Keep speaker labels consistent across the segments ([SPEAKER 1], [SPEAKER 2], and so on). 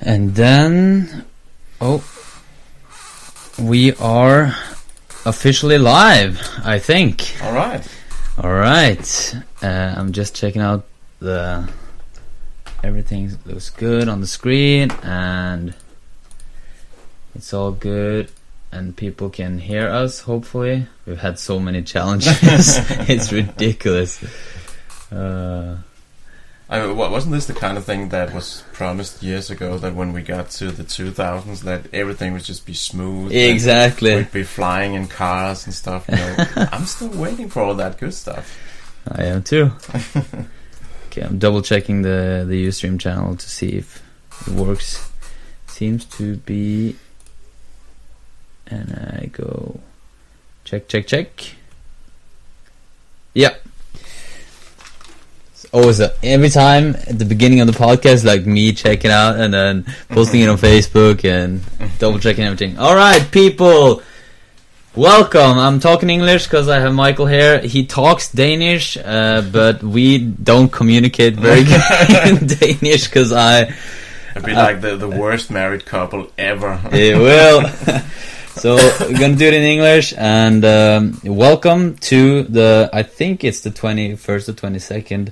[SPEAKER 1] And then, oh, we are officially live, I think.
[SPEAKER 2] All right.
[SPEAKER 1] All right. Uh, I'm just checking out the. Everything looks good on the screen, and it's all good, and people can hear us. Hopefully, we've had so many challenges; it's ridiculous. Uh,
[SPEAKER 2] I mean, wasn't this the kind of thing that was promised years ago? That when we got to the 2000s, that everything would just be smooth.
[SPEAKER 1] exactly.
[SPEAKER 2] We'd be flying in cars and stuff. You know, I'm still waiting for all that good stuff.
[SPEAKER 1] I am too. okay, I'm double checking the the Ustream channel to see if it works. Seems to be, and I go check, check, check. Yeah. It's always a, every time at the beginning of the podcast, like me checking out and then posting it on Facebook and double checking everything. All right, people. Welcome. I'm talking English because I have Michael here. He talks Danish, uh, but we don't communicate very good in Danish because I.
[SPEAKER 2] It'd be
[SPEAKER 1] Uh,
[SPEAKER 2] like the, the worst married couple ever.
[SPEAKER 1] It will. so we're gonna do it in English and um, welcome to the. I think it's the 21st or 22nd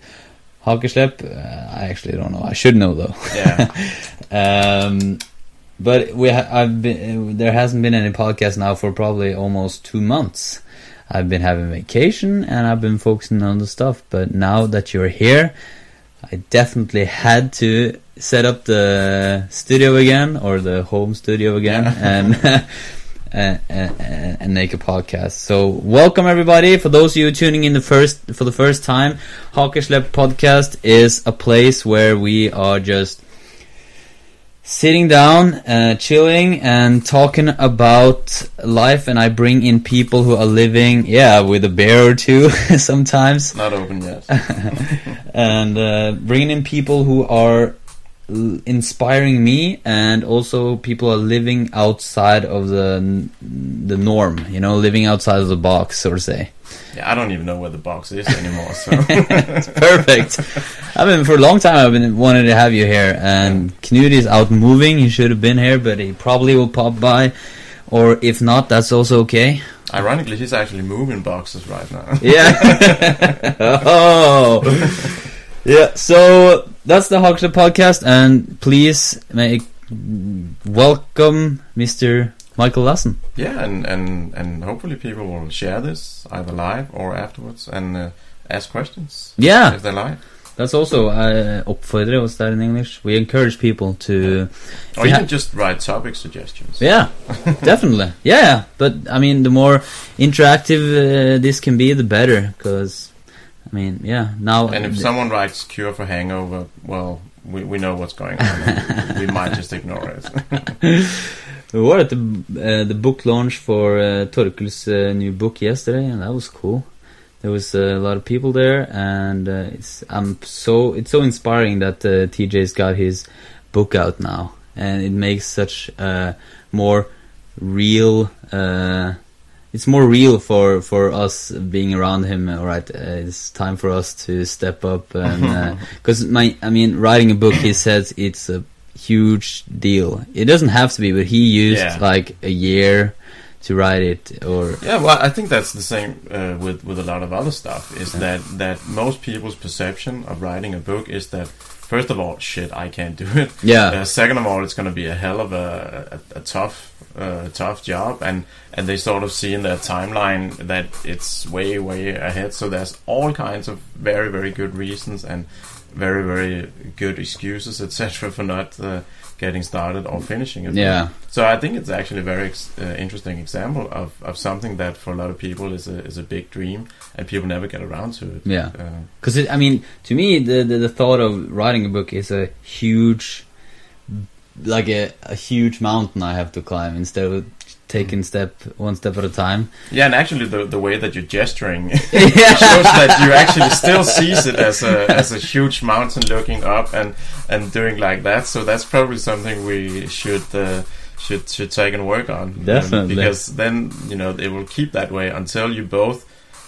[SPEAKER 1] Hockeyslep. Uh, I actually don't know. I should know though.
[SPEAKER 2] yeah.
[SPEAKER 1] Um, but we ha- I've been there hasn't been any podcast now for probably almost two months. I've been having vacation and I've been focusing on the stuff. But now that you're here, I definitely had to set up the studio again or the home studio again and. And, and, and make a podcast. So welcome everybody. For those of you tuning in the first for the first time, Hockeyslep podcast is a place where we are just sitting down, uh, chilling, and talking about life. And I bring in people who are living, yeah, with a bear or two sometimes,
[SPEAKER 2] Not open yet.
[SPEAKER 1] and uh, bringing in people who are inspiring me, and also people are living outside of the the norm. You know, living outside of the box, so to say.
[SPEAKER 2] Yeah, I don't even know where the box is anymore. So
[SPEAKER 1] It's perfect. I've been for a long time. I've been wanted to have you here, and Knut is out moving. He should have been here, but he probably will pop by, or if not, that's also okay.
[SPEAKER 2] ironically, he's actually moving boxes right now.
[SPEAKER 1] Yeah. oh. Yeah. So that's the Hogshead podcast, and please make welcome Mr. Michael Lassen.
[SPEAKER 2] Yeah, and, and, and hopefully people will share this either live or afterwards and uh, ask questions
[SPEAKER 1] Yeah.
[SPEAKER 2] if they like.
[SPEAKER 1] That's also uh, oppfordre was that in English. We encourage people to.
[SPEAKER 2] Or
[SPEAKER 1] Yeah.
[SPEAKER 2] even just write topic suggestions.
[SPEAKER 1] Yeah, definitely. Yeah, but I mean, the more interactive uh, this can be, the better. Because, I mean, yeah, now.
[SPEAKER 2] And if someone writes cure for hangover, well, we, we know what's going on. we might just ignore it.
[SPEAKER 1] we were at the uh, the book launch for uh, Torkel's uh, new book yesterday, and that was cool. There was a lot of people there, and uh, it's I'm so it's so inspiring that uh, TJ's got his book out now, and it makes such uh, more real. Uh, it's more real for for us being around him. All right, uh, it's time for us to step up, and because my I mean, writing a book, he says it's a huge deal. It doesn't have to be, but he used
[SPEAKER 2] Yeah.
[SPEAKER 1] like a year to write it, or
[SPEAKER 2] Yeah, well, I think that's the same uh, with with a lot of other stuff. Is that that most people's perception of writing a book is that first of all, shit, I can't do it.
[SPEAKER 1] yeah,
[SPEAKER 2] Uh, second of all, it's going to be a hell of a, a, a tough uh, tough job, and and they sort of see in their timeline that it's way way ahead. So there's all kinds of very very good reasons and very very good excuses etc. for not uh, getting started or finishing it.
[SPEAKER 1] yeah,
[SPEAKER 2] So I think it's actually a very ex- uh, interesting example of, of something that for a lot of people is a is a big dream, and people never get around to it.
[SPEAKER 1] yeah.
[SPEAKER 2] Uh,
[SPEAKER 1] Because I mean, to me, the, the the thought of writing a book is a huge, like a a huge mountain I have to climb instead of taking step one step at a time.
[SPEAKER 2] yeah, and actually the the way that you're gesturing shows that you actually still sees it as a as a huge mountain looking up and and doing like that. So that's probably something we should. Uh, should should take and work on
[SPEAKER 1] Definitely.
[SPEAKER 2] because then you know it will keep that way until you both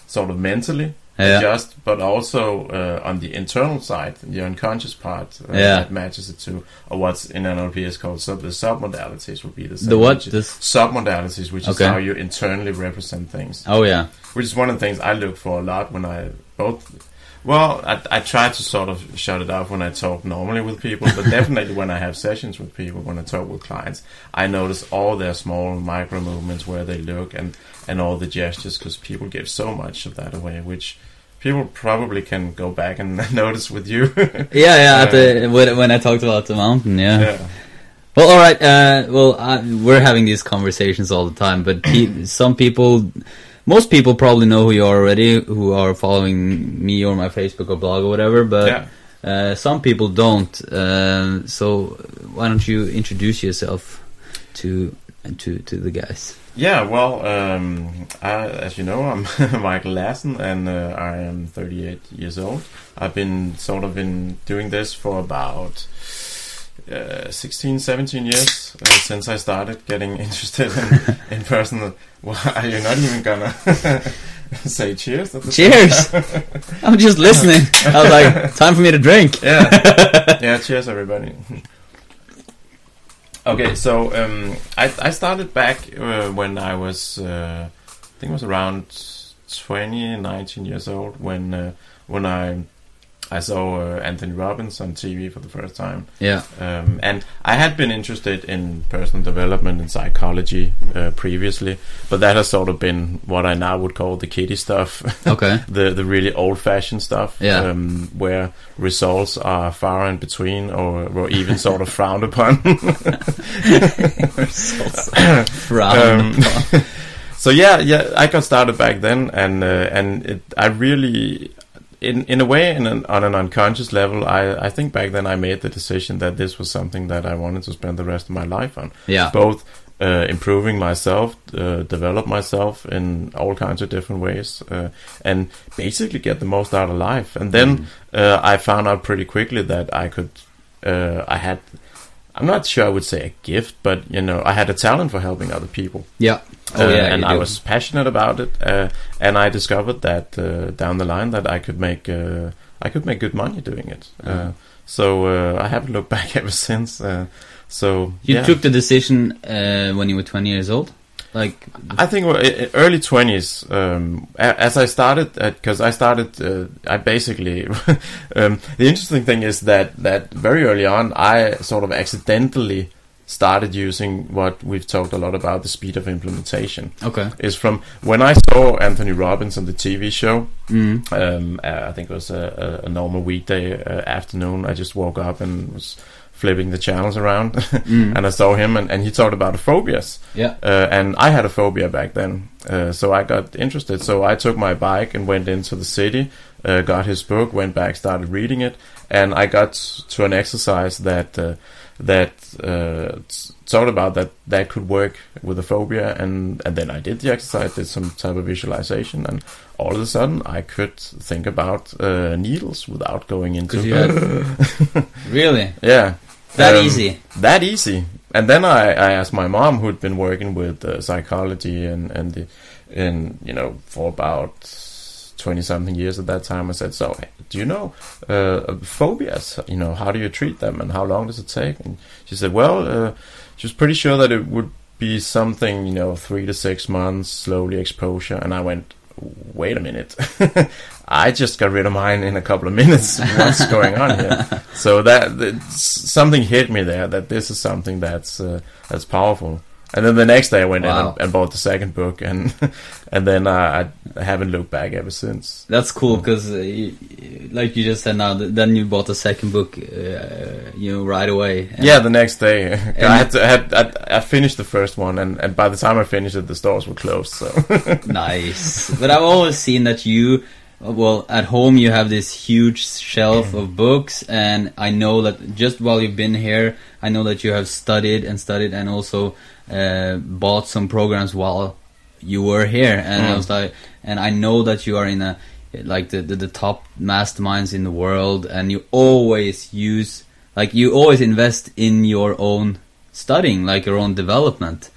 [SPEAKER 2] sort of mentally
[SPEAKER 1] Yeah.
[SPEAKER 2] adjust, but also uh, on the internal side, the unconscious part uh,
[SPEAKER 1] Yeah.
[SPEAKER 2] that matches it to, or what's in NLP is called sub. The submodalities would be the same.
[SPEAKER 1] The what? This-
[SPEAKER 2] submodalities, which
[SPEAKER 1] Okay.
[SPEAKER 2] is how you internally represent things
[SPEAKER 1] Oh yeah.
[SPEAKER 2] which is one of the things I look for a lot when I both. Well, I, I try to sort of shut it off when I talk normally with people, but definitely when I have sessions with people, when I talk with clients, I notice all their small micro movements where they look and and all the gestures because people give so much of that away, which people probably can go back and notice with you.
[SPEAKER 1] Yeah, yeah. At the when, when I talked about the mountain, yeah.
[SPEAKER 2] yeah.
[SPEAKER 1] Well, all right. Uh, well, I, we're having these conversations all the time, but pe- some people, most people probably know who you are already, who are following me or my Facebook or blog or whatever. But
[SPEAKER 2] Yeah.
[SPEAKER 1] uh, some people don't. Uh, so why don't you introduce yourself to to to the guys?
[SPEAKER 2] Yeah, well, um, I, as you know, I'm Michael Lassen, and uh, I am 38 years old. I've been sort of been doing this for about uh, 16, 17 years uh, since I started getting interested in, in personal. Well, are you not even gonna say cheers?
[SPEAKER 1] Cheers! I'm just listening. I was like, time for me to drink.
[SPEAKER 2] yeah, yeah. Cheers, everybody. Okay, so um, I I started back uh, when I was uh, I think it was around 20, 19 years old when uh, when I I saw uh, Anthony Robbins on TV for the first time.
[SPEAKER 1] Yeah.
[SPEAKER 2] Um, and I had been interested in personal development and psychology uh, previously, but that has sort of been what I now would call the kiddie stuff.
[SPEAKER 1] Okay.
[SPEAKER 2] the the really old fashioned stuff,
[SPEAKER 1] Yeah.
[SPEAKER 2] um, where results are far in between or, or even sort of frowned upon.
[SPEAKER 1] Frown.
[SPEAKER 2] Um, so yeah, yeah, I got started back then, and uh, and it, I really, in in a way, in an, on an unconscious level, I I think back then I made the decision that this was something that I wanted to spend the rest of my life on,
[SPEAKER 1] yeah.
[SPEAKER 2] both. Uh, improving myself, uh, develop myself in all kinds of different ways, uh, and basically get the most out of life. And then uh, I found out pretty quickly that I could, uh, I had, I'm not sure I would say a gift, but you know, I had a talent for helping other people.
[SPEAKER 1] Yeah. Oh
[SPEAKER 2] Uh,
[SPEAKER 1] yeah.
[SPEAKER 2] and I
[SPEAKER 1] do.
[SPEAKER 2] was passionate about it, uh, and I discovered that uh, down the line that I could make uh, I could make good money doing it. Uh,
[SPEAKER 1] Mhm.
[SPEAKER 2] so uh, I haven't looked back ever since. Uh, so
[SPEAKER 1] You
[SPEAKER 2] yeah.
[SPEAKER 1] took the decision uh, when you were 20 years old? Like,
[SPEAKER 2] I think well, i- i- early twenties. Um, as I started, because I started, uh, I basically. um, the interesting thing is that that very early on, I sort of accidentally started using what we've talked a lot about the speed of implementation
[SPEAKER 1] okay.
[SPEAKER 2] is from when I saw Anthony Robbins on the TV show.
[SPEAKER 1] Mm.
[SPEAKER 2] Um, uh, I think it was a, a, a normal weekday uh, afternoon. I just woke up and was flipping the channels around,
[SPEAKER 1] Mm.
[SPEAKER 2] and I saw him, and, and he talked about phobias.
[SPEAKER 1] Yeah.
[SPEAKER 2] Uh, and I had a phobia back then, uh, so I got interested. So I took my bike and went into the city, uh, got his book, went back, started reading it, and I got to an exercise that uh, that uh, talked about that that could work with a phobia, and and then I did the exercise, did some type of visualization, and all of a sudden I could think about uh, needles without going into.
[SPEAKER 1] had- Really?
[SPEAKER 2] yeah
[SPEAKER 1] That
[SPEAKER 2] Um,
[SPEAKER 1] easy?
[SPEAKER 2] that easy. And then I, I asked my mom, who'd been working with uh, psychology and and the, and you know for about twenty something years at that time. I said, "So, do you know uh, phobias? You know, how do you treat them, and how long does it take?" And she said, "Well, uh, she was pretty sure that it would be something, you know, three to six months, slowly exposure." And I went, "Wait a minute." I just got rid of mine in a couple of minutes. What's going on here? So that, that something hit me there that this is something that's uh, that's powerful. And then the next day I went in and, and bought the second book, and and then uh, I haven't looked back ever since.
[SPEAKER 1] That's cool because, uh, like you just said now, then you bought the second book, uh, you know, right away.
[SPEAKER 2] Yeah, the next day I had to, I had I, I finished the first one, and, and by the time I finished it, the stores were closed. So
[SPEAKER 1] nice. But I've always seen that you, well, at home you have this huge shelf of books, and I know that just while you've been here, I know that you have studied and studied, and also uh, bought some programs while you were here, and I
[SPEAKER 2] Mm.
[SPEAKER 1] was like, and I know that you are in a like the, the the top masterminds in the world, and you always use like you always invest in your own studying, like your own development.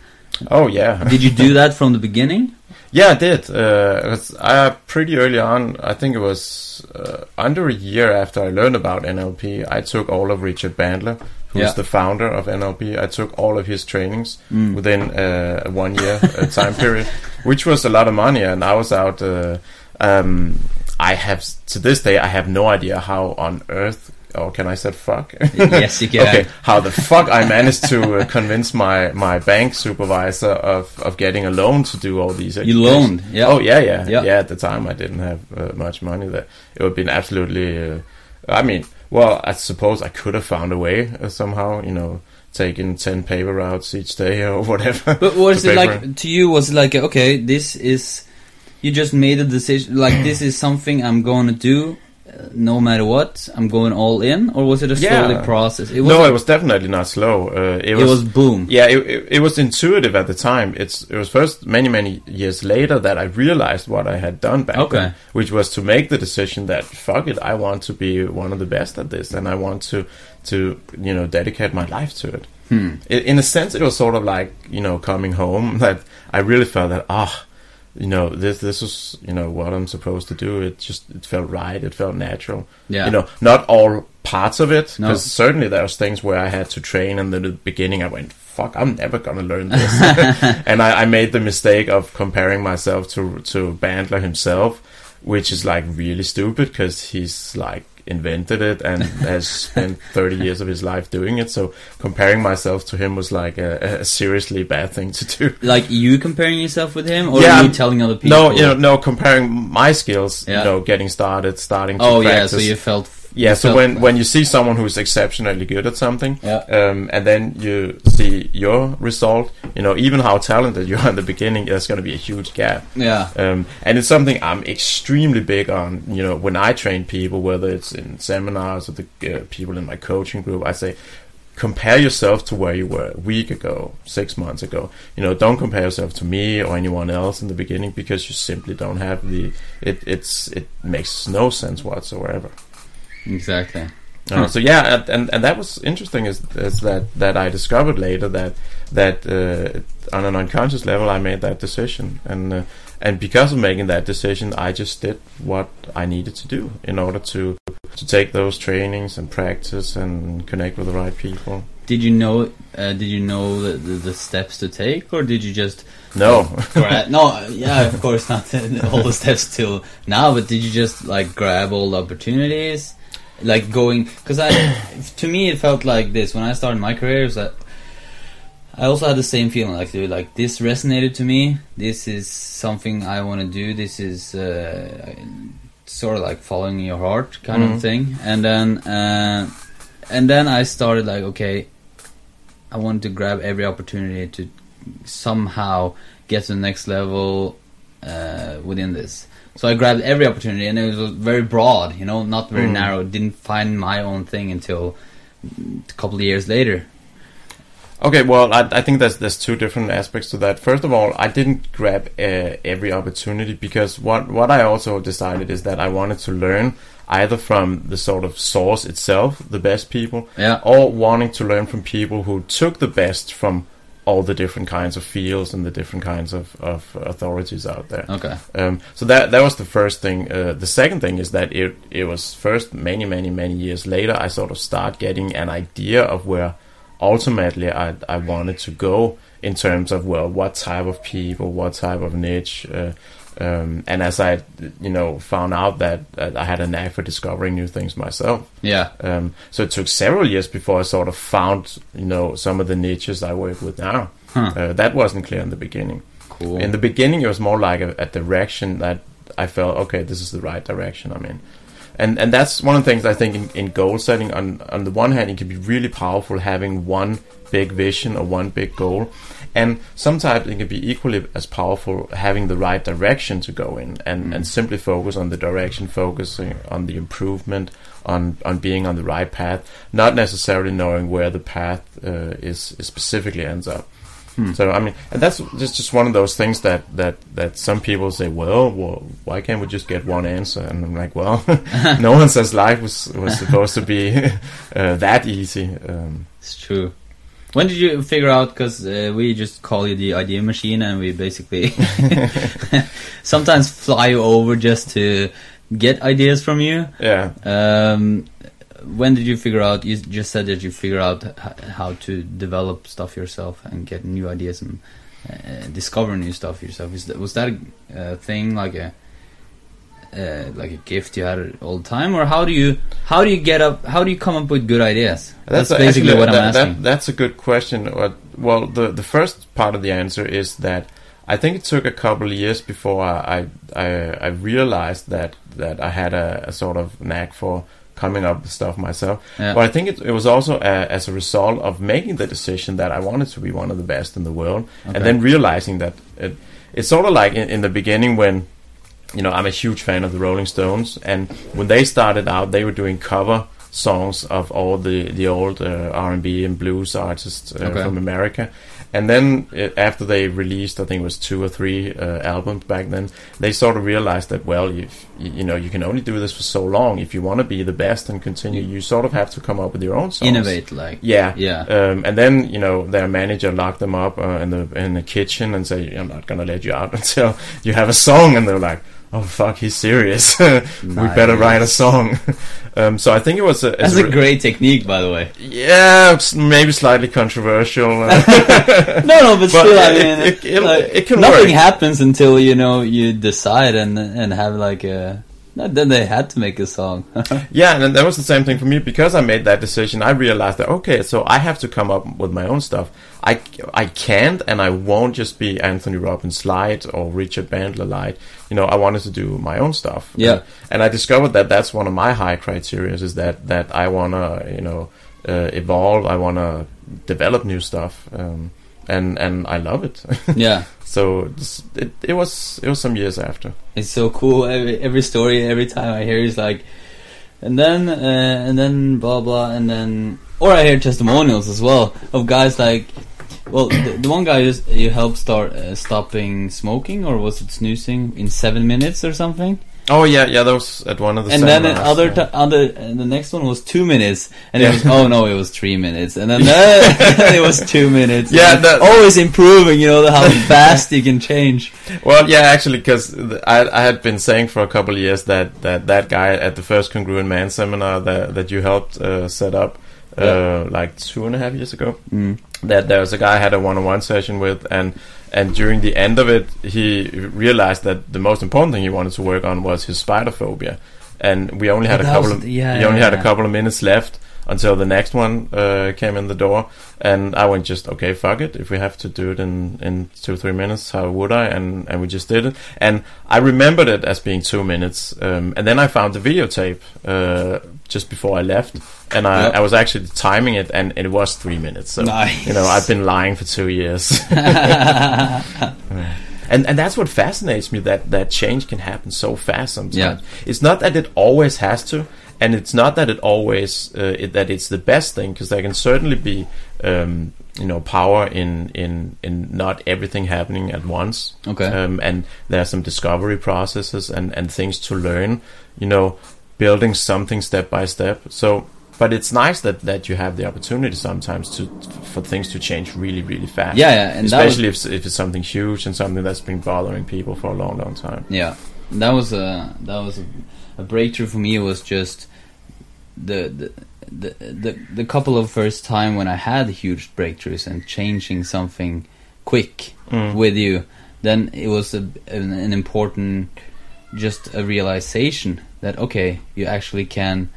[SPEAKER 2] oh yeah,
[SPEAKER 1] Did you do that from the beginning?
[SPEAKER 2] Yeah, I did. Uh, I pretty early on. I think it was uh, under a year after I learned about NLP. I took all of Richard Bandler, who's
[SPEAKER 1] Yeah.
[SPEAKER 2] the founder of NLP. I took all of his trainings
[SPEAKER 1] Mm.
[SPEAKER 2] within uh, a one year uh, time period, which was a lot of money. And I was out. Uh, um, I have to this day. I have no idea how on earth. Or can I say fuck?
[SPEAKER 1] Yes, you can.
[SPEAKER 2] okay, how the fuck I managed to uh, convince my, my bank supervisor of, of getting a loan to do all these.
[SPEAKER 1] You
[SPEAKER 2] education-
[SPEAKER 1] loaned, yeah.
[SPEAKER 2] Oh yeah, yeah,
[SPEAKER 1] Yeah.
[SPEAKER 2] yeah. At the time, I didn't have uh, much money. That it would have been absolutely. Uh, I mean, well, I suppose I could have found a way uh, somehow. You know, taking ten paper routes each day or whatever.
[SPEAKER 1] But was it like to you? Was it like okay, this is you just made a decision? Like this is something I'm going to do, no matter what. I'm going all in, or was it a
[SPEAKER 2] Yeah.
[SPEAKER 1] slowly process? It
[SPEAKER 2] no, it was definitely not slow. Uh, it,
[SPEAKER 1] It
[SPEAKER 2] was,
[SPEAKER 1] was boom.
[SPEAKER 2] Yeah, it, it, it was intuitive at the time. It's it was first many many years later that I realized what I had done back
[SPEAKER 1] Okay.
[SPEAKER 2] then, which was to make the decision that fuck it, I want to be one of the best at this, and I want to to you know dedicate my life to it.
[SPEAKER 1] Hmm.
[SPEAKER 2] In a sense, it was sort of like you know coming home that I really felt that ah. You know this this was you know what I'm supposed to do. It just it felt right. It felt natural.
[SPEAKER 1] Yeah.
[SPEAKER 2] You know, not all parts of it,
[SPEAKER 1] No.
[SPEAKER 2] because certainly there was things where I had to train, and then at the beginning I went, "Fuck, I'm never gonna learn this," and I, I made the mistake of comparing myself to to Bandler himself, which is like really stupid because he's like invented it and has spent 30 years of his life doing it. So comparing myself to him was like a, a seriously bad thing to do.
[SPEAKER 1] Like you comparing yourself with him, or
[SPEAKER 2] Yeah,
[SPEAKER 1] you telling other people?
[SPEAKER 2] No, you know, no, comparing my skills,
[SPEAKER 1] Yeah.
[SPEAKER 2] you know, getting started, starting to
[SPEAKER 1] Oh yeah, so you felt.
[SPEAKER 2] Yeah, so when when you see someone who's exceptionally good at something,
[SPEAKER 1] Yeah.
[SPEAKER 2] um, and then you see your result, you know, even how talented you are in the beginning, there's going to be a huge gap.
[SPEAKER 1] Yeah.
[SPEAKER 2] Um, and it's something I'm extremely big on. You know, when I train people, whether it's in seminars or the uh, people in my coaching group, I say, compare yourself to where you were a week ago, six months ago. You know, don't compare yourself to me or anyone else in the beginning because you simply don't have the. It it's it makes no sense whatsoever.
[SPEAKER 1] Exactly.
[SPEAKER 2] Uh. So yeah, and, and that was interesting is, is that that I discovered later that that uh, on an unconscious level I made that decision, and uh, and because of making that decision, I just did what I needed to do in order to to take those trainings and practice and connect with the right people.
[SPEAKER 1] Did you know? Uh, did you know the, the, the steps to take, or did you just
[SPEAKER 2] No,
[SPEAKER 1] grab? no, yeah, of course not all the steps till now. But did you just like grab all the opportunities, like going? Because I, to me, it felt like this when I started my career. Is that I also had the same feeling, like dude, like this resonated to me. This is something I want to do. This is uh, sort of like following your heart kind
[SPEAKER 2] Mhm.
[SPEAKER 1] of thing. And then, uh, and then I started like, okay, I wanted to grab every opportunity to somehow get to the next level uh, within this. So I grabbed every opportunity, and it was very broad, you know, not very
[SPEAKER 2] Mm.
[SPEAKER 1] narrow. Didn't find my own thing until a couple of years later.
[SPEAKER 2] Okay, well, I, I think there's there's two different aspects to that. First of all, I didn't grab uh, every opportunity because what what I also decided is that I wanted to learn either from the sort of source itself, the best people,
[SPEAKER 1] Yeah.
[SPEAKER 2] or wanting to learn from people who took the best from all the different kinds of fields and the different kinds of, of authorities out there.
[SPEAKER 1] Okay.
[SPEAKER 2] Um, so that that was the first thing. Uh, the second thing is that it it was first many many many years later I sort of start getting an idea of where ultimately I I wanted to go in terms of well what type of people, what type of niche. Uh, um, and as I, you know, found out that, I had a knack for discovering new things myself,
[SPEAKER 1] Yeah.
[SPEAKER 2] um, so it took several years before I sort of found, you know, some of the niches I work with now.
[SPEAKER 1] Huh.
[SPEAKER 2] Uh, that wasn't clear in the beginning.
[SPEAKER 1] Cool.
[SPEAKER 2] In the beginning, it was more like a, a direction that I felt, okay, this is the right direction I'm in. And and that's one of the things I think in, in goal setting. On on the one hand, it can be really powerful having one big vision or one big goal, and sometimes it can be equally as powerful having the right direction to go in and, and simply focus on the direction, focusing on the improvement, on on being on the right path, not necessarily knowing where the path uh, is, is specifically ends up. So I mean, and that's just just one of those things that that that some people say, well, well, why can't we just get one answer? And I'm like, well, no one says life was was supposed to be uh, that easy. Um,
[SPEAKER 1] It's true. When did you figure out? Because uh, we just call you the idea machine, and we basically sometimes fly you over just to get ideas from you.
[SPEAKER 2] Yeah.
[SPEAKER 1] Um, when did you figure out? You just said that you figure out how to develop stuff yourself and get new ideas and uh, discover new stuff yourself. Is that, was that a uh, thing like a uh, like a gift you had all the time, or how do you how do you get up? How do you come up with good ideas? That's, basically
[SPEAKER 2] actually-
[SPEAKER 1] what I'm
[SPEAKER 2] that- that-
[SPEAKER 1] asking.
[SPEAKER 2] that's a good question. Well, the the first part of the answer is that I think it took a couple of years before I I, I realized that that I had a, a sort of knack for coming up with stuff myself.
[SPEAKER 1] Yeah.
[SPEAKER 2] But I think it, it was also a, as a result of making the decision that I wanted to be one of the best in the world,
[SPEAKER 1] Okay.
[SPEAKER 2] and then realizing that it, it's sort of like in, in the beginning when you know I'm a huge fan of the Rolling Stones, and when they started out, they were doing cover songs of all the the old uh, R&B and blues artists uh,
[SPEAKER 1] Okay.
[SPEAKER 2] from America. And then uh, after they released, I think it was two or three uh, albums back then, they sort of realized that well, you you know, you can only do this for so long. If you want to be the best and continue, you sort of have to come up with your own songs.
[SPEAKER 1] Innovate, like
[SPEAKER 2] Yeah,
[SPEAKER 1] Yeah.
[SPEAKER 2] Um, and then you know their manager locked them up uh, in the in the kitchen and say, "I'm not gonna let you out until you have a song." And they're like, "Oh fuck, he's serious. we better write a song." um, so I think it was a,
[SPEAKER 1] that's
[SPEAKER 2] it's
[SPEAKER 1] a great technique, by the way.
[SPEAKER 2] yeah, maybe slightly controversial. Uh,
[SPEAKER 1] No, no, but, still, I
[SPEAKER 2] it-
[SPEAKER 1] mean,
[SPEAKER 2] it- it-
[SPEAKER 1] like,
[SPEAKER 2] it can
[SPEAKER 1] nothing
[SPEAKER 2] work.
[SPEAKER 1] happens until you know you decide and and have like a. Then they had to make a song.
[SPEAKER 2] Yeah, and that was the same thing for me because I made that decision. I realized that okay, so I have to come up with my own stuff. I I can't and I won't just be Anthony Robbins light or Richard Bandler light. You know, I wanted to do my own stuff.
[SPEAKER 1] Yeah.
[SPEAKER 2] Uh, and I discovered that that's one of my high criteria is that that I wanna you know uh, evolve. I wanna develop new stuff. Um, and and I love it.
[SPEAKER 1] yeah,
[SPEAKER 2] so this, it it was it was some years after.
[SPEAKER 1] it's so cool. Every, every story, every time I hear is like, and then uh, and then blah blah, and then or I hear testimonials as well of guys like. Well, the, the one guy you, you helped start uh, stopping smoking, or was it snoozing in seven minutes or something?
[SPEAKER 2] Oh yeah, yeah, that was at one of the
[SPEAKER 1] and then
[SPEAKER 2] seminars,
[SPEAKER 1] other
[SPEAKER 2] yeah.
[SPEAKER 1] ti other and the next one was two minutes and
[SPEAKER 2] Yeah.
[SPEAKER 1] it was oh no it was three minutes and then it was two minutes
[SPEAKER 2] Yeah, that-
[SPEAKER 1] always improving you know how fast you can change
[SPEAKER 2] Well, yeah, actually, because I, I had been saying for a couple of years that, that that guy at the first Congruent Man seminar that that you helped uh, set up uh,
[SPEAKER 1] Yeah.
[SPEAKER 2] like two and a half years ago,
[SPEAKER 1] mm.
[SPEAKER 2] that there was a guy I had a one-on-one session with, and and during the end of it, he realized that the most important thing he wanted to work on was his spider phobia, and we only had a couple
[SPEAKER 1] was-
[SPEAKER 2] of
[SPEAKER 1] yeah,
[SPEAKER 2] he only
[SPEAKER 1] yeah,
[SPEAKER 2] had a couple of minutes left until the next one uh, came in the door, and I went just okay, fuck it. If we have to do it in in two three minutes, how would I? And and we just did it, and I remembered it as being two minutes, um, and then I found the videotape uh, just before I left, and I,
[SPEAKER 1] Yep.
[SPEAKER 2] I was actually timing it, and it was three minutes. So
[SPEAKER 1] Nice.
[SPEAKER 2] you know, I've been lying for two years. And and that's what fascinates me that that change can happen so fast sometimes.
[SPEAKER 1] Yeah.
[SPEAKER 2] It's not that it always has to, and it's not that it always uh, it, that it's the best thing because there can certainly be um, you know power in in in not everything happening at once.
[SPEAKER 1] Okay.
[SPEAKER 2] Um, and there are some discovery processes and and things to learn. You know, building something step by step. So. But it's nice that, that you have the opportunity sometimes to for things to change really really fast.
[SPEAKER 1] Yeah, yeah, and that was-
[SPEAKER 2] especially if, if it's something huge and something that's been bothering people for a long, long time.
[SPEAKER 1] yeah that was a that was a, a breakthrough for me It was just the the the, the the couple of first time when I had huge breakthroughs and changing something quick
[SPEAKER 2] Mm.
[SPEAKER 1] with you, then it was a, an, an important, just a realization that okay, you actually can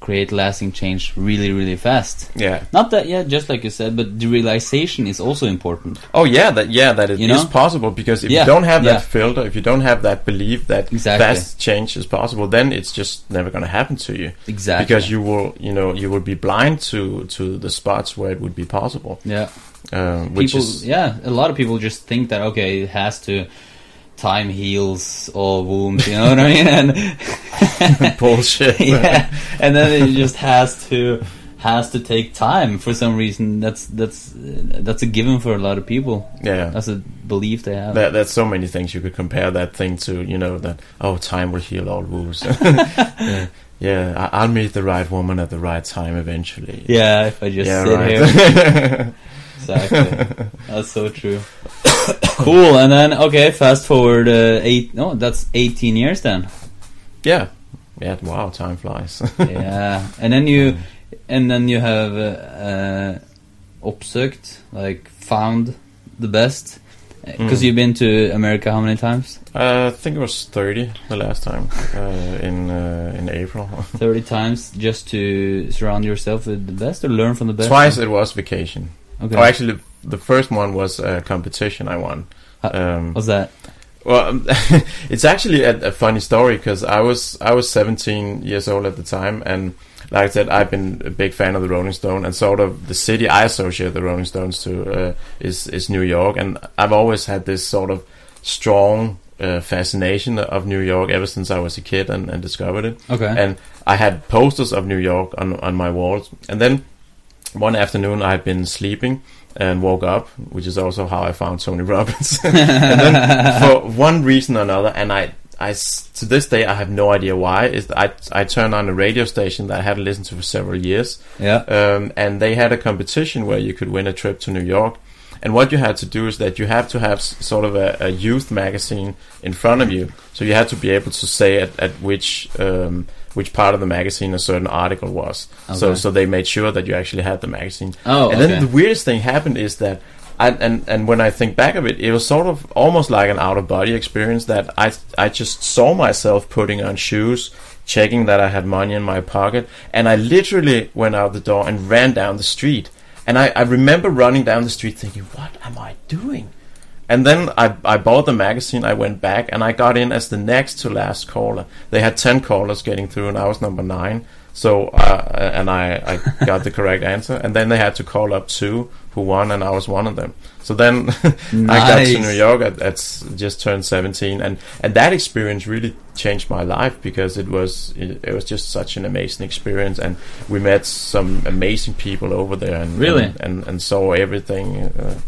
[SPEAKER 1] create lasting change really, really fast.
[SPEAKER 2] Yeah.
[SPEAKER 1] Not that, yeah, just like you said, but the realization is also important.
[SPEAKER 2] Oh yeah, that yeah, that it is
[SPEAKER 1] You know?
[SPEAKER 2] possible because if
[SPEAKER 1] Yeah,
[SPEAKER 2] you don't have
[SPEAKER 1] yeah.
[SPEAKER 2] that filter, if you don't have that belief that
[SPEAKER 1] Exactly.
[SPEAKER 2] fast change is possible, then it's just never going to happen to you.
[SPEAKER 1] Exactly.
[SPEAKER 2] Because you will, you know, you will be blind to to the spots where it would be possible.
[SPEAKER 1] yeah,
[SPEAKER 2] Uh, which
[SPEAKER 1] people,
[SPEAKER 2] is
[SPEAKER 1] yeah, a lot of people just think that okay, it has to. Time heals all wounds, you know what I mean? And
[SPEAKER 2] bullshit.
[SPEAKER 1] yeah, and then it just has to has to take time for some reason. That's that's that's a given for a lot of people.
[SPEAKER 2] yeah.
[SPEAKER 1] That's a belief they have.
[SPEAKER 2] There, there's so many things you could compare that thing to. You know that oh, time will heal all wounds. yeah, yeah I, I'll meet the right woman at the right time eventually.
[SPEAKER 1] yeah, if I just
[SPEAKER 2] Yeah,
[SPEAKER 1] sit
[SPEAKER 2] right.
[SPEAKER 1] here. exactly. That's so true. cool. And then okay, fast forward uh, eight. No, that's eighteen years then.
[SPEAKER 2] Yeah, yeah. Wow, time flies.
[SPEAKER 1] yeah, and then you, and then you have uh, uh, like found the best. Because
[SPEAKER 2] Mm.
[SPEAKER 1] you've been to America how many times?
[SPEAKER 2] uh, I think it was thirty the last time uh, in uh, in April.
[SPEAKER 1] Thirty times, just to surround yourself with the best or learn from the best.
[SPEAKER 2] Twice it was vacation.
[SPEAKER 1] Okay.
[SPEAKER 2] Oh, actually, the first one was a competition I won.
[SPEAKER 1] Uh,
[SPEAKER 2] Um,
[SPEAKER 1] What's that?
[SPEAKER 2] Well, um, it's actually a, a funny story because I was I was 17 years old at the time, and like I said, I've been a big fan of the Rolling Stone, and sort of the city I associate the Rolling Stones to uh, is is New York, and I've always had this sort of strong uh, fascination of New York ever since I was a kid and, and discovered it
[SPEAKER 1] Okay.
[SPEAKER 2] and I had posters of New York on on my walls. And then one afternoon, I had been sleeping and woke up, which is also how I found Tony Robbins. and then, for one reason or another, and I, I to this day I have no idea why. Is that I I turned on a radio station that I hadn't listened to for several years,
[SPEAKER 1] yeah.
[SPEAKER 2] um, and they had a competition where you could win a trip to New York. And what you had to do is that you have to have sort of a, a youth magazine in front of you, so you had to be able to say at, at which um, which part of the magazine a certain article was. So so they made sure that you actually had the magazine.
[SPEAKER 1] Oh,
[SPEAKER 2] and
[SPEAKER 1] okay.
[SPEAKER 2] then the weirdest thing happened is that. I, and and when I think back of it, it was sort of almost like an out of body experience that I I just saw myself putting on shoes, checking that I had money in my pocket, and I literally went out the door and ran down the street. And I, I remember running down the street thinking, what am I doing? And then I, I bought the magazine, I went back, and I got in as the next to last caller. They had 10 callers getting through, and I was number 9. So, uh, and I, I got the correct answer. And then they had to call up two who won, and I was one of them. So then I got to New York at, at just turned 17, and, and that experience really changed my life because it was it, it was just such an amazing experience, and we met some amazing people over there, and
[SPEAKER 1] Really?
[SPEAKER 2] and, and, and saw everything. Uh,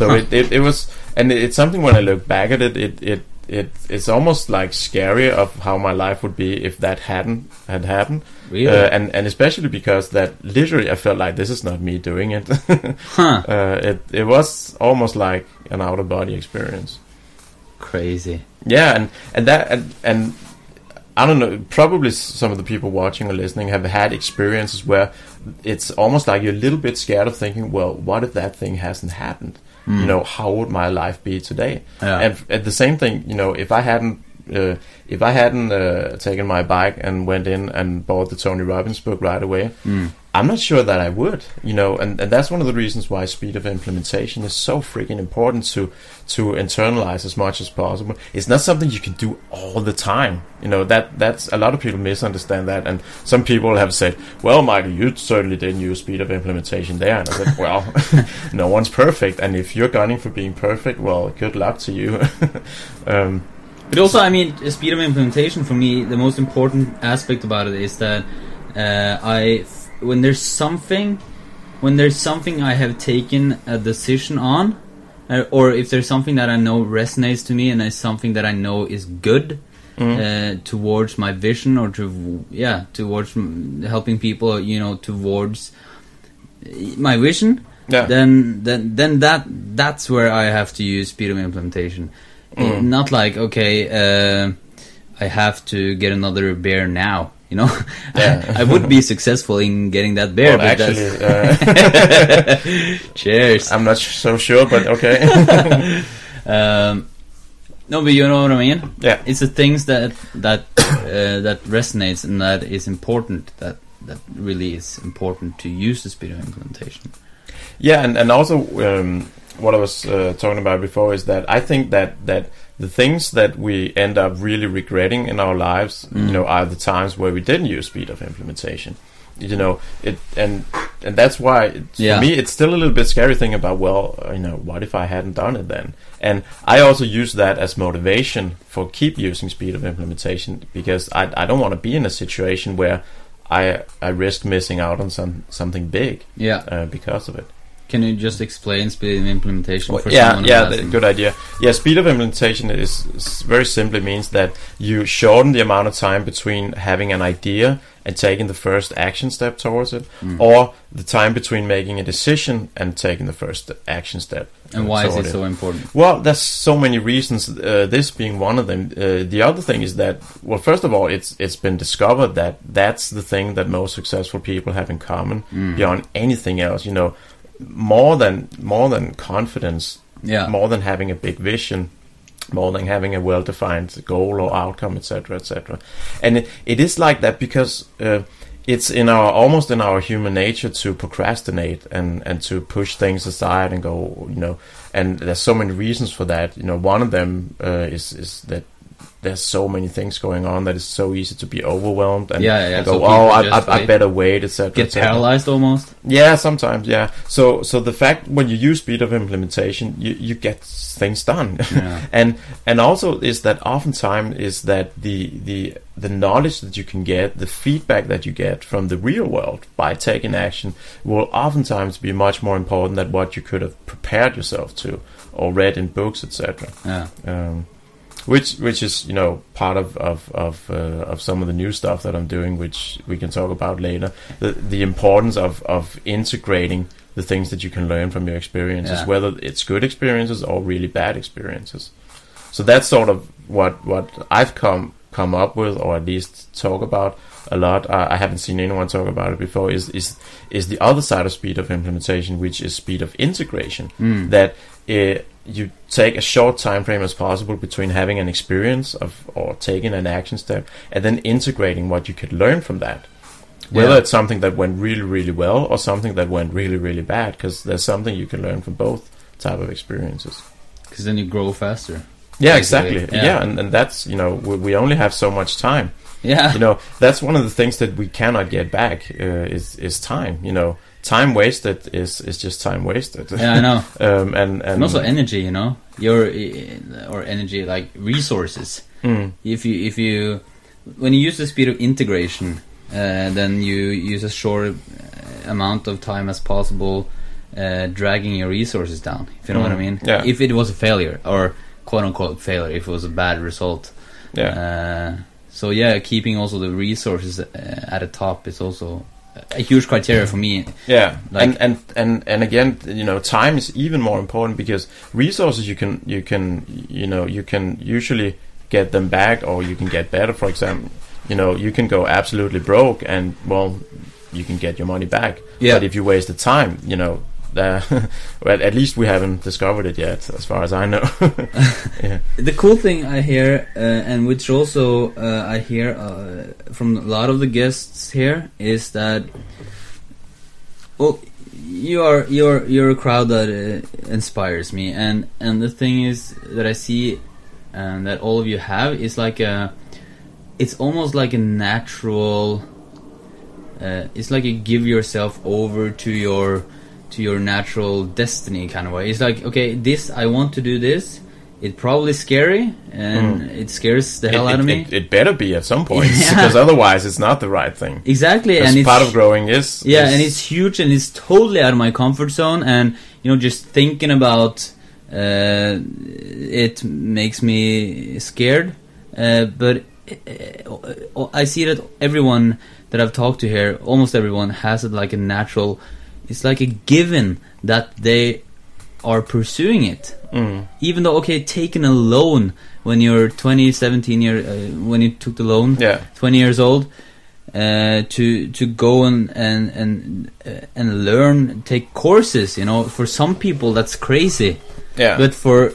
[SPEAKER 2] so
[SPEAKER 1] Huh.
[SPEAKER 2] it, it, it was, and it's something when I look back at it, it, it, it it's almost like scary of how my life would be if that hadn't had happened.
[SPEAKER 1] Really?
[SPEAKER 2] Uh, and and especially because that literally I felt like this is not me doing it.
[SPEAKER 1] huh.
[SPEAKER 2] uh, it it was almost like an out of body experience.
[SPEAKER 1] Crazy.
[SPEAKER 2] Yeah, and and that and, and I don't know. Probably some of the people watching or listening have had experiences where it's almost like you're a little bit scared of thinking, well, what if that thing hasn't happened? You know, how would my life be today?
[SPEAKER 1] Yeah.
[SPEAKER 2] And at the same thing, you know, if I hadn't uh, if I hadn't uh, taken my bike and went in and bought the Tony Robbins book right away,
[SPEAKER 1] Mm.
[SPEAKER 2] I'm not sure that I would, you know, and, and that's one of the reasons why speed of implementation is so freaking important to to internalize as much as possible. It's not something you can do all the time, you know. That that's a lot of people misunderstand that, and some people have said, "Well, Michael, you certainly didn't use speed of implementation there." And I said, "Well, no one's perfect, and if you're gunning for being perfect, well, good luck to you." um,
[SPEAKER 1] But also, I mean, speed of implementation for me, the most important aspect about it is that uh, I, when there's something, when there's something I have taken a decision on, uh, or if there's something that I know resonates to me and is something that I know is good uh, towards my vision or to yeah towards mm, helping people, you know, towards my vision,
[SPEAKER 2] yeah,
[SPEAKER 1] then then then that that's where I have to use speed of implementation.
[SPEAKER 2] Mm.
[SPEAKER 1] Not like okay, uh, I have to get another beer now. You know,
[SPEAKER 2] Yeah.
[SPEAKER 1] I, would be successful in getting that beer.
[SPEAKER 2] well,
[SPEAKER 1] but
[SPEAKER 2] actually, uh,
[SPEAKER 1] cheers.
[SPEAKER 2] I'm not so sure, but okay.
[SPEAKER 1] Um, no, but you know what I mean.
[SPEAKER 2] yeah.
[SPEAKER 1] It's the things that that uh, that resonates and that is important. That that really is important to use the speed of implementation.
[SPEAKER 2] Yeah, and and also um, what I was uh, talking about before is that I think that that the things that we end up really regretting in our lives,
[SPEAKER 1] Mm.
[SPEAKER 2] you know, are the times where we didn't use speed of implementation. You know, it and and that's why it,
[SPEAKER 1] Yeah.
[SPEAKER 2] for me it's still a little bit scary thing about well, uh, you know, what if I hadn't done it then? And I also use that as motivation for keep using speed of implementation because I I don't want to be in a situation where I I risk missing out on some something big
[SPEAKER 1] Yeah.
[SPEAKER 2] uh, because of it.
[SPEAKER 1] Can you just explain speed of implementation for
[SPEAKER 2] yeah,
[SPEAKER 1] someone who
[SPEAKER 2] yeah, good idea. Yeah, speed of implementation is, is very simply means that you shorten the amount of time between having an idea and taking the first action step towards it,
[SPEAKER 1] Mm.
[SPEAKER 2] or the time between making a decision and taking the first action step.
[SPEAKER 1] And why is
[SPEAKER 2] toward
[SPEAKER 1] it so important?
[SPEAKER 2] Well, there's so many reasons. Uh, this being one of them. Uh, the other thing is that, well, first of all, it's it's been discovered that that's the thing that most successful people have in common
[SPEAKER 1] Mm.
[SPEAKER 2] beyond anything else. You know, more than more than confidence,
[SPEAKER 1] Yeah.
[SPEAKER 2] more than having a big vision, more than having a well-defined goal or outcome, etc., etc. And it, it is like that because uh, it's in our almost in our human nature to procrastinate and and to push things aside and go, you know. And there's so many reasons for that. You know, one of them uh, is is that. There's so many things going on that it's so easy to be overwhelmed and,
[SPEAKER 1] Yeah, yeah,
[SPEAKER 2] and go,
[SPEAKER 1] people
[SPEAKER 2] oh, I, I, I better wait, etc.
[SPEAKER 1] Get
[SPEAKER 2] etc."
[SPEAKER 1] paralyzed almost.
[SPEAKER 2] Yeah, sometimes, yeah. So, so the fact when you use speed of implementation, you, you get things done,
[SPEAKER 1] Yeah.
[SPEAKER 2] and and also is that oftentimes is that the the the knowledge that you can get, the feedback that you get from the real world by taking action, will oftentimes be much more important than what you could have prepared yourself to or read in books, etc
[SPEAKER 1] Yeah.
[SPEAKER 2] um, which which is you know part of of of, uh, of some of the new stuff that I'm doing, which we can talk about later. The the importance of of integrating the things that you can learn from your experiences,
[SPEAKER 1] Yeah.
[SPEAKER 2] whether it's good experiences or really bad experiences. So that's sort of what what I've come come up with, or at least talk about a lot. I, I haven't seen anyone talk about it before. Is is is the other side of speed of implementation, which is speed of integration
[SPEAKER 1] Mm.
[SPEAKER 2] that uh, you take a short time frame as possible between having an experience of or taking an action step and then integrating what you could learn from that whether
[SPEAKER 1] Yeah.
[SPEAKER 2] it's something that went really really well or something that went really really bad because there's something you can learn from both type of experiences
[SPEAKER 1] Because then you grow faster.
[SPEAKER 2] yeah
[SPEAKER 1] Basically,
[SPEAKER 2] exactly
[SPEAKER 1] yeah.
[SPEAKER 2] yeah, and, and that's you know we, we only have so much time
[SPEAKER 1] Yeah.
[SPEAKER 2] you know that's one of the things that we cannot get back uh, is is time you know time wasted is is just time wasted
[SPEAKER 1] yeah, I know.
[SPEAKER 2] um and and
[SPEAKER 1] And also energy, you know, your uh, or energy like resources.
[SPEAKER 2] Mm,
[SPEAKER 1] If you if you when you use the speed of integration, uh, then you use a short uh, amount of time as possible, uh, dragging your resources down. If you know what I
[SPEAKER 2] Mm,
[SPEAKER 1] mean.
[SPEAKER 2] yeah.
[SPEAKER 1] If it was a failure or quote unquote failure, if it was a bad result.
[SPEAKER 2] yeah
[SPEAKER 1] Uh, so yeah, keeping also the resources at the top is also a huge criteria for me.
[SPEAKER 2] Yeah,
[SPEAKER 1] Like-
[SPEAKER 2] and and and and again, you know, time is even more important because resources you can you can you know you can usually get them back or you can get better. For example, you know, you can go absolutely broke and well, you can get your money back.
[SPEAKER 1] Yeah.
[SPEAKER 2] But if you waste the time, you know. Uh, well, at least we haven't discovered it yet, as far as I know.
[SPEAKER 1] The cool thing I hear, uh, and which also uh, I hear uh, from a lot of the guests here, is that well, you are you're you're a crowd that uh, inspires me, and and the thing is that I see, and that all of you have is like a, it's almost like a natural. Uh, it's like you give yourself over to your to your natural destiny kind of way. It's like okay, this I want to do this. It's probably scary and it scares the hell
[SPEAKER 2] it,
[SPEAKER 1] out of me.
[SPEAKER 2] It, it better be at some point
[SPEAKER 1] Yeah.
[SPEAKER 2] because otherwise it's not the right thing.
[SPEAKER 1] exactly, and it's
[SPEAKER 2] part of growing is
[SPEAKER 1] yeah,
[SPEAKER 2] is-
[SPEAKER 1] and it's huge and it's totally out of my comfort zone. And you know, just thinking about uh, it makes me scared. Uh, but uh, I see that everyone that I've talked to here, almost everyone, has it like a natural. It's like a given that they are pursuing it.
[SPEAKER 2] Mm.
[SPEAKER 1] Even though, okay, taking a loan when you're 20, 17 year, uh, when you took the loan,
[SPEAKER 2] yeah.
[SPEAKER 1] 20 years old uh, to to go and and and uh, and learn take courses you know for some people that's crazy
[SPEAKER 2] Yeah.
[SPEAKER 1] but for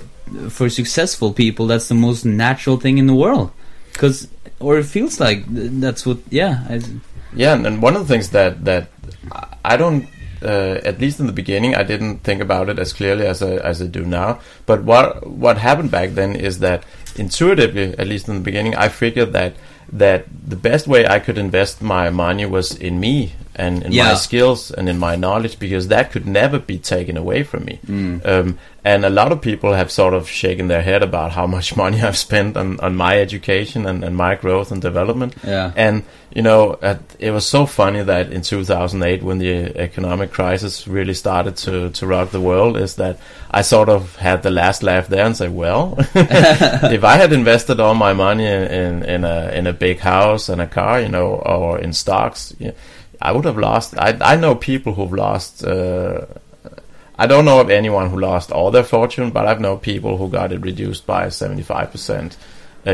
[SPEAKER 1] for successful people that's the most natural thing in the world because or it feels like th- that's what yeah I,
[SPEAKER 2] Yeah, and, one of the things that that I don't, uh, at least in the beginning, I didn't think about it as clearly as I as I do now. But what what happened back then is that intuitively, at least in the beginning, I figured that that the best way I could invest my money was in me and in
[SPEAKER 1] Yeah.
[SPEAKER 2] my skills and in my knowledge because that could never be taken away from me.
[SPEAKER 1] Mm.
[SPEAKER 2] Um, and a lot of people have sort of shaken their head about how much money I've spent on, on my education and, and my growth and development.
[SPEAKER 1] Yeah.
[SPEAKER 2] And you know, at, it was so funny that in 2008, when the economic crisis really started to to rock the world, is that I sort of had the last laugh there and say, well, if I had invested all my money in, in, in a in a big house and a car, you know, or in stocks, yeah, I would have lost. I I know people who've lost. Uh, I don't know of anyone who lost all their fortune, but I've known people who got it reduced by seventy five percent, uh,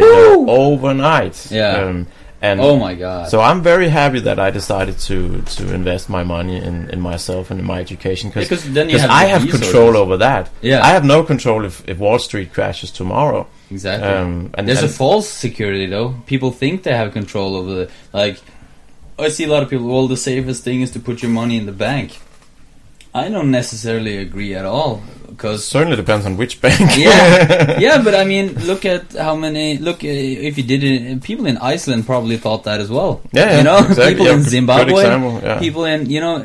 [SPEAKER 2] overnight.
[SPEAKER 1] Yeah.
[SPEAKER 2] Um, and
[SPEAKER 1] Oh my god.
[SPEAKER 2] so I'm very happy that I decided to to invest my money in, in myself and in my education because
[SPEAKER 1] because then you have
[SPEAKER 2] I have
[SPEAKER 1] resources.
[SPEAKER 2] control over that.
[SPEAKER 1] Yeah.
[SPEAKER 2] I have no control if, if Wall Street crashes tomorrow.
[SPEAKER 1] Exactly.
[SPEAKER 2] Um, and,
[SPEAKER 1] There's
[SPEAKER 2] and
[SPEAKER 1] a false security though. People think they have control over the like. I see a lot of people. Well, the safest thing is to put your money in the bank. I don't necessarily agree at all because
[SPEAKER 2] certainly depends on which bank.
[SPEAKER 1] yeah, yeah, but I mean, look at how many. Look, uh, if you did it, people in Iceland probably thought that as well.
[SPEAKER 2] Yeah,
[SPEAKER 1] you know,
[SPEAKER 2] exactly.
[SPEAKER 1] people
[SPEAKER 2] Yeah,
[SPEAKER 1] in Zimbabwe,
[SPEAKER 2] example, yeah.
[SPEAKER 1] people in you know, uh,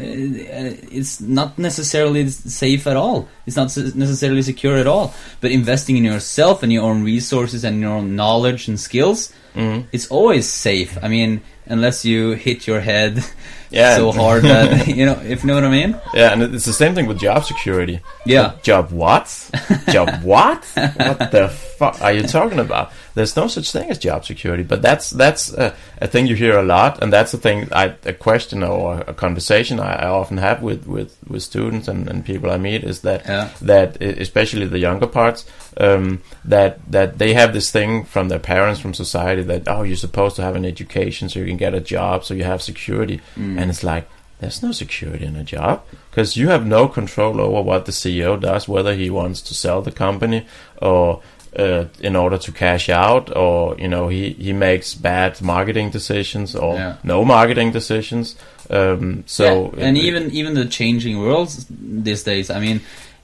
[SPEAKER 1] it's not necessarily safe at all. It's not necessarily secure at all. But investing in yourself and your own resources and your own knowledge and skills,
[SPEAKER 2] Mhm.
[SPEAKER 1] it's always safe. I mean, unless you hit your head
[SPEAKER 2] Yeah.
[SPEAKER 1] so hard that you know, if you know what I mean.
[SPEAKER 2] Yeah, and it's the same thing with job security.
[SPEAKER 1] Yeah.
[SPEAKER 2] Job what? job what? What the fuck are you talking about? There's no such thing as job security, but that's that's uh, a thing you hear a lot, and that's a thing I a question or a conversation I, I often have with with with students and, and people I meet is that
[SPEAKER 1] Yeah.
[SPEAKER 2] that especially the younger parts um, that that they have this thing from their parents from society that oh you're supposed to have an education so you can get a job so you have security
[SPEAKER 1] Mm.
[SPEAKER 2] and it's like there's no security in a job because you have no control over what the CEO does whether he wants to sell the company or uh, in order to cash out or you know he he makes bad marketing decisions or
[SPEAKER 1] Yeah.
[SPEAKER 2] no marketing decisions um, so
[SPEAKER 1] Yeah, and
[SPEAKER 2] it-
[SPEAKER 1] even even the changing worlds these days. I mean,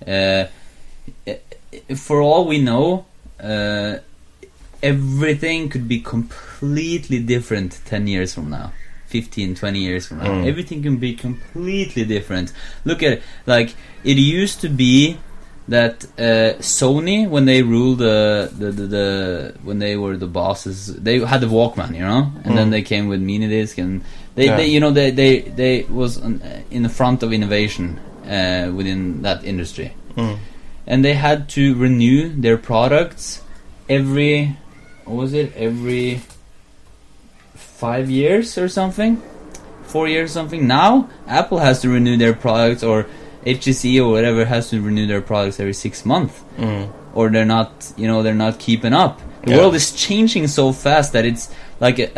[SPEAKER 1] uh, for all we know, uh, everything could be completely different ten years from now. 15 20 years from now
[SPEAKER 2] Mm.
[SPEAKER 1] everything can be completely different look at it like it used to be that uh, Sony when they ruled the, the, the, the when they were the bosses they had the Walkman you know and then
[SPEAKER 2] Mm.
[SPEAKER 1] they came with mini disc and they,
[SPEAKER 2] Yeah.
[SPEAKER 1] they you know they they they was uh, in the front of innovation uh, within that industry
[SPEAKER 2] Mm.
[SPEAKER 1] and they had to renew their products every was it? Every five years or something? Four years or something? Now apple has to renew their products or HTC or whatever has to renew their products every six months.
[SPEAKER 2] Mm.
[SPEAKER 1] or they're not you know they're not keeping up. The
[SPEAKER 2] Yeah.
[SPEAKER 1] world is changing so fast that it's like a,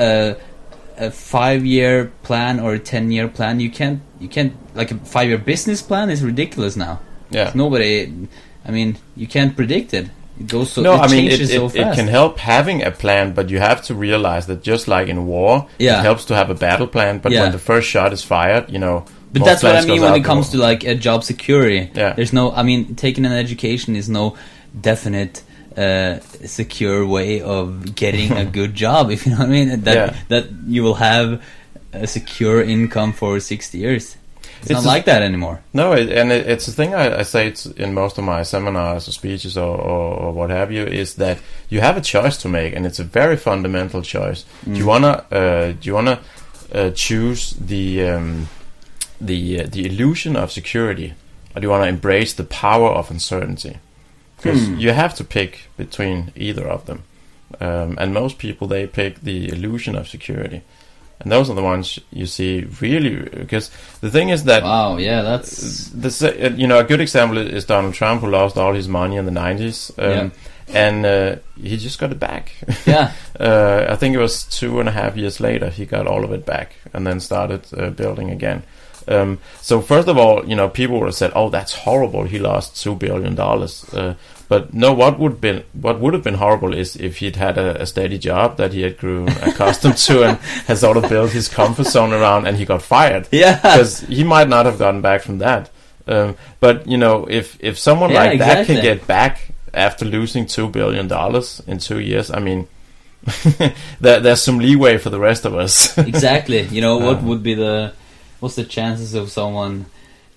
[SPEAKER 1] a, a five year plan or a ten year plan. You can't you can't like a five year business plan is ridiculous now.
[SPEAKER 2] Yeah.
[SPEAKER 1] Nobody i mean you can't predict it goes so
[SPEAKER 2] no,
[SPEAKER 1] it
[SPEAKER 2] I mean it,
[SPEAKER 1] changes
[SPEAKER 2] it,
[SPEAKER 1] so
[SPEAKER 2] it can help having a plan, but you have to realize that just like in war,
[SPEAKER 1] Yeah.
[SPEAKER 2] it helps to have a battle plan. But
[SPEAKER 1] Yeah.
[SPEAKER 2] when the first shot is fired, you know.
[SPEAKER 1] but that's what i mean when it comes to like a job security
[SPEAKER 2] Yeah.
[SPEAKER 1] there's no i mean taking an education is no definite uh, secure way of getting a good job if you know what i mean that
[SPEAKER 2] Yeah.
[SPEAKER 1] that you will have a secure income for 60 years it's,
[SPEAKER 2] It's
[SPEAKER 1] not
[SPEAKER 2] a-
[SPEAKER 1] like that anymore
[SPEAKER 2] No, it, and it, it's the thing I, I say it's in most of my seminars or speeches or, or, or what have you is that you have a choice to make, and it's a very fundamental choice. Do
[SPEAKER 1] Mm.
[SPEAKER 2] you wanna uh, do you wanna uh, choose the um, the uh, the illusion of security, or do you wanna embrace the power of uncertainty? Because
[SPEAKER 1] Hmm.
[SPEAKER 2] you have to pick between either of them, um, and most people they pick the illusion of security. And those are the ones you see really because the thing is that
[SPEAKER 1] wow yeah that's
[SPEAKER 2] the uh, you know a good example is Donald Trump who lost all his money in the 90s um,
[SPEAKER 1] Yeah.
[SPEAKER 2] and uh, he just got it back.
[SPEAKER 1] Yeah.
[SPEAKER 2] Uh, I think it was two and a half years later he got all of it back and then started uh, building again. Um, so first of all you know people would have said oh that's horrible. He lost two billion dollars. Uh, but no what would been what would have been horrible is if he'd had a, a steady job that he had grown accustomed to and has sort of built his comfort zone around and he got fired
[SPEAKER 1] yeah
[SPEAKER 2] because he might not have gotten back from that. Um, but you know, if if someone
[SPEAKER 1] Yeah,
[SPEAKER 2] like that can get back after losing two billion dollars in two years, I mean, there, there's some leeway for the rest of us.
[SPEAKER 1] exactly you know what
[SPEAKER 2] Um,
[SPEAKER 1] would be the what's the chances of someone?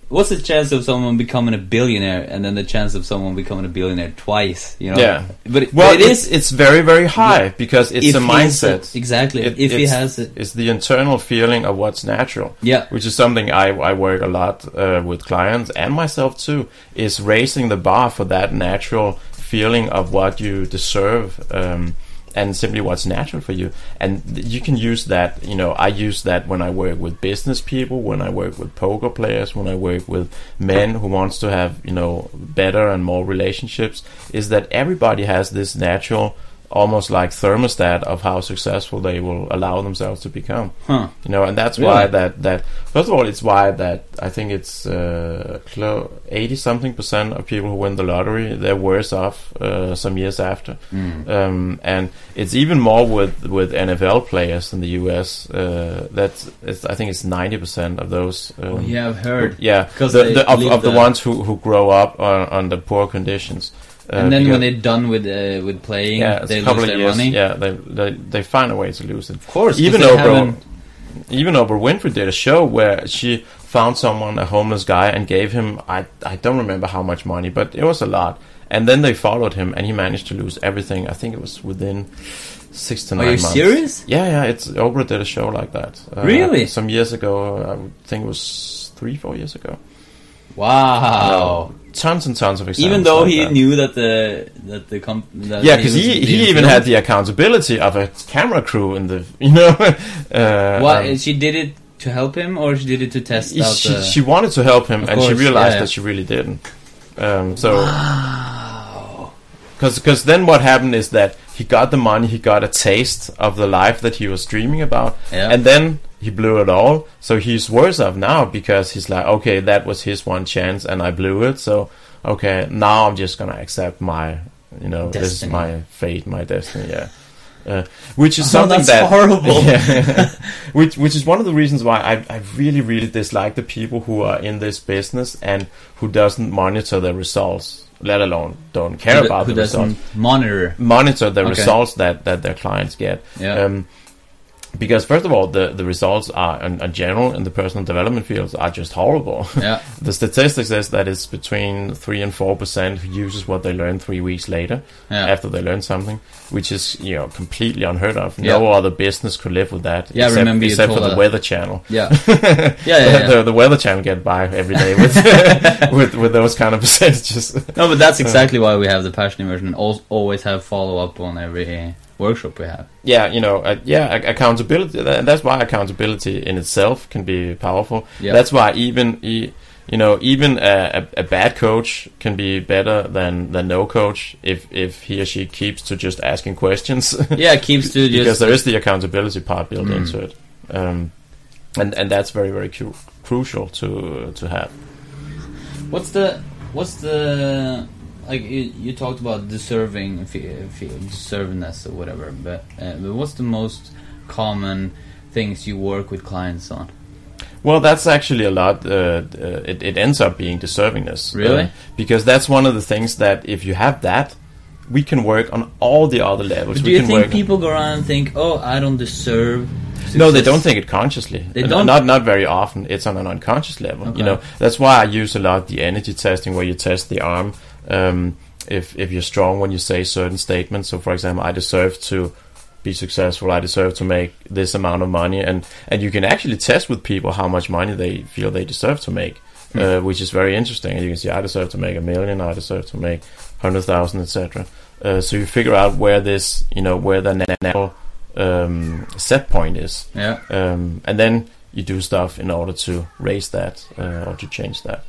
[SPEAKER 1] What's the chance of someone becoming a billionaire and then the chance of someone becoming a billionaire twice? You know.
[SPEAKER 2] Yeah.
[SPEAKER 1] But it,
[SPEAKER 2] Well,
[SPEAKER 1] but it is
[SPEAKER 2] it's very very high because it's a mindset.
[SPEAKER 1] exactly.
[SPEAKER 2] It-
[SPEAKER 1] if he has it,
[SPEAKER 2] It's the internal feeling of what's natural.
[SPEAKER 1] yeah.
[SPEAKER 2] which is something I, I work a lot uh, with clients and myself too, is raising the bar for that natural feeling of what you deserve um, and simply what's natural for you. And you can use that, you know, I use that when I work with business people, when I work with poker players, when I work with men who wants to have, you know, better and more relationships, is that everybody has this natural almost like thermostat of how successful they will allow themselves to become
[SPEAKER 1] Huh.
[SPEAKER 2] you know, and that's
[SPEAKER 1] Really?
[SPEAKER 2] why that that first of all, it's why that I think it's uh, clo- eighty something percent of people who win the lottery they're worse off uh, some years after,
[SPEAKER 1] Mm.
[SPEAKER 2] um, and it's even more with with NFL players in the U.S. Uh, that's it's, I think it's ninety percent of those. Um,
[SPEAKER 1] Oh, yeah, I've heard.
[SPEAKER 2] yeah,
[SPEAKER 1] 'Cause
[SPEAKER 2] the, the, of, of the,
[SPEAKER 1] the-
[SPEAKER 2] ones who, who grow up on, under poor conditions. Uh,
[SPEAKER 1] and then when they're done with uh, with playing,
[SPEAKER 2] yeah,
[SPEAKER 1] they lose their
[SPEAKER 2] years.
[SPEAKER 1] money.
[SPEAKER 2] Yeah, they, they they find a way to lose it.
[SPEAKER 1] Of course,
[SPEAKER 2] Even
[SPEAKER 1] they
[SPEAKER 2] Oprah, even Oprah Winfrey did a show where she found someone, a homeless guy, and gave him I I don't remember how much money, but it was a lot. And then they followed him, and he managed to lose everything. I think it was within six to
[SPEAKER 1] Are
[SPEAKER 2] nine
[SPEAKER 1] you
[SPEAKER 2] months.
[SPEAKER 1] serious?
[SPEAKER 2] Yeah, yeah. It's Oprah did a show like that. Uh,
[SPEAKER 1] Really?
[SPEAKER 2] Some years ago, I think it was three, four years ago.
[SPEAKER 1] Wow.
[SPEAKER 2] Tons and tons of examples.
[SPEAKER 1] Even though
[SPEAKER 2] like
[SPEAKER 1] he
[SPEAKER 2] that.
[SPEAKER 1] knew that the that the comp that
[SPEAKER 2] Yeah, because
[SPEAKER 1] was
[SPEAKER 2] he, he even had the accountability of a camera crew in the you know. uh,
[SPEAKER 1] What
[SPEAKER 2] um,
[SPEAKER 1] she did it to help him, or she did it to test
[SPEAKER 2] she,
[SPEAKER 1] out
[SPEAKER 2] she,
[SPEAKER 1] the.
[SPEAKER 2] she wanted to help him,
[SPEAKER 1] Of
[SPEAKER 2] and she realized
[SPEAKER 1] yeah.
[SPEAKER 2] that she really didn't. Um, so
[SPEAKER 1] wow.
[SPEAKER 2] because then what happened is that he got the money, he got a taste of the life that he was dreaming about,
[SPEAKER 1] Yeah.
[SPEAKER 2] and then he blew it all. So he's worse off now because he's like, okay, that was his one chance, and I blew it. So okay, now I'm just gonna accept my, you know, this is my fate, my destiny. Yeah. Uh, which is
[SPEAKER 1] Oh,
[SPEAKER 2] something
[SPEAKER 1] that's
[SPEAKER 2] that
[SPEAKER 1] horrible.
[SPEAKER 2] Yeah. which which is one of the reasons why I, I really really dislike the people who are in this business and who doesn't monitor the results, let alone don't care
[SPEAKER 1] who,
[SPEAKER 2] about
[SPEAKER 1] who
[SPEAKER 2] the
[SPEAKER 1] doesn't
[SPEAKER 2] results.
[SPEAKER 1] monitor.
[SPEAKER 2] Monitor the
[SPEAKER 1] Okay.
[SPEAKER 2] results that, that their clients get.
[SPEAKER 1] Yeah.
[SPEAKER 2] Um, because first of all, the, the results are in, in general in the personal development fields are just horrible.
[SPEAKER 1] yeah.
[SPEAKER 2] the statistics says that it's between three and four percent who uses what they learned three weeks later
[SPEAKER 1] Yeah.
[SPEAKER 2] after they learn something, which is you know completely unheard of.
[SPEAKER 1] Yeah.
[SPEAKER 2] No other business could live with that.
[SPEAKER 1] Yeah,
[SPEAKER 2] except,
[SPEAKER 1] remember
[SPEAKER 2] except for the
[SPEAKER 1] us.
[SPEAKER 2] Weather Channel.
[SPEAKER 1] Yeah. Yeah. Yeah. yeah.
[SPEAKER 2] the, the Weather Channel get by every day with with with those kind of percentages.
[SPEAKER 1] No, but that's uh. exactly why we have the passion immersion. Al- always have follow up on every workshop we have.
[SPEAKER 2] yeah, you know, uh, yeah, ac- accountability. tha- That's why accountability in itself can be powerful.
[SPEAKER 1] Yeah.
[SPEAKER 2] That's why even e- you know even a, a, a bad coach can be better than than no coach if if he or she keeps to just asking questions.
[SPEAKER 1] yeah, keeps to
[SPEAKER 2] because there is the accountability part built
[SPEAKER 1] Mm.
[SPEAKER 2] into it, um, and and that's very very cu- crucial to to have.
[SPEAKER 1] What's the what's the like you, you talked about deserving deservingness or whatever, but, uh, but what's the most common things you work with clients on?
[SPEAKER 2] Well, that's actually a lot. Uh, uh, it, it ends up being deservingness.
[SPEAKER 1] Really?
[SPEAKER 2] Uh, because that's one of the things that if you have that, we can work on all the other levels.
[SPEAKER 1] But
[SPEAKER 2] we
[SPEAKER 1] do you
[SPEAKER 2] can
[SPEAKER 1] think people go around and think, "Oh, I don't deserve"?
[SPEAKER 2] no, they don't think it consciously.
[SPEAKER 1] They
[SPEAKER 2] Uh,
[SPEAKER 1] don't?
[SPEAKER 2] Not not very often. It's on an unconscious level.
[SPEAKER 1] Okay.
[SPEAKER 2] You know, that's why I use a lot the energy testing, where you test the arm. Um, if if you're strong when you say certain statements. So, for example, I deserve to be successful. I deserve to make this amount of money, and and you can actually test with people how much money they feel they deserve to make,
[SPEAKER 1] Hmm.
[SPEAKER 2] uh, which is very interesting. And you can see, I deserve to make a million. I deserve to make hundred thousand, etc. Uh, so you figure out where this, you know, where the um, set point is
[SPEAKER 1] Yeah.
[SPEAKER 2] um, and then you do stuff in order to raise that uh, or to change that.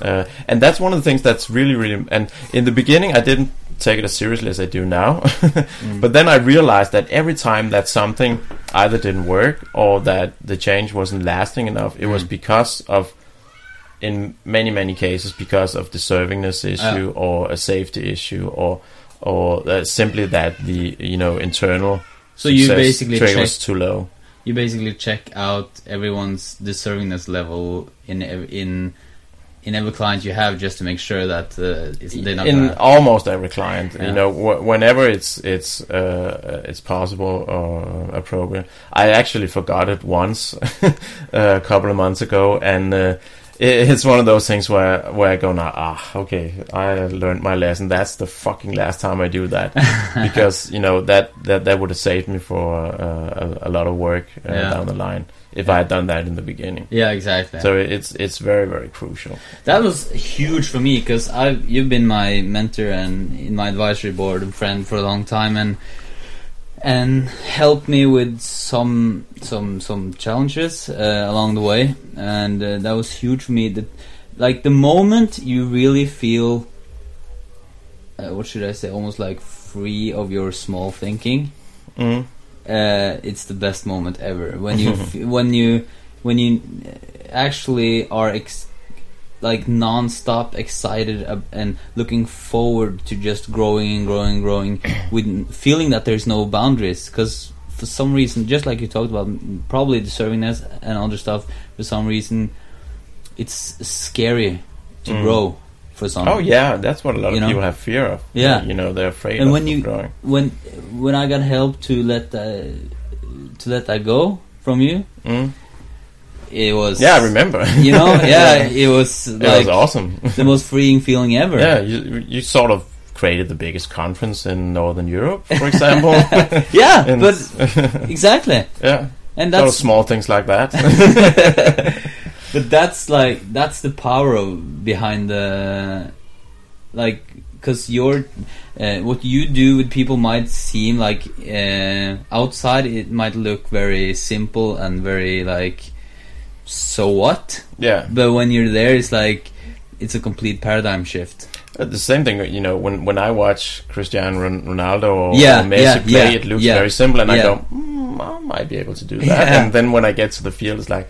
[SPEAKER 2] Uh, and that's one of the things that's really, really. And in the beginning, I didn't take it as seriously as I do now. But then I realized that every time that something either didn't work or that the change wasn't lasting enough, it was
[SPEAKER 1] Mm.
[SPEAKER 2] because of, in many, many cases, because of the deservingness issue or a safety issue or or uh, simply that the you know internal
[SPEAKER 1] So you basically check
[SPEAKER 2] was too low.
[SPEAKER 1] you basically check out everyone's deservingness level in in in every client you have, just to make sure that uh, it's, they're not
[SPEAKER 2] in
[SPEAKER 1] gonna,
[SPEAKER 2] almost every client.
[SPEAKER 1] Yeah.
[SPEAKER 2] You know, wh- whenever it's it's uh, it's possible or appropriate. I actually forgot it once a couple of months ago, and uh, it's one of those things where where I go now. Ah, okay, I learned my lesson. That's the fucking last time I do that because you know that that that would have saved me for uh, a, a lot of work uh,
[SPEAKER 1] Yeah.
[SPEAKER 2] down the line if I had done that in the beginning.
[SPEAKER 1] yeah, exactly.
[SPEAKER 2] So it's it's very very crucial.
[SPEAKER 1] That was huge for me because I you've been my mentor and in my advisory board and friend for a long time and and helped me with some some some challenges uh, along the way. And uh, that was huge for me. That like the moment you really feel uh, what should I say? Almost like free of your small thinking
[SPEAKER 2] Mm.
[SPEAKER 1] uh, it's the best moment ever. When you f- when you when you actually are ex- like non-stop excited and looking forward to just growing and growing and growing with feeling that there's no boundaries because for some reason just like you talked about probably deservingness and other stuff for some reason it's scary to
[SPEAKER 2] Mm.
[SPEAKER 1] grow for some
[SPEAKER 2] Oh yeah, that's what a lot of
[SPEAKER 1] know?
[SPEAKER 2] people have fear of.
[SPEAKER 1] Yeah.
[SPEAKER 2] you know they're afraid
[SPEAKER 1] And
[SPEAKER 2] of
[SPEAKER 1] when you-
[SPEAKER 2] growing.
[SPEAKER 1] when when I got help to let that to let that go from you
[SPEAKER 2] Mm.
[SPEAKER 1] It was
[SPEAKER 2] Yeah, I remember.
[SPEAKER 1] you know yeah it was
[SPEAKER 2] it was awesome.
[SPEAKER 1] the most freeing feeling ever
[SPEAKER 2] yeah, you you sort of created the biggest conference in Northern Europe, for example.
[SPEAKER 1] yeah
[SPEAKER 2] And-
[SPEAKER 1] but exactly
[SPEAKER 2] yeah,
[SPEAKER 1] and
[SPEAKER 2] sort of small things like that.
[SPEAKER 1] but that's like that's the power of behind the like because your uh, what you do with people might seem like uh, outside it might look very simple and very like so what
[SPEAKER 2] yeah,
[SPEAKER 1] but when you're there it's like it's a complete paradigm shift
[SPEAKER 2] Uh, the same thing. You know, when when I watch Cristiano Ron- Ronaldo or,
[SPEAKER 1] Yeah,
[SPEAKER 2] or Messi
[SPEAKER 1] yeah,
[SPEAKER 2] play,
[SPEAKER 1] yeah,
[SPEAKER 2] it looks very simple, and I go, mm, I might be able to do that. And then when I get to the field, it's like,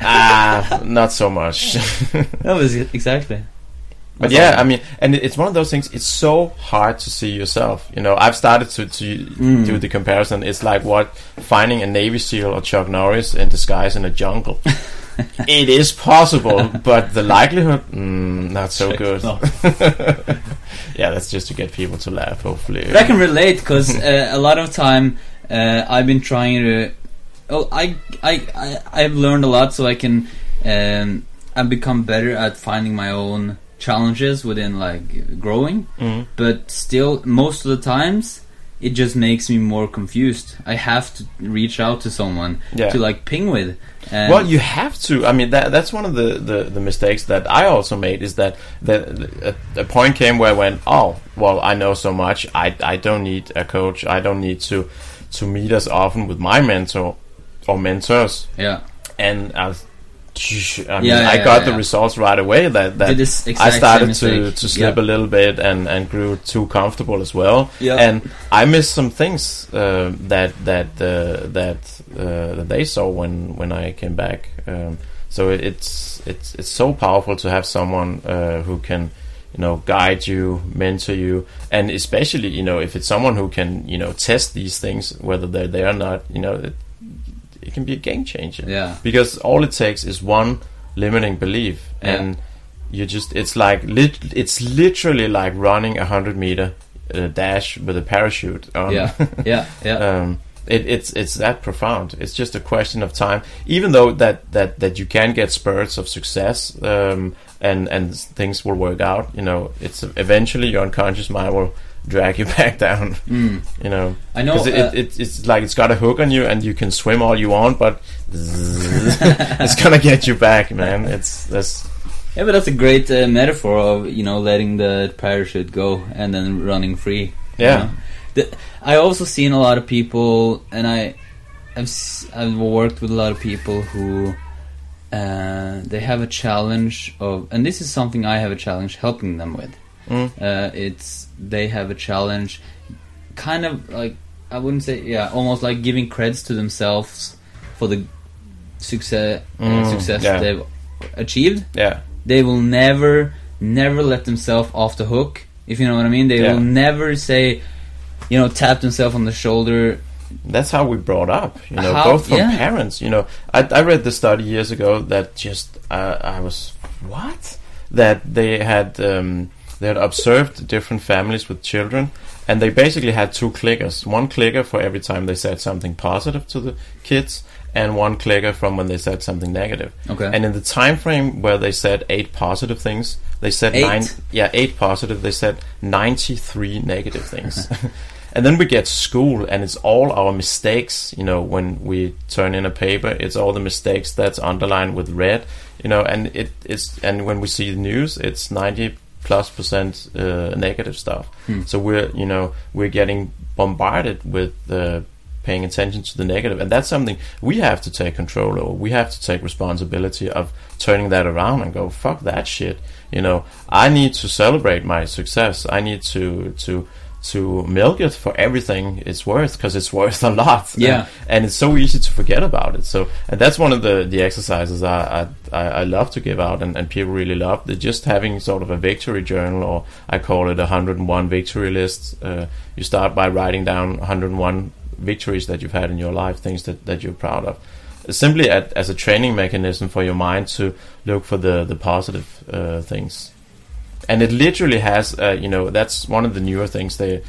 [SPEAKER 2] ah, not so much.
[SPEAKER 1] that was exactly
[SPEAKER 2] But yeah. I mean, and it's one of those things. It's so hard to see yourself. You know, I've started to to
[SPEAKER 1] Mm.
[SPEAKER 2] do the comparison. It's like what finding a Navy SEAL or Chuck Norris in disguise in a jungle. it is possible, but the likelihood, mm, not so good.
[SPEAKER 1] No.
[SPEAKER 2] yeah, that's just to get people to laugh. Hopefully,
[SPEAKER 1] But I can relate because uh, a lot of time uh, I've been trying to. Oh, I I I I've learned a lot, so I can um, I've become better at finding my own challenges within like growing.
[SPEAKER 2] Mm.
[SPEAKER 1] But still, most of the times, it just makes me more confused. I have to reach out to someone
[SPEAKER 2] Yeah.
[SPEAKER 1] to like ping with. And
[SPEAKER 2] well, you have to. I mean, that that's one of the, the, the mistakes that I also made is that the, a, a point came where I went, oh, well, I know so much. I, I don't need a coach. I don't need to to meet as often with my mentor or mentors.
[SPEAKER 1] yeah,
[SPEAKER 2] And I, I, mean,
[SPEAKER 1] Yeah,
[SPEAKER 2] I got
[SPEAKER 1] yeah,
[SPEAKER 2] the
[SPEAKER 1] yeah.
[SPEAKER 2] results right away. That that I started to, to slip
[SPEAKER 1] Yeah.
[SPEAKER 2] a little bit and, and grew too comfortable as well.
[SPEAKER 1] Yeah.
[SPEAKER 2] And I missed some things uh, that that uh, that uh, that they saw when when I came back. Um, so it's it's it's so powerful to have someone uh, who can you know guide you, mentor you, and especially you know if it's someone who can you know test these things whether they're there or not. You know it, it can be a game changer
[SPEAKER 1] yeah,
[SPEAKER 2] because all it takes is one limiting belief
[SPEAKER 1] Yeah.
[SPEAKER 2] and you just it's like lit, it's literally like running a 100 meter uh, dash with a parachute on.
[SPEAKER 1] yeah, yeah, yeah.
[SPEAKER 2] um it, it's it's that profound it's just a question of time even though that that that you can get spurts of success um and and things will work out you know it's eventually your unconscious mind will drag you back down
[SPEAKER 1] Mm.
[SPEAKER 2] you know
[SPEAKER 1] I know.
[SPEAKER 2] it,
[SPEAKER 1] uh,
[SPEAKER 2] it, it, it's like it's got a hook on you and you can swim all you want but it's gonna get you back man it's that's
[SPEAKER 1] Yeah, but that's a great uh, metaphor of you know letting the parachute go and then running free. you
[SPEAKER 2] Yeah.
[SPEAKER 1] know? The, I also seen a lot of people, and I, I've s- I've worked with a lot of people who, uh, they have a challenge of, and this is something I have a challenge helping them with.
[SPEAKER 2] Mm,
[SPEAKER 1] Uh, it's they have a challenge, kind of like I wouldn't say yeah, almost like giving credits to themselves for the success uh,
[SPEAKER 2] Mm,
[SPEAKER 1] success
[SPEAKER 2] yeah.
[SPEAKER 1] they've achieved.
[SPEAKER 2] Yeah.
[SPEAKER 1] They will never never let themselves off the hook if you know what i mean. They
[SPEAKER 2] Yeah.
[SPEAKER 1] will never say you know tap themselves on the shoulder.
[SPEAKER 2] That's how we brought up you know
[SPEAKER 1] How-
[SPEAKER 2] both from
[SPEAKER 1] yeah.
[SPEAKER 2] parents you know. I, I read the study years ago that just uh, i was what? That they had um, they had observed different families with children, and they basically had two clickers. One clicker for every time they said something positive to the kids, and one clicker from when they said something negative.
[SPEAKER 1] Okay.
[SPEAKER 2] And in the time frame where they said eight positive things, they said
[SPEAKER 1] Eight?
[SPEAKER 2] nine. Yeah, eight positive. They said ninety-three negative things. and then we get school, and it's all our mistakes. You know, when we turn in a paper, it's all the mistakes that's underlined with red. You know, and it is. And when we see the news, it's ninety plus percent uh, negative stuff.
[SPEAKER 1] Hmm.
[SPEAKER 2] So we're you know we're getting bombarded with uh, paying attention to the negative, and that's something we have to take control over. We have to take responsibility of turning that around and go fuck that shit. You know, I need to celebrate my success. I need to to to milk it for everything it's worth because it's worth a lot.
[SPEAKER 1] Yeah.
[SPEAKER 2] and it's so easy to forget about it. So, and that's one of the the exercises I I, I I love to give out, and, and people really love. They're just having sort of a victory journal, or I call it a 101 victory list. Uh, you start by writing down 101 victories that you've had in your life, things that, that you're proud of. Simply at, as a training mechanism for your mind to look for the the positive uh, things, and it literally has, uh, you know, that's one of the newer things they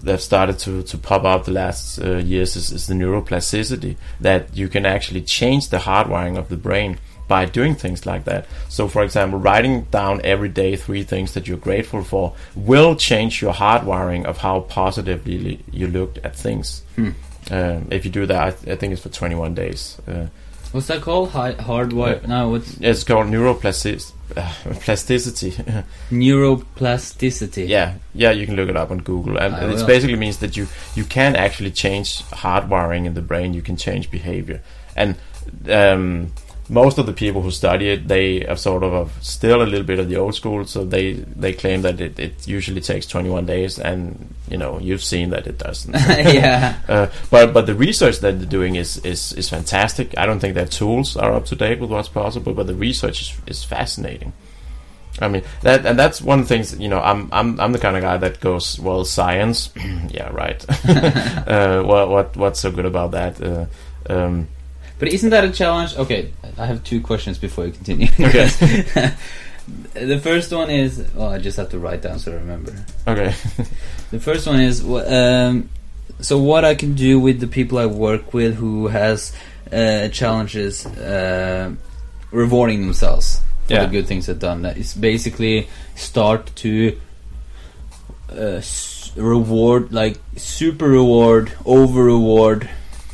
[SPEAKER 2] they've started to, to pop up the last uh, years is, is the neuroplasticity that you can actually change the hardwiring of the brain by doing things like that. So, for example, writing down every day three things that you're grateful for will change your hardwiring of how positively you looked at things.
[SPEAKER 1] Hmm.
[SPEAKER 2] Um, if you do that, I, th- I think it's for 21 days. Uh,
[SPEAKER 1] What's that called? Hi- hardwire? No, what's
[SPEAKER 2] it's called neuroplasticity. Uh, plasticity.
[SPEAKER 1] neuroplasticity?
[SPEAKER 2] Yeah, yeah, you can look it up on Google, and
[SPEAKER 1] I
[SPEAKER 2] it
[SPEAKER 1] will.
[SPEAKER 2] basically means that you you can actually change hardwiring in the brain. You can change behavior, and um, most of the people who study it, they are sort of of still a little bit of the old school. So they they claim that it, it usually takes 21 days, and you know you've seen that it doesn't.
[SPEAKER 1] yeah.
[SPEAKER 2] Uh, but but the research that they're doing is, is is fantastic. I don't think their tools are up to date with what's possible, but the research is, is fascinating. I mean that and that's one of the things you know. I'm I'm I'm the kind of guy that goes well science, yeah right. uh, what what what's so good about that? Uh, um,
[SPEAKER 1] But isn't that a challenge? Okay, I have two questions before you continue.
[SPEAKER 2] Okay.
[SPEAKER 1] the first one is, well, I just have to write down so I remember.
[SPEAKER 2] okay,
[SPEAKER 1] The first one is, um, so what I can do with the people I work with who has uh, challenges uh, rewarding themselves for
[SPEAKER 2] Yeah.
[SPEAKER 1] the good things they've done. Is basically start to uh, s- reward, like super reward, over reward,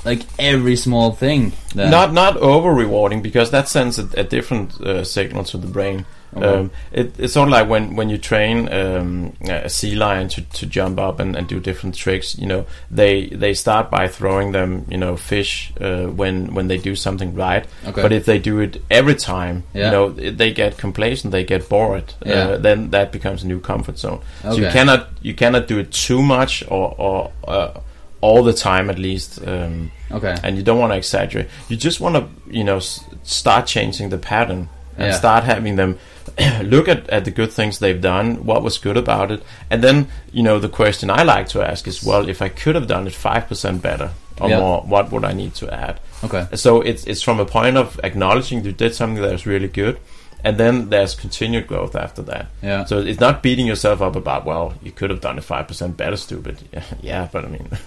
[SPEAKER 1] like every small thing. That,
[SPEAKER 2] not not over rewarding because that sends a, a different uh, signal to the brain.
[SPEAKER 1] Okay.
[SPEAKER 2] Um, it, it's sort of like when, when you train um, a sea lion to, to jump up and, and do different tricks. You know, they they start by throwing them, you know, fish uh, when when they do something right.
[SPEAKER 1] Okay.
[SPEAKER 2] But if they do it every time,
[SPEAKER 1] Yeah.
[SPEAKER 2] you know, they get complacent, they get bored.
[SPEAKER 1] Yeah.
[SPEAKER 2] Uh, then that becomes a new comfort zone. So you cannot you cannot do it too much or or uh, all the time at least. Um,
[SPEAKER 1] okay.
[SPEAKER 2] and you don't want to exaggerate. You just want to, you know, s- start changing the pattern and
[SPEAKER 1] Yeah.
[SPEAKER 2] start having them look at, at the good things they've done, what was good about it, and then, you know, the question I like to ask is, well, if I could have done it five percent better or
[SPEAKER 1] Yeah.
[SPEAKER 2] more, what would I need to add?
[SPEAKER 1] Okay.
[SPEAKER 2] So it's it's from a point of acknowledging you did something that was really good, and then there's continued growth after that.
[SPEAKER 1] Yeah.
[SPEAKER 2] So it's not beating yourself up about, well, you could have done it five percent better, stupid. Yeah, but I mean,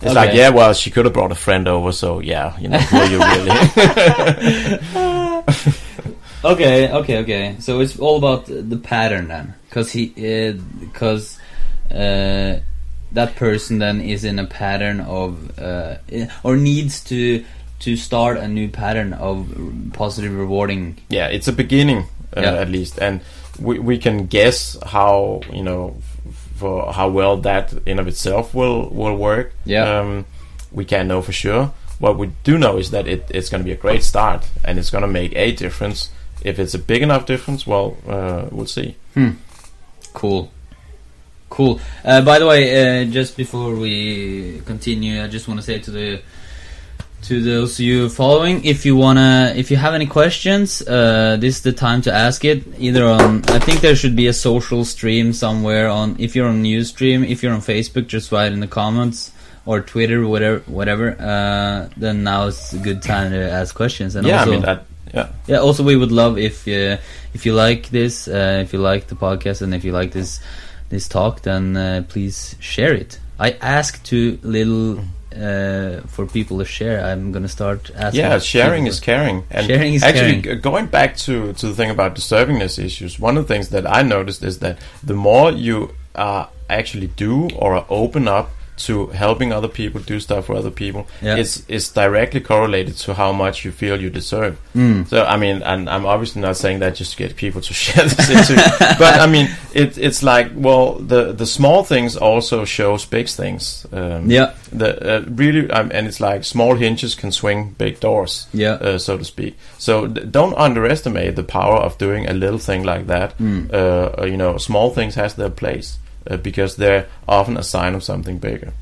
[SPEAKER 2] it's like, yeah, well, she could have brought a friend over, so yeah, you know, who are you really?
[SPEAKER 1] Okay, okay, okay. So it's all about the pattern then, because he, because uh, that person then is in a pattern of, uh, or needs to to start a new pattern of positive rewarding.
[SPEAKER 2] yeah, it's a beginning uh,
[SPEAKER 1] Yeah.
[SPEAKER 2] at least, and we we can guess how you know f- for how well that in of itself will will work.
[SPEAKER 1] Yeah.
[SPEAKER 2] Um, we can't know for sure. What we do know is that it, it's going to be a great start, and it's going to make a difference. If it's a big enough difference, well, uh, we'll see.
[SPEAKER 1] Cool, cool. Uh, by the way, uh, just before we continue, I just want to say to the to those of you following, if you wanna, if you have any questions, uh, this is the time to ask it. Either on, I think there should be a social stream somewhere on. If you're on Ustream, if you're on Facebook, just write in the comments or Twitter, whatever, whatever. Uh, then now is a good time to ask questions. And
[SPEAKER 2] yeah,
[SPEAKER 1] also,
[SPEAKER 2] I mean that. Yeah.
[SPEAKER 1] Yeah. Also, we would love if uh, if you like this, uh, if you like the podcast, and if you like this this talk, then uh, please share it. I ask too little uh, for people to share. I'm gonna start asking.
[SPEAKER 2] Yeah, sharing is caring. And
[SPEAKER 1] Sharing is
[SPEAKER 2] actually,
[SPEAKER 1] caring.
[SPEAKER 2] going back to, to the thing about deservingness issues, one of the things that I noticed is that the more you uh, actually do or open up to helping other people do stuff for other people,
[SPEAKER 1] Yeah.
[SPEAKER 2] it's it's directly correlated to how much you feel you deserve.
[SPEAKER 1] Mm.
[SPEAKER 2] So I mean, and I'm obviously not saying that just to get people to share this into, but I mean, it, it's like well, the the small things also shows big things. Um,
[SPEAKER 1] Yeah.
[SPEAKER 2] The uh, really, um, and it's like small hinges can swing big doors
[SPEAKER 1] Yeah.
[SPEAKER 2] uh, so to speak. So d- don't underestimate the power of doing a little thing like that.
[SPEAKER 1] Mm.
[SPEAKER 2] Uh, uh, you know, small things has their place uh, because they're often a sign of something bigger.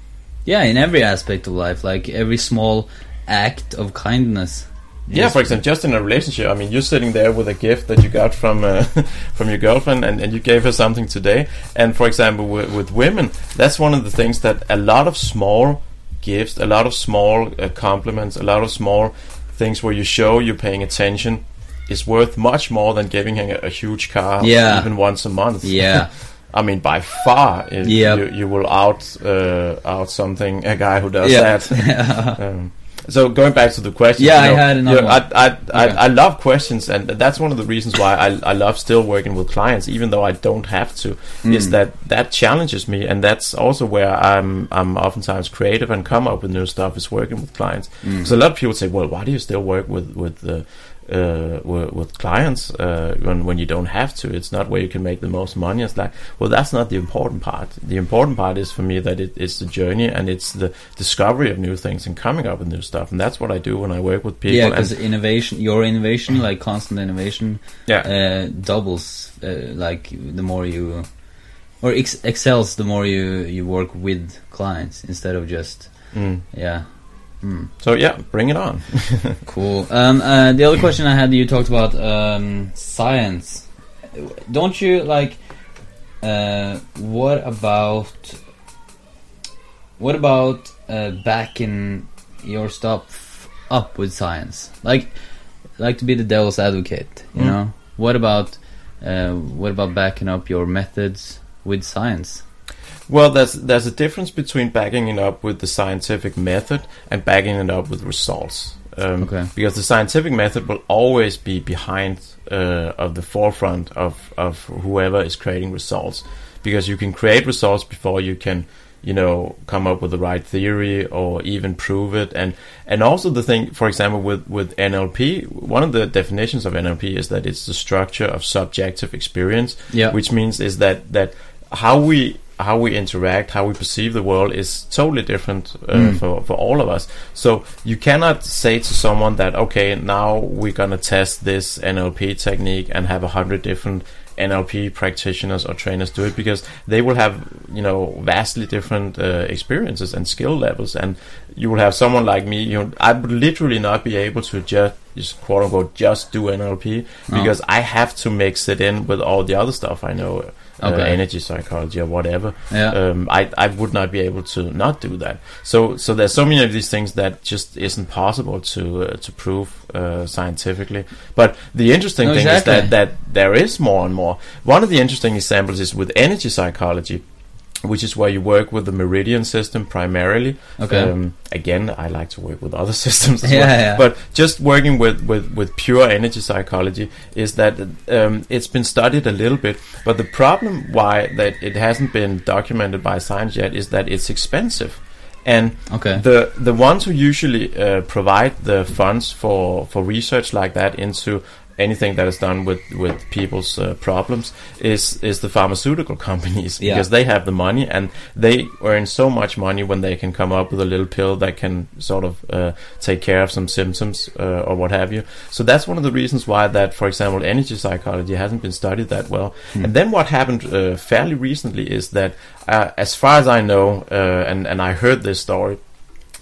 [SPEAKER 1] Yeah, in every aspect of life, like every small act of kindness.
[SPEAKER 2] Yeah, for example, just in a relationship. I mean, you're sitting there with a gift that you got from uh, from your girlfriend, and, and you gave her something today. And for example, with, with women, that's one of the things that a lot of small gifts, a lot of small uh, compliments, a lot of small things where you show you're paying attention is worth much more than giving her a, a huge car,
[SPEAKER 1] Yeah.
[SPEAKER 2] even once a month.
[SPEAKER 1] Yeah.
[SPEAKER 2] I mean, by far, if
[SPEAKER 1] Yep.
[SPEAKER 2] you, you will out uh, out something a guy who does
[SPEAKER 1] Yeah.
[SPEAKER 2] that. um, so going back to the question,
[SPEAKER 1] Yeah,
[SPEAKER 2] you
[SPEAKER 1] I had another
[SPEAKER 2] you know, I, I, I. I love questions, and that's one of the reasons why I, I love still working with clients, even though I don't have to. Is
[SPEAKER 1] Mm.
[SPEAKER 2] that that challenges me, and that's also where I'm I'm oftentimes creative and come up with new stuff. Is working with clients.
[SPEAKER 1] Mm.
[SPEAKER 2] So a lot of people say, well, why do you still work with with uh, uh, with, with clients uh, when when you don't have to? It's not where you can make the most money. It's like, well, that's not the important part. The important part is for me that it is the journey and it's the discovery of new things and coming up with new stuff. And that's what I do when I work with people.
[SPEAKER 1] yeah, because innovation, your innovation, like constant innovation,
[SPEAKER 2] yeah,
[SPEAKER 1] uh, doubles. Uh, like the more you, or ex- excels, the more you you work with clients instead of just
[SPEAKER 2] mm.
[SPEAKER 1] yeah. Mm.
[SPEAKER 2] so yeah, bring it on.
[SPEAKER 1] Cool. Um, uh, the other question I had, you talked about um, science. Don't you like? Uh, what about? What about uh, backing your stuff up with science? Like, like to be the devil's advocate. You
[SPEAKER 2] Mm.
[SPEAKER 1] know. What about? Uh, what about backing up your methods with science?
[SPEAKER 2] Well, there's there's a difference between backing it up with the scientific method and backing it up with results. Um,
[SPEAKER 1] Okay.
[SPEAKER 2] Because the scientific method will always be behind uh, of the forefront of of whoever is creating results, because you can create results before you can, you know, come up with the right theory or even prove it. And and also the thing, for example, with with NLP, one of the definitions of NLP is that it's the structure of subjective experience
[SPEAKER 1] Yeah.
[SPEAKER 2] which means is that that how we how we interact, how we perceive the world is totally different uh,
[SPEAKER 1] Mm.
[SPEAKER 2] for for all of us. So you cannot say to someone that okay, now we're gonna test this NLP technique and have a hundred different NLP practitioners or trainers do it because they will have you know vastly different uh, experiences and skill levels, and you will have someone like me. You know, I would literally not be able to just just quote unquote just do NLP
[SPEAKER 1] No.
[SPEAKER 2] because I have to mix it in with all the other stuff I know, uh, energy psychology or whatever.
[SPEAKER 1] Yeah.
[SPEAKER 2] Um, I I would not be able to not do that. So so there's so many of these things that just isn't possible to uh, to prove uh, scientifically. But the interesting
[SPEAKER 1] No,
[SPEAKER 2] thing
[SPEAKER 1] exactly.
[SPEAKER 2] is that that there is more and more. One of the interesting examples is with energy psychology. Which is where you work with the meridian system primarily.
[SPEAKER 1] Okay.
[SPEAKER 2] Um, again, I like to work with other systems as
[SPEAKER 1] Yeah,
[SPEAKER 2] well.
[SPEAKER 1] yeah.
[SPEAKER 2] But just working with, with, with pure energy psychology is that um, it's been studied a little bit, but the problem why that it hasn't been documented by science yet is that it's expensive. And
[SPEAKER 1] Okay.
[SPEAKER 2] the the ones who usually uh, provide the funds for, for research like that into anything that is done with with people's uh, problems is is the pharmaceutical companies
[SPEAKER 1] Yeah.
[SPEAKER 2] because they have the money and they earn so much money when they can come up with a little pill that can sort of uh, take care of some symptoms uh, or what have you. So that's one of the reasons why that, for example, energy psychology hasn't been studied that well.
[SPEAKER 1] Hmm.
[SPEAKER 2] And then what happened uh, fairly recently is that, uh, as far as I know, uh, and and I heard this story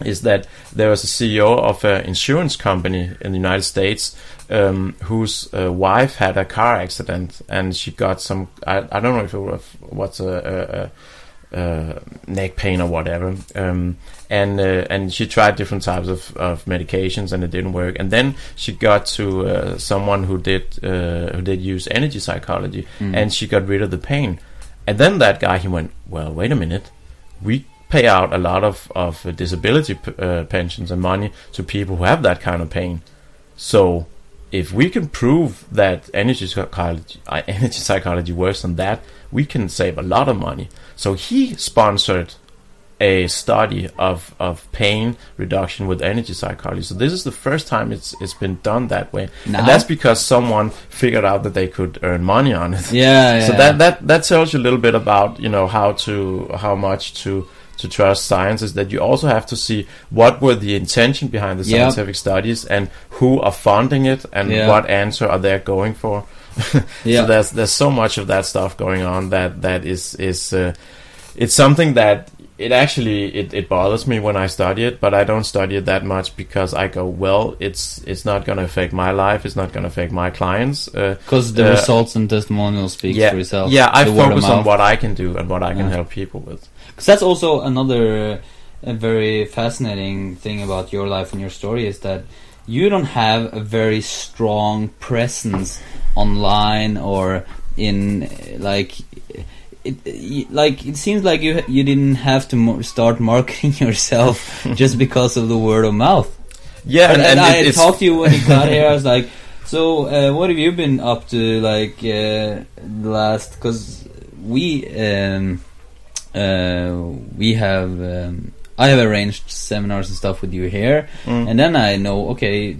[SPEAKER 2] is that there was a CEO of an insurance company in the United States um, whose uh, wife had a car accident and she got some I, I don't know if it was what's a, a, uh, neck pain or whatever. Um, and uh, and she tried different types of, of medications and it didn't work. And then she got to uh, someone who did uh, who did use energy psychology,
[SPEAKER 1] Mm.
[SPEAKER 2] and she got rid of the pain. And then that guy he went, well, wait a minute, we pay out a lot of of disability p- uh, pensions and money to people who have that kind of pain. So if we can prove that energy psychology, uh, energy psychology works on that, we can save a lot of money. So he sponsored a study of, of pain reduction with energy psychology. So this is the first time it's it's been done that way,
[SPEAKER 1] Now?
[SPEAKER 2] and that's because someone figured out that they could earn money on it.
[SPEAKER 1] Yeah, yeah.
[SPEAKER 2] So that that that tells you a little bit about you know how to how much to to trust science is that you also have to see what were the intention behind the
[SPEAKER 1] Yep.
[SPEAKER 2] scientific studies and who are funding it and
[SPEAKER 1] Yeah.
[SPEAKER 2] what answer are they going for.
[SPEAKER 1] Yeah.
[SPEAKER 2] So there's there's so much of that stuff going on that that is is uh, it's something that it actually it, it bothers me when I study it, but I don't study it that much because I go well. It's it's not going to affect my life. It's not going to affect my clients. Uh,
[SPEAKER 1] Because the
[SPEAKER 2] uh,
[SPEAKER 1] results and testimonials speak
[SPEAKER 2] yeah,
[SPEAKER 1] for itself.
[SPEAKER 2] yeah. I focus on what I can do and what I can
[SPEAKER 1] Yeah.
[SPEAKER 2] help people with.
[SPEAKER 1] Because that's also another uh, a very fascinating thing about your life and your story is that you don't have a very strong presence online or in like it, like it seems like you you didn't have to start marketing yourself just because of the word of mouth.
[SPEAKER 2] Yeah,
[SPEAKER 1] and, and, I
[SPEAKER 2] it- it's-
[SPEAKER 1] talked to you when you got here. I was like, so uh, what have you been up to, like uh, the last? Because we um, uh, we have um, I have arranged seminars and stuff with you here,
[SPEAKER 2] Mm.
[SPEAKER 1] and then I know okay,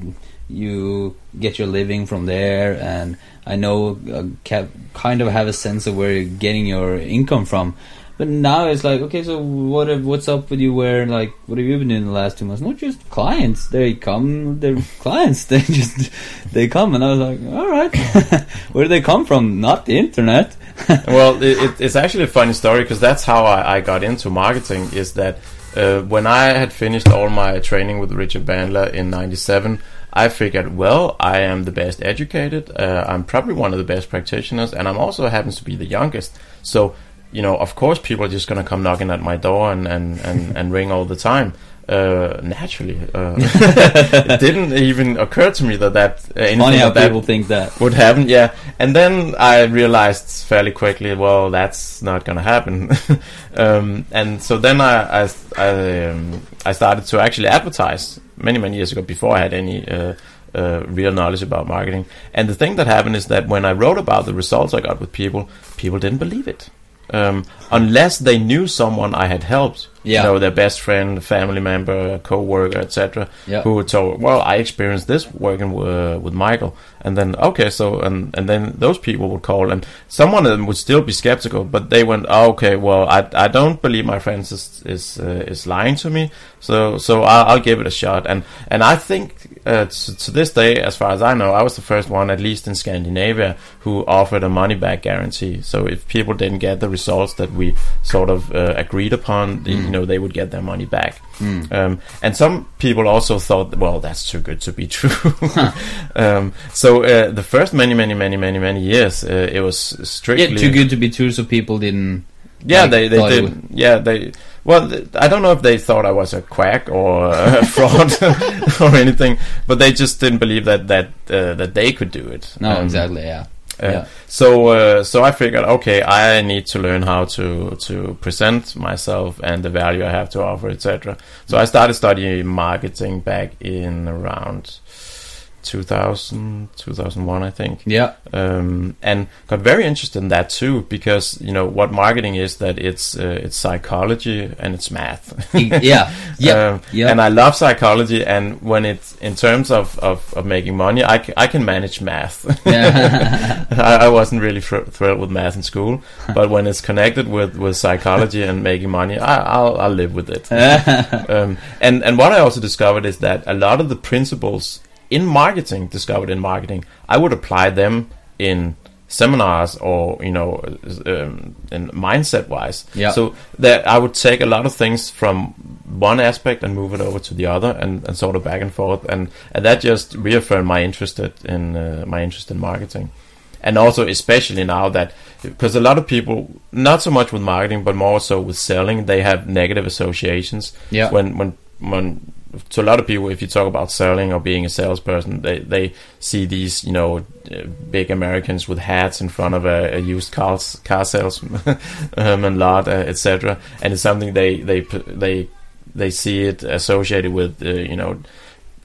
[SPEAKER 1] you get your living from there, and I know uh, ca- kind of have a sense of where you're getting your income from. But now it's like, okay, so what? Have, what's up with you? Where like, what have you been doing the last two months? Not just clients. They come. They're clients. They just they come, and I was like, all right, where do they come from? Not the internet.
[SPEAKER 2] well, it, it, it's actually a funny story because that's how I, I got into marketing. Is that uh, when I had finished all my training with Richard Bandler in '97, I figured, well, I am the best educated. Uh, I'm probably one of the best practitioners, and I'm also happens to be the youngest. So, you know, of course, people are just going to come knocking at my door and and, and, and ring all the time. Uh, naturally, uh, it didn't even occur to me that that uh, anything
[SPEAKER 1] Funny how
[SPEAKER 2] that
[SPEAKER 1] people think that.
[SPEAKER 2] would happen. Yeah, and then I realized fairly quickly, well, that's not gonna happen. um, and so then I I I, um, I started to actually advertise many many years ago before I had any. Uh, uh, real knowledge about marketing, and the thing that happened is that when I wrote about the results I got with people, people didn't believe it, um, unless they knew someone I had helped,
[SPEAKER 1] Yeah.
[SPEAKER 2] you know, their best friend, family member, co-worker, etc
[SPEAKER 1] Yeah.
[SPEAKER 2] who told, well, I experienced this working uh, with Michael, and then okay, so and and then those people would call, and some of them would still be skeptical, but they went, oh, okay, well, I I don't believe my friends is is uh, is lying to me, so so I'll, I'll give it a shot, and and I think uh, to, to this day, as far as I know, I was the first one, at least in Scandinavia, who offered a money back guarantee. So if people didn't get the results that we sort of uh, agreed upon, the- you know, they would get their money back. Um, and some people also thought, well, that's too good to be true. um, so uh, the first many, many, many, many, many years, uh, it was strictly
[SPEAKER 1] Yeah, too good to be true, so people didn't.
[SPEAKER 2] Yeah,
[SPEAKER 1] like,
[SPEAKER 2] they they did. Yeah, they. Well, th- I don't know if they thought I was a quack or a fraud or anything, but they just didn't believe that that uh, that they could do it.
[SPEAKER 1] No,
[SPEAKER 2] Um,
[SPEAKER 1] exactly. Yeah.
[SPEAKER 2] Uh,
[SPEAKER 1] Yeah.
[SPEAKER 2] So uh, so I figured, okay, I need to learn how to to present myself and the value I have to offer, etc. So I started studying marketing back in around 2000, 2001, I think
[SPEAKER 1] Yeah.
[SPEAKER 2] um, and got very interested in that too because you know what marketing is that it's uh, it's psychology and it's math
[SPEAKER 1] yeah. Yeah.
[SPEAKER 2] Um,
[SPEAKER 1] yeah.
[SPEAKER 2] and I love psychology and when it's in terms of, of, of making money I, c- I can manage math
[SPEAKER 1] yeah.
[SPEAKER 2] I, I wasn't really thr- thrilled with math in school but when it's connected with, with psychology and making money I, I'll, I'll live with it um, and and what I also discovered is that a lot of the principles in marketing discovered in marketing, I would apply them in seminars or you know um, in mindset wise.
[SPEAKER 1] Yeah.
[SPEAKER 2] So that I would take a lot of things from one aspect and move it over to the other and, and sort of back and forth and, and that just reaffirmed my interest in uh, my interest in marketing. and also especially now that because a lot of people, not so much with marketing, but more so with selling, they have negative associations.
[SPEAKER 1] Yeah.
[SPEAKER 2] When when when to a lot of people, if you talk about selling or being a salesperson, they they see these you know big Americans with hats in front of a, a used car car salesman um, lot, uh, etc. And it's something they they they they see it associated with uh, you know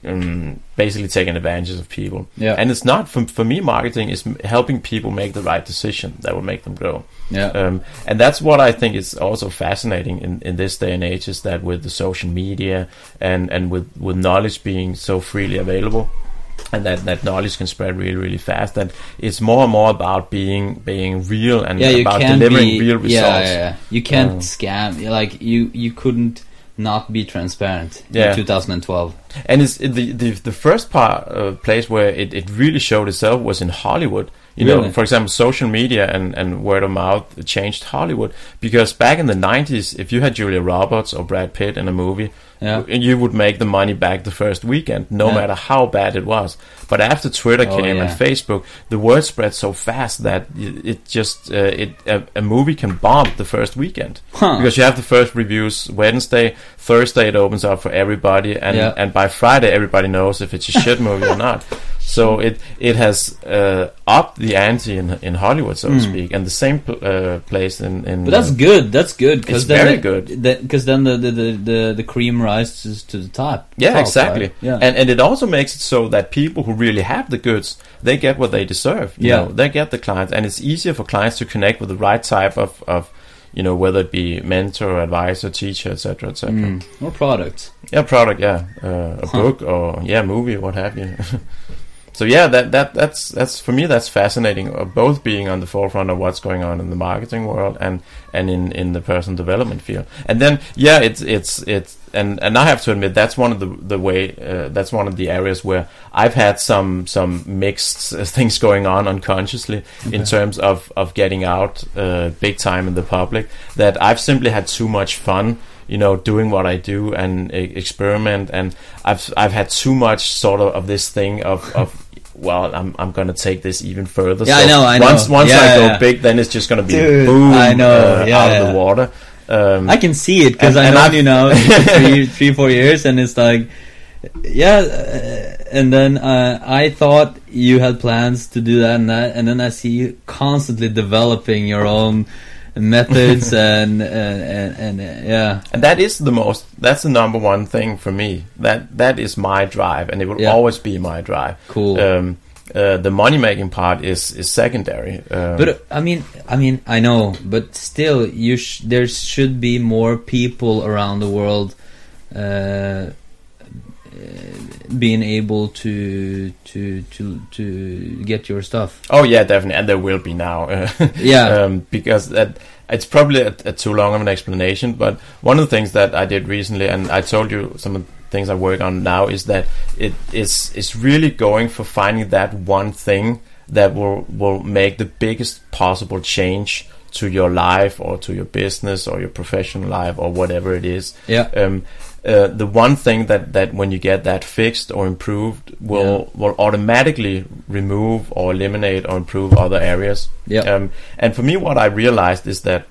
[SPEAKER 2] um, basically taking advantage of people.
[SPEAKER 1] Yeah.
[SPEAKER 2] And it's not for for me. Marketing is helping people make the right decision that will make them grow.
[SPEAKER 1] Yeah.
[SPEAKER 2] Um, and that's what I think is also fascinating in, in this day and age is that with the social media and, and with, with knowledge being so freely available and that, that knowledge can spread really, really fast, that it's more and more about being being real and
[SPEAKER 1] yeah,
[SPEAKER 2] about delivering
[SPEAKER 1] be,
[SPEAKER 2] real results.
[SPEAKER 1] Yeah, yeah, yeah. You can't
[SPEAKER 2] Um,
[SPEAKER 1] scam. Like you, you couldn't not be transparent
[SPEAKER 2] Yeah.
[SPEAKER 1] in 2012.
[SPEAKER 2] And it's it- the the the first part uh, place where it, it really showed itself was in Hollywood. You
[SPEAKER 1] Really?
[SPEAKER 2] know, for example, social media and, and word of mouth changed Hollywood because back in the '90s, if you had Julia Roberts or Brad Pitt in a movie,
[SPEAKER 1] Yeah.
[SPEAKER 2] you would make the money back the first weekend, no
[SPEAKER 1] Yeah.
[SPEAKER 2] matter how bad it was. But after Twitter
[SPEAKER 1] Oh,
[SPEAKER 2] came and. Facebook, the word spread so fast that it just uh, it a, a movie can bomb the first weekend
[SPEAKER 1] Huh.
[SPEAKER 2] because you have the first reviews Wednesday, Thursday it opens up for everybody, and
[SPEAKER 1] Yeah.
[SPEAKER 2] and by Friday everybody knows if it's a shit movie or not. So it it has uh, upped the ante in in Hollywood, so to speak, and the same pl- uh, place in in.
[SPEAKER 1] Hmm. But that's
[SPEAKER 2] uh,
[SPEAKER 1] good. That's good because
[SPEAKER 2] It's
[SPEAKER 1] then
[SPEAKER 2] very
[SPEAKER 1] the,
[SPEAKER 2] good.
[SPEAKER 1] Because then the, the, the, the, the cream rises to the top.
[SPEAKER 2] yeah,
[SPEAKER 1] top,
[SPEAKER 2] exactly.
[SPEAKER 1] right? Yeah.
[SPEAKER 2] And and it also makes it so that people who really have the goods, they get what they deserve. You
[SPEAKER 1] Yeah.
[SPEAKER 2] know, they get the clients, and it's easier for clients to connect with the right type of of. You know, whether it be mentor, advisor, teacher, etc., etc.
[SPEAKER 1] Mm. More products.
[SPEAKER 2] Yeah, product. Yeah, uh, a
[SPEAKER 1] Huh.
[SPEAKER 2] book or yeah, movie, what have you. so yeah, that that that's that's for me that's fascinating. Uh, both being on the forefront of what's going on in the marketing world and and in in the personal development field. And then yeah, it's it's it's and and I have to admit that's one of the the way uh, that's one of the areas where I've had some some mixed uh, things going on unconsciously in terms of of getting out uh, big time in the public. That I've simply had too much fun you know doing what I do and experiment and I've I've had too much sort of of this thing of of well I'm I'm gonna take this even further
[SPEAKER 1] Yeah, I know, I know.
[SPEAKER 2] once once
[SPEAKER 1] Yeah,
[SPEAKER 2] I go
[SPEAKER 1] yeah.
[SPEAKER 2] big then it's just gonna be
[SPEAKER 1] Dude,
[SPEAKER 2] boom
[SPEAKER 1] I know,
[SPEAKER 2] uh,
[SPEAKER 1] yeah,
[SPEAKER 2] out of the water um,
[SPEAKER 1] I can see it because I know
[SPEAKER 2] I've-
[SPEAKER 1] you now three, three, four years, and it's like, yeah. Uh, and then uh, I thought you had plans to do that and that, and then I see you constantly developing your own methods and and and, and yeah,
[SPEAKER 2] and that is the most that's the number one thing for me that that is my drive and it will
[SPEAKER 1] Yeah.
[SPEAKER 2] always be my drive
[SPEAKER 1] cool.
[SPEAKER 2] um, uh, the money making part is is secondary um,
[SPEAKER 1] But uh, I mean, I mean, I know, but still, you sh- there should be more people around the world uh, being able to to to to get your stuff.
[SPEAKER 2] Oh yeah, definitely, and there will be now. uh,
[SPEAKER 1] Yeah.
[SPEAKER 2] um, because that it's probably a, a too long of an explanation. But one of the things that I did recently, and I told you some of the things I work on now, is that it is is really going for finding that one thing that will will make the biggest possible change to your life or to your business or your professional life or whatever it is
[SPEAKER 1] Yeah.
[SPEAKER 2] um, uh, the one thing that, that when you get that fixed or improved will will automatically remove or eliminate or improve other areas.
[SPEAKER 1] Yeah.
[SPEAKER 2] Um, and for me, what I realized is that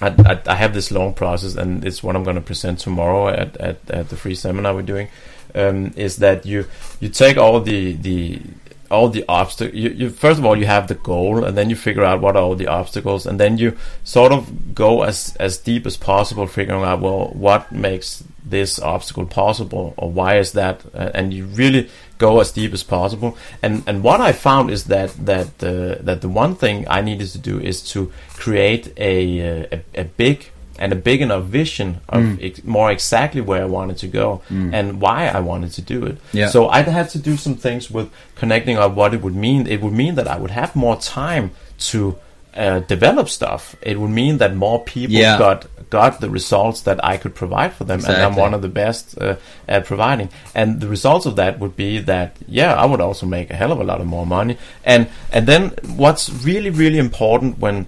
[SPEAKER 2] I, I, I have this long process, and it's what I'm going to present tomorrow at, at, at the free seminar we're doing. Um, is that you you take all the the all the obstacles. You, you first of all you have the goal, and then you figure out what are all the obstacles, and then you sort of go as as deep as possible, figuring out well what makes this obstacle possible, or why is that, uh, and you really go as deep as possible. And and what I found is that that uh, that the one thing I needed to do is to create a uh, a, a big and a big enough vision of
[SPEAKER 1] Mm.
[SPEAKER 2] ex- more exactly where I wanted to go and why I wanted to do it.
[SPEAKER 1] Yeah.
[SPEAKER 2] So I had to do some things with connecting on what it would mean. It would mean that I would have more time to uh, develop stuff. It would mean that more people
[SPEAKER 1] Yeah.
[SPEAKER 2] got got the results that I could provide for them, and I'm one of the best uh, at providing. And the results of that would be that yeah, I would also make a hell of a lot of more money. And and then what's really really important when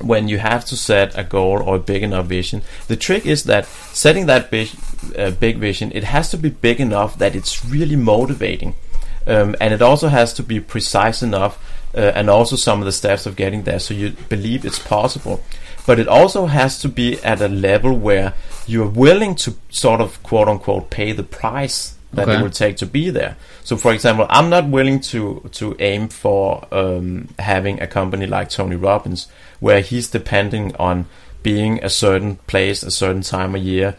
[SPEAKER 2] when you have to set a goal or a big enough vision. The trick is that setting that big, uh, big vision, it has to be big enough that it's really motivating. Um, and it also has to be precise enough uh, and also some of the steps of getting there, so you believe it's possible. But it also has to be at a level where you're willing to sort of quote unquote pay the price that
[SPEAKER 1] Okay.
[SPEAKER 2] it will take to be there. So, for example, I'm not willing to to aim for um, having a company like Tony Robbins, where he's depending on being a certain place, a certain time of year,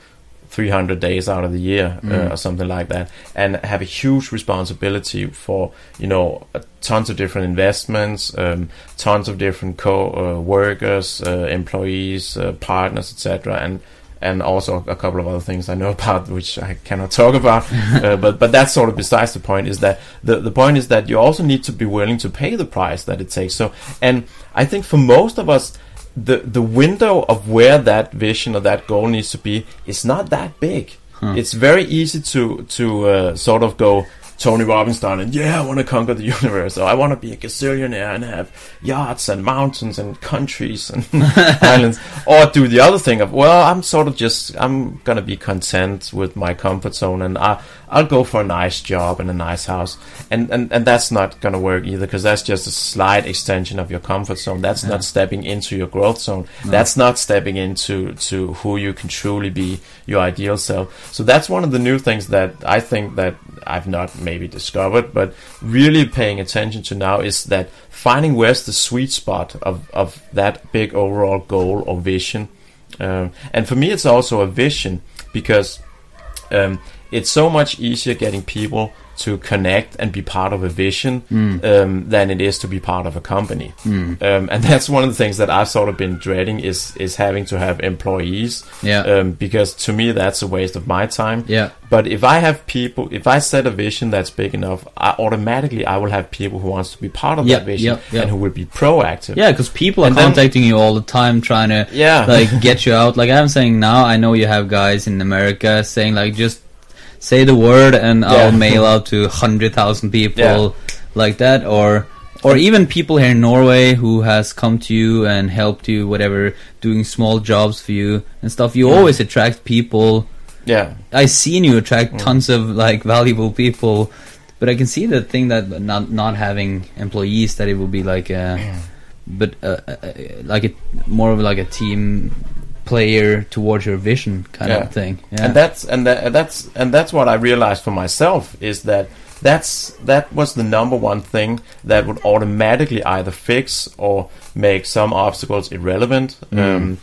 [SPEAKER 2] 300 days out of the year, uh, or something like that, and have a huge responsibility for you know uh, tons of different investments, um, tons of different co-workers, uh, employees, uh, partners, etc., and and also a couple of other things I know about which I cannot talk about. uh, but but that's sort of besides the point. Is that the the point is that you also need to be willing to pay the price that it takes. So and I think for most of us. The, the window of where that vision or that goal needs to be is not that big. It's very easy to to uh, sort of go Tony Robbins style and yeah, I want to conquer the universe, or I want to be a gazillionaire and have yachts and mountains and countries and islands, or do the other thing of well, I'm sort of just I'm gonna be content with my comfort zone and I I'll go for a nice job and a nice house, and and and that's not gonna work either because that's just a slight extension of your comfort zone. That's not stepping into your growth zone. That's not stepping into to who you can truly be, your ideal self. So that's one of the new things that I think that I've not maybe discovered, but really paying attention to now is that finding where's the sweet spot of, of that big overall goal or vision. Um, and for me, it's also a vision because um, it's so much easier getting people to connect and be part of a vision um, than it is to be part of a company. Um, and that's one of the things that I've sort of been dreading is is having to have employees.
[SPEAKER 1] Yeah.
[SPEAKER 2] Um, because to me that's a waste of my time.
[SPEAKER 1] Yeah.
[SPEAKER 2] But if I have people, if I set a vision that's big enough, I automatically I will have people who wants to be part of
[SPEAKER 1] Yeah,
[SPEAKER 2] that vision
[SPEAKER 1] yeah, yeah.
[SPEAKER 2] and who will be proactive.
[SPEAKER 1] Yeah, because people are
[SPEAKER 2] And then-
[SPEAKER 1] contacting you all the time, trying to
[SPEAKER 2] Yeah.
[SPEAKER 1] like get you out. Like I'm saying now, I know you have guys in America saying like just say the word and I'll mail out to hundred thousand people
[SPEAKER 2] Yeah.
[SPEAKER 1] like that, or or even people here in Norway who has come to you and helped you, whatever, doing small jobs for you and stuff. You
[SPEAKER 2] Yeah.
[SPEAKER 1] always attract people.
[SPEAKER 2] Yeah.
[SPEAKER 1] I seen you attract
[SPEAKER 2] Mm.
[SPEAKER 1] tons of like valuable people, but I can see the thing that not not having employees that it will be like a, but uh, uh, uh, like a more of like a team player towards your vision kind
[SPEAKER 2] Yeah.
[SPEAKER 1] of thing. Yeah.
[SPEAKER 2] and that's and that, that's and that's what I realized for myself is that that's that was the number one thing that would automatically either fix or make some obstacles irrelevant.
[SPEAKER 1] Mm.
[SPEAKER 2] Um,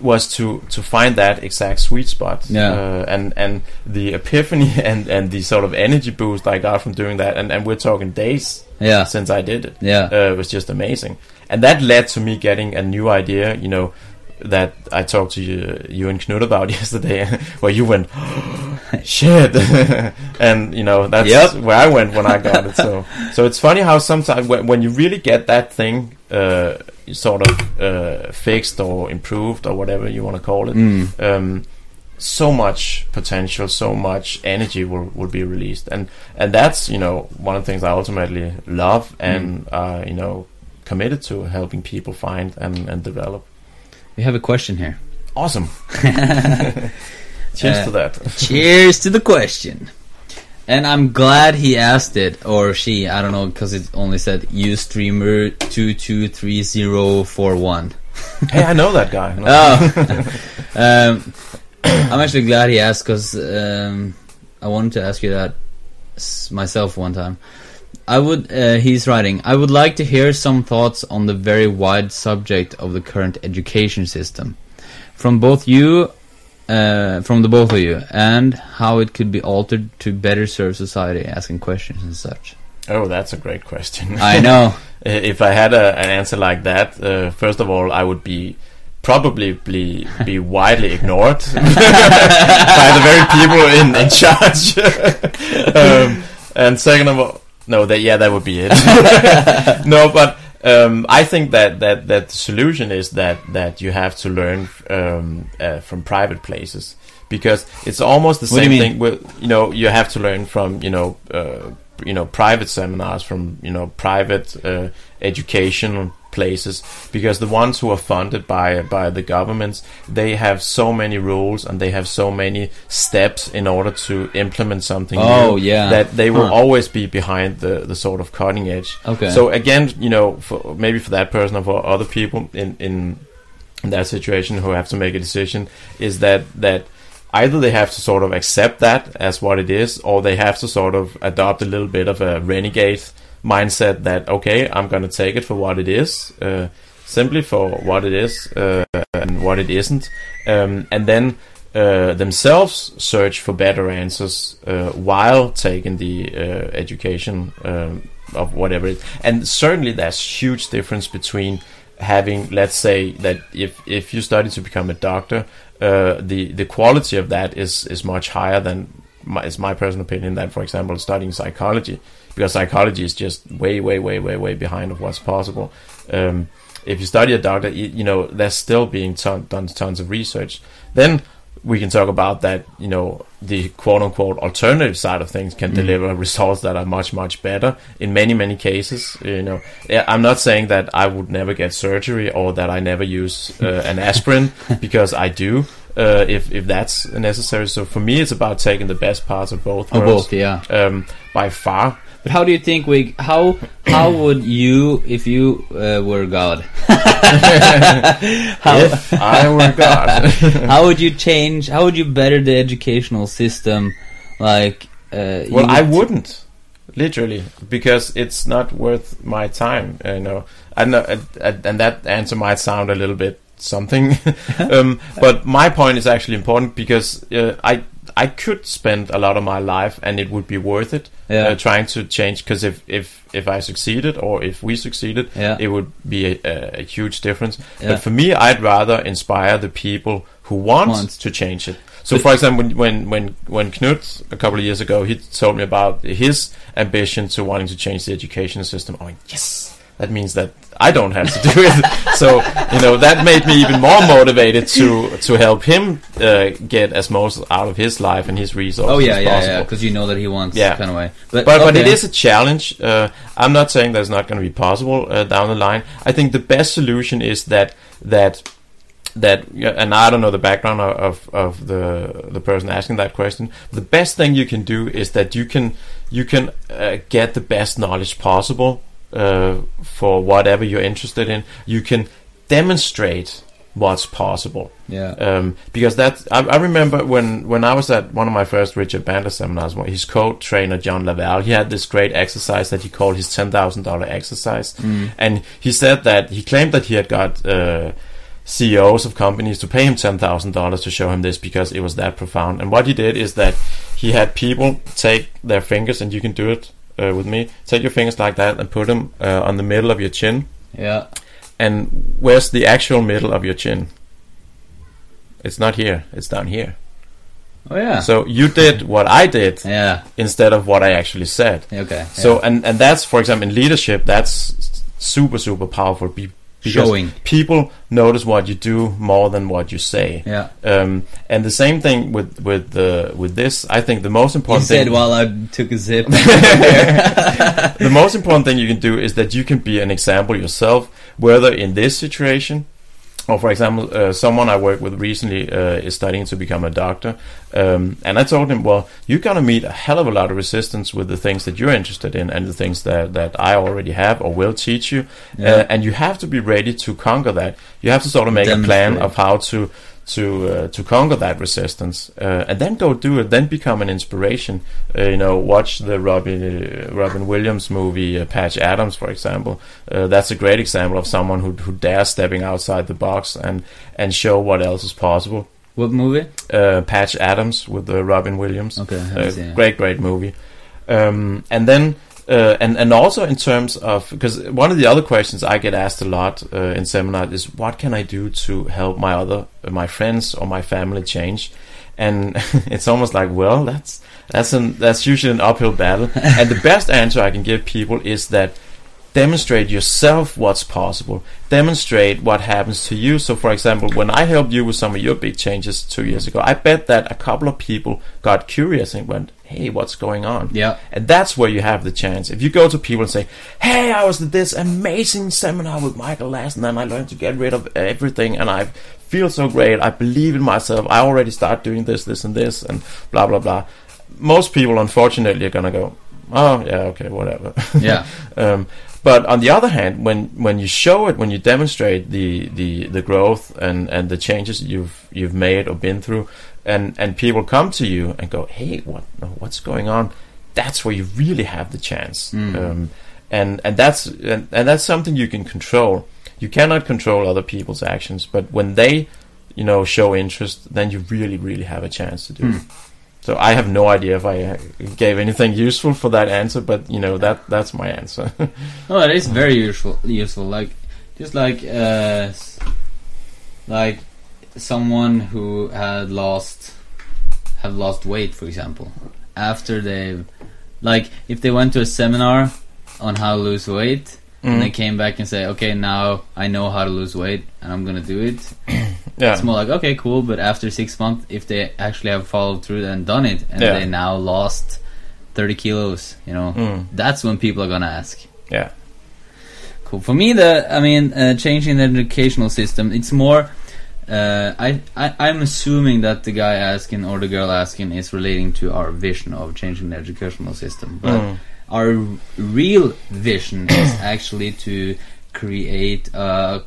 [SPEAKER 2] was to to find that exact sweet spot,
[SPEAKER 1] Yeah.
[SPEAKER 2] uh, and and the epiphany and and the sort of energy boost I got from doing that, and and we're talking days
[SPEAKER 1] yeah,
[SPEAKER 2] since I did it
[SPEAKER 1] yeah,
[SPEAKER 2] uh, was just amazing. And that led to me getting a new idea, you know, that I talked to you, you and Knut about yesterday, where you went, shit, and you know that's
[SPEAKER 1] Yep.
[SPEAKER 2] where I went when I got it. So, so it's funny how sometimes when, when you really get that thing uh, sort of uh, fixed or improved or whatever you want to call it,
[SPEAKER 1] Mm.
[SPEAKER 2] um, so much potential, so much energy will, will be released, and and that's you know one of the things I ultimately love and uh, you know committed to helping people find and, and develop.
[SPEAKER 1] We have a question here.
[SPEAKER 2] Awesome. Cheers
[SPEAKER 1] Uh,
[SPEAKER 2] to that.
[SPEAKER 1] Cheers to the question. And I'm glad he asked it, or she, I don't know, because it only said Ustreamer two two three zero four one.
[SPEAKER 2] hey, I know that guy.
[SPEAKER 1] Oh, um, I'm actually glad he asked because um, I wanted to ask you that myself one time. I would. Uh, he's writing. I would like to hear some thoughts on the very wide subject of the current education system, from both you, uh, from the both of you, and how it could be altered to better serve society. Asking questions and such.
[SPEAKER 2] Oh, that's a great question.
[SPEAKER 1] I know.
[SPEAKER 2] if I had a, an answer like that, uh, first of all, I would be probably be, be widely ignored by the very people in, in charge. um, and second of all, no, that yeah, that would be it. no, but um, I think that, that that the solution is that that you have to learn um, uh, from private places because it's almost the
[SPEAKER 1] What
[SPEAKER 2] same thing. With, you know, you have to learn from you know. Uh, you know, private seminars from you know private uh, educational places because the ones who are funded by by the governments they have so many rules and they have so many steps in order to implement something
[SPEAKER 1] Oh,
[SPEAKER 2] new
[SPEAKER 1] yeah.
[SPEAKER 2] that they will
[SPEAKER 1] Huh.
[SPEAKER 2] always be behind the the sort of cutting edge
[SPEAKER 1] Okay.
[SPEAKER 2] so again you know for maybe for that person or for other people in in in that situation who have to make a decision is that that either they have to sort of accept that as what it is or they have to sort of adopt a little bit of a renegade mindset that okay i'm to take it for what it is uh, simply for what it is uh, and what it isn't um, and then uh, themselves search for better answers uh, while taking the uh, education um, of whatever it and certainly there's huge difference between having let's say that if if you study to become a doctor the the quality of that is is much higher than my, is my personal opinion than for example studying psychology because psychology is just way way way way way behind of what's possible. Um, if you study a doctor you, you know there's still being ton, done tons of research. Then we can talk about that you know the quote unquote alternative side of things can deliver results that are much much better in many many cases you know. I'm not saying that i would never get surgery or that i never use uh, an aspirin because i do uh, if if that's necessary. So for me it's about taking the best parts of both
[SPEAKER 1] Of
[SPEAKER 2] worlds.
[SPEAKER 1] both, yeah.
[SPEAKER 2] um, by far
[SPEAKER 1] But how do you think we? How how would you, if you uh, were God? how,
[SPEAKER 2] if i were god
[SPEAKER 1] how would you change? How would you better the educational system? Like, uh,
[SPEAKER 2] Well, I
[SPEAKER 1] would-
[SPEAKER 2] wouldn't, literally, because it's not worth my time. You know, I know, and that answer might sound a little bit something, um, but my point is actually important because uh, I I could spend a lot of my life and it would be worth it
[SPEAKER 1] Yeah.
[SPEAKER 2] uh, trying to change. Because if if if I succeeded or if we succeeded,
[SPEAKER 1] Yeah.
[SPEAKER 2] it would be a, a, a huge difference.
[SPEAKER 1] Yeah.
[SPEAKER 2] But for me, I'd rather inspire the people who want to change it. So,
[SPEAKER 1] But-
[SPEAKER 2] for example, when when when when Knut a couple of years ago, he told me about his ambition to wanting to change the education system. I went, yes, that means that I don't have to do it. so you know that made me even more motivated to to help him uh, get as most out of his life and his resources.
[SPEAKER 1] Oh yeah, yeah, yeah. Because you know that he wants
[SPEAKER 2] Yeah.
[SPEAKER 1] kind of way. But
[SPEAKER 2] But but it
[SPEAKER 1] okay.
[SPEAKER 2] is a challenge. Uh, I'm not saying that's not going to be possible uh, down the line. I think the best solution is that that that and I don't know the background of, of, of the the person asking that question. The best thing you can do is that you can you can uh, get the best knowledge possible uh, for whatever you're interested in. You can demonstrate what's possible.
[SPEAKER 1] Yeah.
[SPEAKER 2] Um, because that I, I remember when when I was at one of my first Richard Bandler seminars, his co-trainer John La Valle, he had this great exercise that he called his ten thousand dollar exercise, and he said that he claimed that he had got uh, CEOs of companies to pay him ten thousand dollars to show him this because it was that profound. And what he did is that he had people take their fingers, and you can do it uh, with me. Take your fingers like that and put them uh, on the middle of your chin.
[SPEAKER 1] yeah.
[SPEAKER 2] And where's the actual middle of your chin? It's not here. It's down here.
[SPEAKER 1] Oh yeah.
[SPEAKER 2] So you did what I did
[SPEAKER 1] yeah.
[SPEAKER 2] instead of what I actually said.
[SPEAKER 1] Okay.
[SPEAKER 2] So and and that's for example in leadership that's super super powerful. Be- because
[SPEAKER 1] Showing.
[SPEAKER 2] people notice what you do more than what you say.
[SPEAKER 1] yeah.
[SPEAKER 2] Um, and the same thing with with the with this. I think the most important
[SPEAKER 1] said
[SPEAKER 2] thing
[SPEAKER 1] while I took a zip.
[SPEAKER 2] the most important thing you can do is that you can be an example yourself, whether in this situation or, for example, uh, someone I worked with recently uh, is studying to become a doctor, um, and I told him, well, you're gonna meet a hell of a lot of resistance with the things that you're interested in and the things that that I already have or will teach you,
[SPEAKER 1] Yeah.
[SPEAKER 2] uh, and you have to be ready to conquer that. You have to sort of make a plan of how to to uh, to conquer that resistance, uh, and then go do it. Then become an inspiration. Uh, you know, watch the Robin uh, Robin Williams movie, uh, Patch Adams, for example. Uh, that's a great example of someone who who dares stepping outside the box and and show what else is possible.
[SPEAKER 1] what movie?
[SPEAKER 2] Uh, Patch Adams with uh, Robin Williams.
[SPEAKER 1] Okay. Haven't seen it.
[SPEAKER 2] great, great movie. Um, and then, uh, and and also in terms of because one of the other questions I get asked a lot uh, in seminars is what can I do to help my other my friends or my family change, and it's almost like well that's that's an that's usually an uphill battle, and the best answer I can give people is that demonstrate yourself what's possible. Demonstrate what happens to you. So, for example, when I helped you with some of your big changes two years ago, I bet that a couple of people got curious and went, "Hey, what's going on?"
[SPEAKER 1] Yeah.
[SPEAKER 2] And that's where you have the chance. If you go to people and say, "Hey, I was at this amazing seminar with Michael last night, and I learned to get rid of everything, and I feel so great. I believe in myself. I already start doing this, this, and this, and blah blah blah." Most people, unfortunately, are gonna go, "Oh, yeah, okay, whatever."
[SPEAKER 1] Yeah.
[SPEAKER 2] um, but on the other hand, when when you show it, when you demonstrate the the, the growth and, and the changes you've you've made or been through, and, and people come to you and go, "Hey, what what's going on?" That's where you really have the chance, um, and and that's and, and that's something you can control. You cannot control other people's actions, but when they, you know, show interest, then you really really have a chance to do it. So I have no idea if I uh, gave anything useful for that answer, but you know that that's my answer.
[SPEAKER 1] No, it is very useful. Useful, like just like uh, like someone who had lost have lost weight, for example, after they've like if they went to a seminar on how to lose weight and they came back and say, okay, now I know how to lose weight and I'm gonna do it.
[SPEAKER 2] yeah,
[SPEAKER 1] It's more like okay, cool. But after six months, if they actually have followed through and done it, and
[SPEAKER 2] Yeah.
[SPEAKER 1] they now lost thirty kilos, you know,
[SPEAKER 2] Mm.
[SPEAKER 1] that's when people are gonna ask.
[SPEAKER 2] yeah,
[SPEAKER 1] Cool. For me, the I mean, uh, changing the educational system. It's more. Uh, I, I I'm assuming that the guy asking or the girl asking is relating to our vision of changing the educational system, but
[SPEAKER 2] Mm.
[SPEAKER 1] Our real vision is actually to create a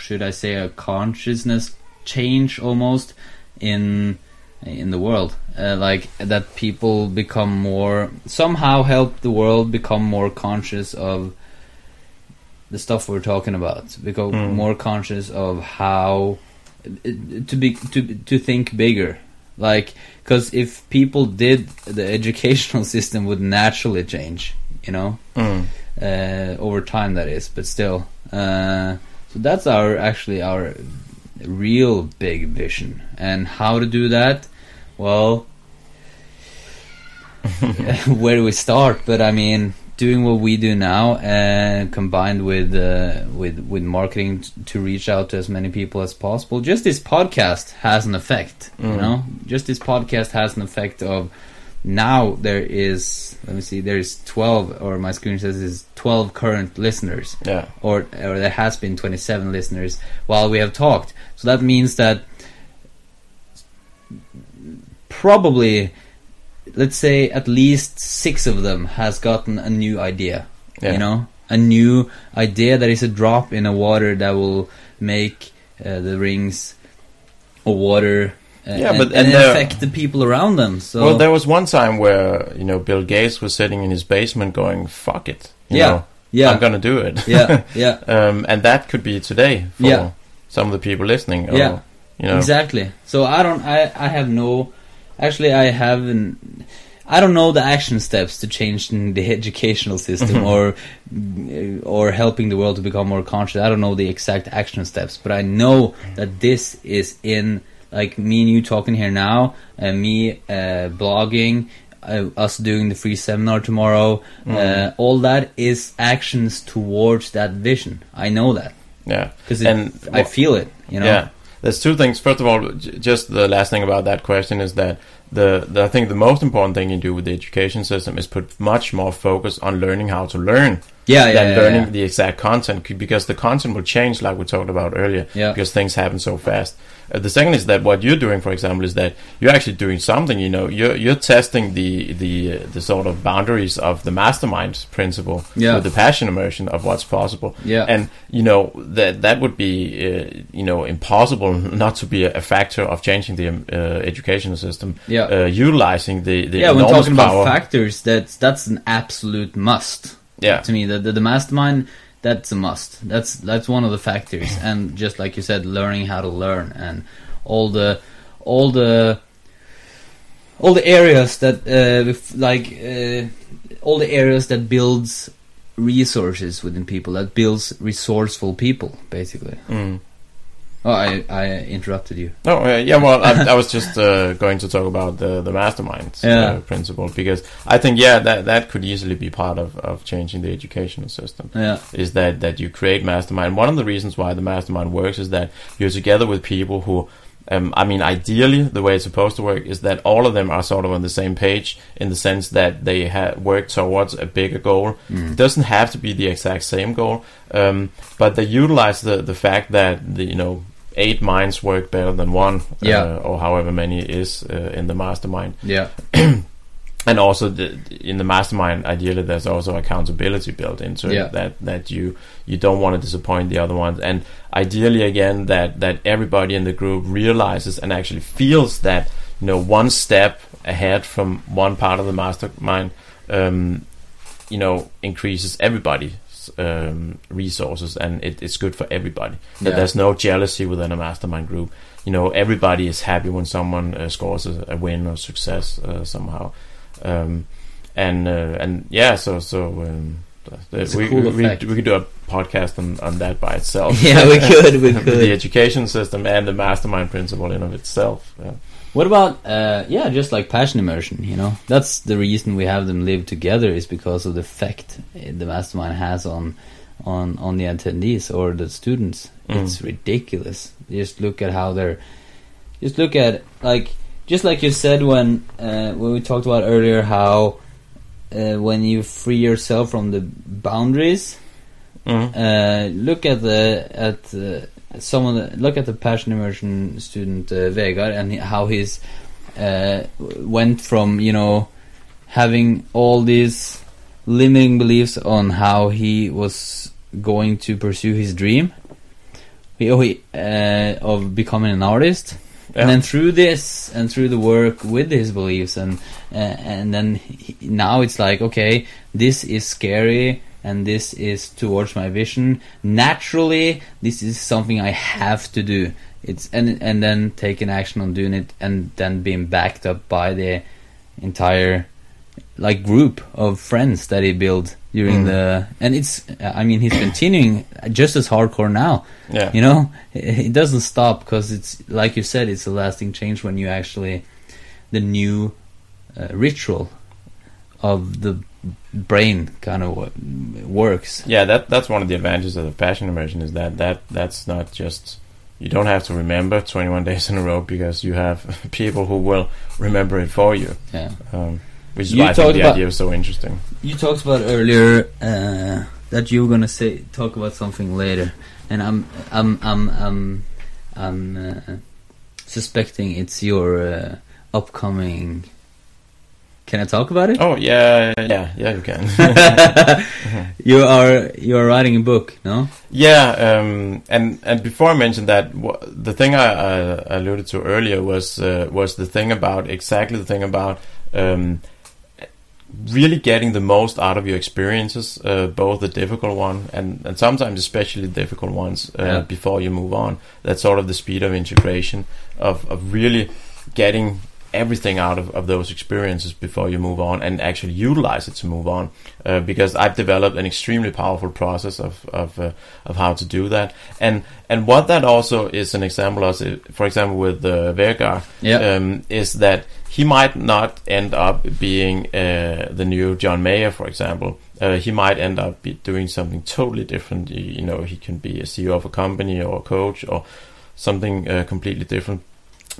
[SPEAKER 1] should I say a consciousness change almost in in the world. Uh, like that people become more somehow help the world become more conscious of the stuff we're talking about. Become
[SPEAKER 2] Mm.
[SPEAKER 1] more conscious of how to be to to think bigger like because if people did the educational system would naturally change you know?
[SPEAKER 2] Mm.
[SPEAKER 1] uh, over time that is but still uh, so that's our actually our real big vision. And how to do that? Well where do we start? But i mean doing what we do now and combined with uh, with with marketing t- to reach out to as many people as possible just this podcast has an effect you
[SPEAKER 2] Mm.
[SPEAKER 1] know just this podcast has an effect of now there is let me see there is 12 or my screen says is 12 current listeners
[SPEAKER 2] yeah,
[SPEAKER 1] or or there has been 27 listeners while we have talked. So that means that probably let's say at least 6 of them has gotten a new idea.
[SPEAKER 2] Yeah.
[SPEAKER 1] You know, a new idea that is a drop in a water that will make uh, the rings of water uh,
[SPEAKER 2] Yeah,
[SPEAKER 1] and,
[SPEAKER 2] but-
[SPEAKER 1] and,
[SPEAKER 2] and there-
[SPEAKER 1] affect the people around them. So
[SPEAKER 2] well, there was one time where you know Bill Gates was sitting in his basement going, "Fuck it," you
[SPEAKER 1] Yeah.
[SPEAKER 2] know,
[SPEAKER 1] yeah,
[SPEAKER 2] I'm gonna do it.
[SPEAKER 1] yeah, yeah.
[SPEAKER 2] um, and that could be today for
[SPEAKER 1] Yeah.
[SPEAKER 2] some of the people listening. Or,
[SPEAKER 1] Yeah.
[SPEAKER 2] you know,
[SPEAKER 1] Exactly. So I don't. I I have no. Actually, I haven't. I don't know the action steps to change the educational system or or helping the world to become more conscious. I don't know the exact action steps, but I know that this is in like me and you talking here now, and me uh, blogging, uh, us doing the free seminar tomorrow. Uh, all that is actions towards that vision. I know that
[SPEAKER 2] yeah.
[SPEAKER 1] because
[SPEAKER 2] And
[SPEAKER 1] I feel it. You know.
[SPEAKER 2] Yeah, there's two things. First of all, j- just the last thing about that question is that the, the I think the most important thing you do with the education system is put much more focus on learning how to learn
[SPEAKER 1] Yeah, yeah,
[SPEAKER 2] than
[SPEAKER 1] yeah,
[SPEAKER 2] learning
[SPEAKER 1] yeah.
[SPEAKER 2] the exact content because the content will change like we talked about earlier
[SPEAKER 1] Yeah.
[SPEAKER 2] because things happen so fast. Uh, the second is that what you're doing, for example, is that you're actually doing something. You know, you're you're testing the the uh, the sort of boundaries of the mastermind principle
[SPEAKER 1] Yeah.
[SPEAKER 2] with the passion immersion of what's possible.
[SPEAKER 1] Yeah.
[SPEAKER 2] and you know that that would be uh, you know impossible not to be a, a factor of changing the um, uh, educational system.
[SPEAKER 1] Yeah.
[SPEAKER 2] uh, utilizing the the
[SPEAKER 1] yeah, when talking
[SPEAKER 2] power.
[SPEAKER 1] about factors, that's that's an absolute must.
[SPEAKER 2] Yeah.
[SPEAKER 1] To me, the, the the mastermind, that's a must. That's that's one of the factors, and just like you said, learning how to learn and all the all the all the areas that uh, if- like uh, all the areas that builds resources within people, that builds resourceful people, basically.
[SPEAKER 2] Mm.
[SPEAKER 1] Oh, I, I interrupted you.
[SPEAKER 2] No, uh, yeah, well, I, I was just uh, going to talk about the the mastermind
[SPEAKER 1] Yeah.
[SPEAKER 2] uh, principle because I think yeah that that could easily be part of, of changing the educational system.
[SPEAKER 1] Yeah.
[SPEAKER 2] Is that that you create mastermind? One of the reasons why the mastermind works is that you're together with people who. Um, I mean, ideally, the way it's supposed to work is that all of them are sort of on the same page in the sense that they have worked towards a bigger goal. It doesn't have to be the exact same goal, um, but they utilize the the fact that the you know eight minds work better than one,
[SPEAKER 1] Yeah.
[SPEAKER 2] uh, or however many is uh, in the mastermind.
[SPEAKER 1] Yeah.
[SPEAKER 2] And also, the, in the mastermind, ideally, there's also accountability built into
[SPEAKER 1] Yeah.
[SPEAKER 2] it. That that you you don't want to disappoint the other ones, and ideally, again, that that everybody in the group realizes and actually feels that you know one step ahead from one part of the mastermind, um, you know, increases everybody's um, resources, and it, it's good for everybody. That
[SPEAKER 1] Yeah.
[SPEAKER 2] there's no jealousy within a mastermind group. You know, everybody is happy when someone uh, scores a, a win or success uh, somehow um, and uh, and yeah, so so um, the- we,
[SPEAKER 1] cool
[SPEAKER 2] we, we could do a podcast on, on that by itself.
[SPEAKER 1] Yeah, we could, we
[SPEAKER 2] With the education system and the mastermind principle in of itself. Yeah.
[SPEAKER 1] What about uh, yeah, just like passion immersion? You know, that's the reason we have them live together is because of the effect uh, the mastermind has on on on the attendees or the students.
[SPEAKER 2] Mm.
[SPEAKER 1] It's ridiculous. Just look at how they're. Just look at like just like you said when uh, when we talked about earlier how uh, when you free yourself from the boundaries
[SPEAKER 2] Mhm.
[SPEAKER 1] uh, look at the at some of the look at the passion immersion student uh, Vegard and how he's uh, went from you know having all these limiting beliefs on how he was going to pursue his dream he, oh, he, uh, of becoming an artist
[SPEAKER 2] Yeah.
[SPEAKER 1] and then through this and through the work with his beliefs and uh, and then he, now it's like okay this is scary and this is towards my vision naturally this is something i have to do it's and and then taking action on doing it and then being backed up by the entire like group of friends that he built during
[SPEAKER 2] Mm.
[SPEAKER 1] the and it's i mean he's continuing just as hardcore now
[SPEAKER 2] yeah.
[SPEAKER 1] you know it, it doesn't stop because it's like you said it's a lasting change when you actually the new uh, ritual of the brain kind of works
[SPEAKER 2] Yeah, that that's one of the advantages of the passion immersion is that that that's not just you don't have to remember 21 days in a row because you have people who will remember it for you.
[SPEAKER 1] yeah
[SPEAKER 2] Um, which is
[SPEAKER 1] You
[SPEAKER 2] why I think the idea is so interesting.
[SPEAKER 1] you talked about earlier uh, that you were gonna say talk about something later and i'm i'm i'm i'm, I'm uh, suspecting it's your uh, upcoming can i talk about it
[SPEAKER 2] Oh yeah, yeah, yeah, you can.
[SPEAKER 1] you are you are writing a book no
[SPEAKER 2] Yeah, um, and and before I mentioned that, the thing I, I alluded to earlier was uh, was the thing about exactly the thing about um, really getting the most out of your experiences, uh, both the difficult one and and sometimes especially difficult ones uh,
[SPEAKER 1] Yeah.
[SPEAKER 2] before you move on. That's sort of the speed of integration of of really getting everything out of, of those experiences before you move on and actually utilize it to move on. Uh, because I've developed an extremely powerful process of of, uh, of how to do that. And and what that also is an example of uh, for example with uh, Vegard
[SPEAKER 1] Yeah.
[SPEAKER 2] um, is that he might not end up being uh, the new John Mayer for example. Uh, he might end up be doing something totally different. You, you know he can be a CEO of a company or a coach or something uh, completely different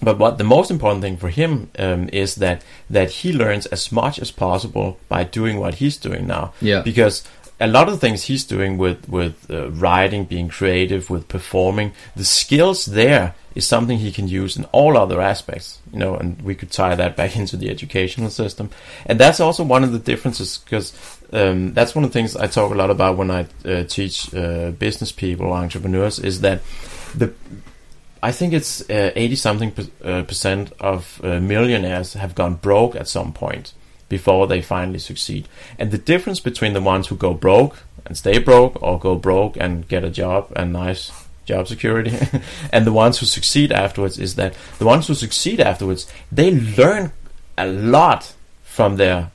[SPEAKER 2] but what the most important thing for him um, is that that he learns as much as possible by doing what he's doing now.
[SPEAKER 1] Yeah.
[SPEAKER 2] Because a lot of the things he's doing with with uh, writing, being creative, with performing, the skills there is something he can use in all other aspects. You know, and we could tie that back into the educational system, and that's also one of the differences because. Um, that's one of the things I talk a lot about when I uh, teach uh, business people, entrepreneurs, is that the I think it's uh, 80 something per, uh, percent of uh, millionaires have gone broke at some point before they finally succeed. And the difference between the ones who go broke and stay broke or go broke and get a job and nice job security and the ones who succeed afterwards is that the ones who succeed afterwards they learn a lot from their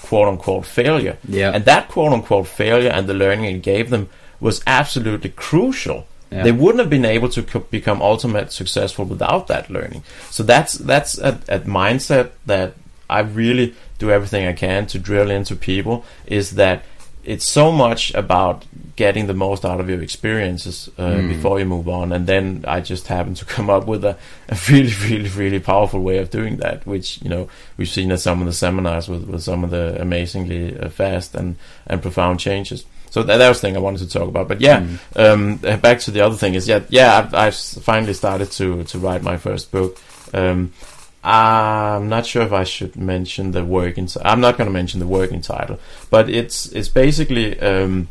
[SPEAKER 2] quote unquote failure.
[SPEAKER 1] Yeah.
[SPEAKER 2] And that quote unquote failure and the learning it gave them was absolutely crucial
[SPEAKER 1] Yeah.
[SPEAKER 2] They wouldn't have been able to co- become ultimate successful without that learning. So that's that's a, a mindset that I really do everything I can to drill into people. Is that it's so much about getting the most out of your experiences uh,
[SPEAKER 1] Mm.
[SPEAKER 2] before you move on, and then I just happen to come up with a, a really, really, really powerful way of doing that, which you know we've seen at some of the seminars with, with some of the amazingly uh, fast and and profound changes. So that, that was the thing I wanted to talk about. But yeah,
[SPEAKER 1] Mm.
[SPEAKER 2] um, back to the other thing is yeah, yeah, I've, I've finally started to to write my first book. Um, I'm not sure if I should mention the working. I'm not going to mention the working title, but it's it's basically um,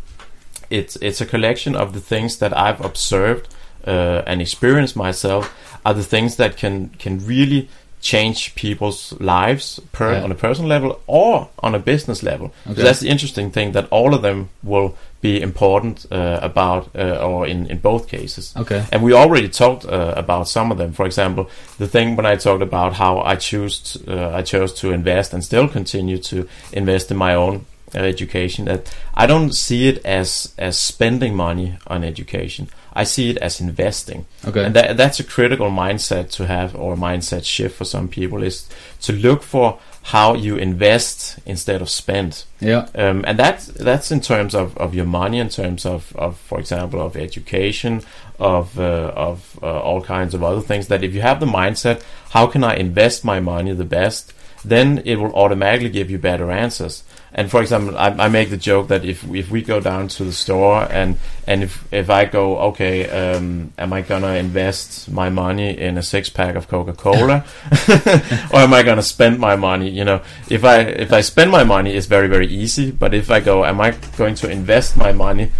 [SPEAKER 2] it's it's a collection of the things that I've observed uh, and experienced myself are the things that can can really change people's lives per
[SPEAKER 1] Yeah.
[SPEAKER 2] on a personal level or on a business level. So that's the interesting thing that all of them will be important uh, about uh, or in in both cases.
[SPEAKER 1] Okay.
[SPEAKER 2] And we already talked uh, about some of them. For example, the thing when I talked about how I choose uh, I chose to invest and still continue to invest in my own uh, education. That I don't see it as as spending money on education. I see it as investing.
[SPEAKER 1] Okay.
[SPEAKER 2] And that, that's a critical mindset to have, or a mindset shift for some people, is to look for how you invest instead of spend.
[SPEAKER 1] yeah.
[SPEAKER 2] Um, and that's that's in terms of, of your money, in terms of, of for example, of education, of uh, of uh, all kinds of other things. That if you have the mindset, how can I invest my money the best? Then it will automatically give you better answers. And for example, I, I make the joke that if if we go down to the store and and if if I go, okay, um, am I gonna invest my money in a six pack of Coca Cola, or am I gonna spend my money? You know, if I if I spend my money, it's very very easy. But if I go, am I going to invest my money?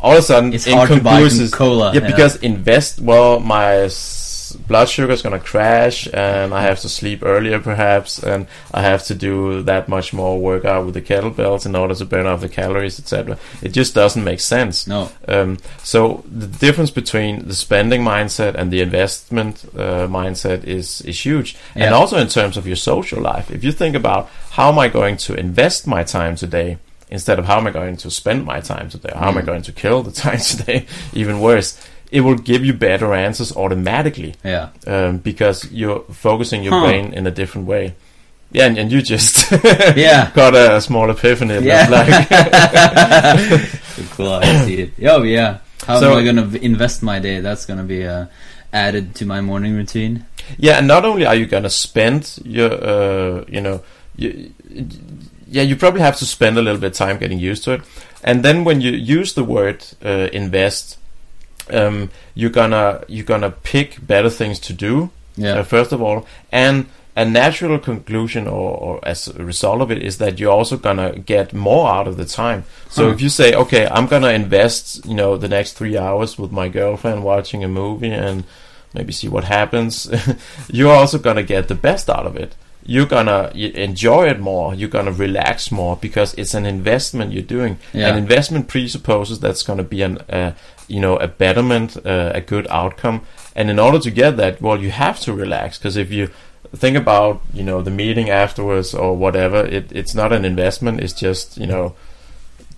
[SPEAKER 2] All of a sudden,
[SPEAKER 1] It's hard to buy cola.
[SPEAKER 2] yeah, because invest. Well, my blood sugar is gonna crash, and I have to sleep earlier, perhaps, and I have to do that much more workout with the kettlebells in order to burn off the calories, etc. It just doesn't make sense.
[SPEAKER 1] no.
[SPEAKER 2] Um, so the difference between the spending mindset and the investment uh, mindset is is huge, and also in terms of your social life. If you think about how am I going to invest my time today instead of how am I going to spend my time today, how am I
[SPEAKER 1] Mm.
[SPEAKER 2] going to kill the time today, even worse, it will give you better answers automatically
[SPEAKER 1] Yeah.
[SPEAKER 2] um, because you're focusing your
[SPEAKER 1] Huh.
[SPEAKER 2] brain in a different way. Yeah, and, and you just
[SPEAKER 1] Yeah.
[SPEAKER 2] got a, a small epiphany.
[SPEAKER 1] Yeah.
[SPEAKER 2] like.
[SPEAKER 1] Cool. I see it. Oh yeah. How
[SPEAKER 2] So-
[SPEAKER 1] am I gonna invest my day? That's gonna be uh, added to my morning routine.
[SPEAKER 2] Yeah, and not only are you gonna spend your, uh, you know, you, yeah, you probably have to spend a little bit of time getting used to it, and then when you use the word uh, invest, um, you're gonna you're gonna pick better things to do
[SPEAKER 1] Yeah.
[SPEAKER 2] uh, first of all, and a natural conclusion or, or as a result of it is that you're also gonna get more out of the time. So
[SPEAKER 1] Huh.
[SPEAKER 2] if you say, okay, I'm gonna invest, you know, the next three hours with my girlfriend watching a movie and maybe see what happens, you're also gonna get the best out of it. You're gonna enjoy it more. You're gonna relax more because it's an investment you're doing.
[SPEAKER 1] Yeah.
[SPEAKER 2] An investment presupposes that's gonna be an, uh, you know, a betterment, uh, a good outcome. And in order to get that, well, you have to relax because if you think about, you know, the meeting afterwards or whatever, it, it's not an investment. It's just, you know,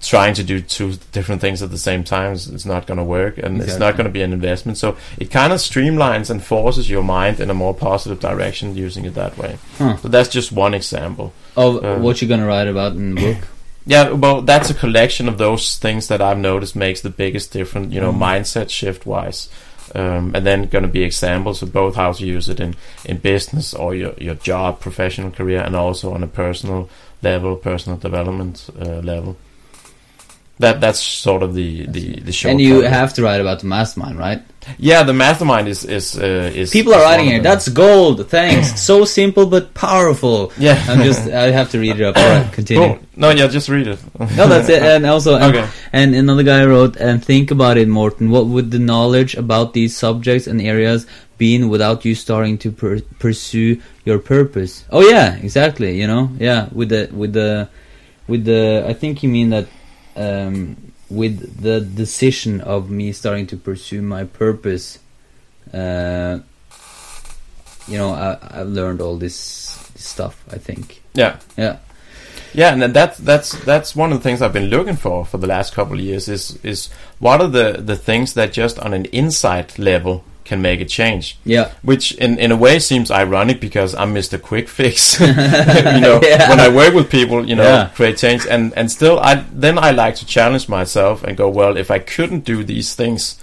[SPEAKER 2] trying to do two different things at the same time is, is not going to work and it's not going to be an investment. So it kind of streamlines and forces your mind in a more positive direction using it that way.
[SPEAKER 1] Huh.
[SPEAKER 2] So that's just one example.
[SPEAKER 1] Of
[SPEAKER 2] Uh,
[SPEAKER 1] what you're gonna write about in the book?
[SPEAKER 2] Yeah, well, that's a collection of those things that I've noticed makes the biggest difference, you know,
[SPEAKER 1] Mm.
[SPEAKER 2] mindset shift wise. Um, and then going to be examples of both how to use it in, in business or your, your job, professional career, and also on a personal level, personal development uh, level. That that's sort of the the, the short.
[SPEAKER 1] and you have to write about the mastermind, right?
[SPEAKER 2] yeah, the mastermind is is uh, is
[SPEAKER 1] People are
[SPEAKER 2] is
[SPEAKER 1] writing
[SPEAKER 2] one
[SPEAKER 1] here.
[SPEAKER 2] of them.
[SPEAKER 1] That's gold. Thanks. so simple but powerful.
[SPEAKER 2] yeah.
[SPEAKER 1] I'm just. I have to read it up. All right, continue.
[SPEAKER 2] cool. No, yeah, just read it.
[SPEAKER 1] No, that's it. And also, and,
[SPEAKER 2] Okay.
[SPEAKER 1] and another guy wrote, and think about it, Morton. What would the knowledge about these subjects and areas been without you starting to per- pursue your purpose? Oh yeah, exactly. You know, yeah, with the with the with the. I think you mean that um, with the decision of me starting to pursue my purpose. Uh, you know, I, I've learned all this, this stuff. I think.
[SPEAKER 2] Yeah.
[SPEAKER 1] Yeah.
[SPEAKER 2] Yeah, and that's that's that's one of the things I've been looking for for the last couple of years is is what are the the things that just on an insight level can make a change.
[SPEAKER 1] Yeah.
[SPEAKER 2] Which in in a way seems ironic because I'm Mr. Quick Fix. you know,
[SPEAKER 1] Yeah.
[SPEAKER 2] when I work with people, you know,
[SPEAKER 1] Yeah.
[SPEAKER 2] create change and and still I then I like to challenge myself and go, well, if I couldn't do these things,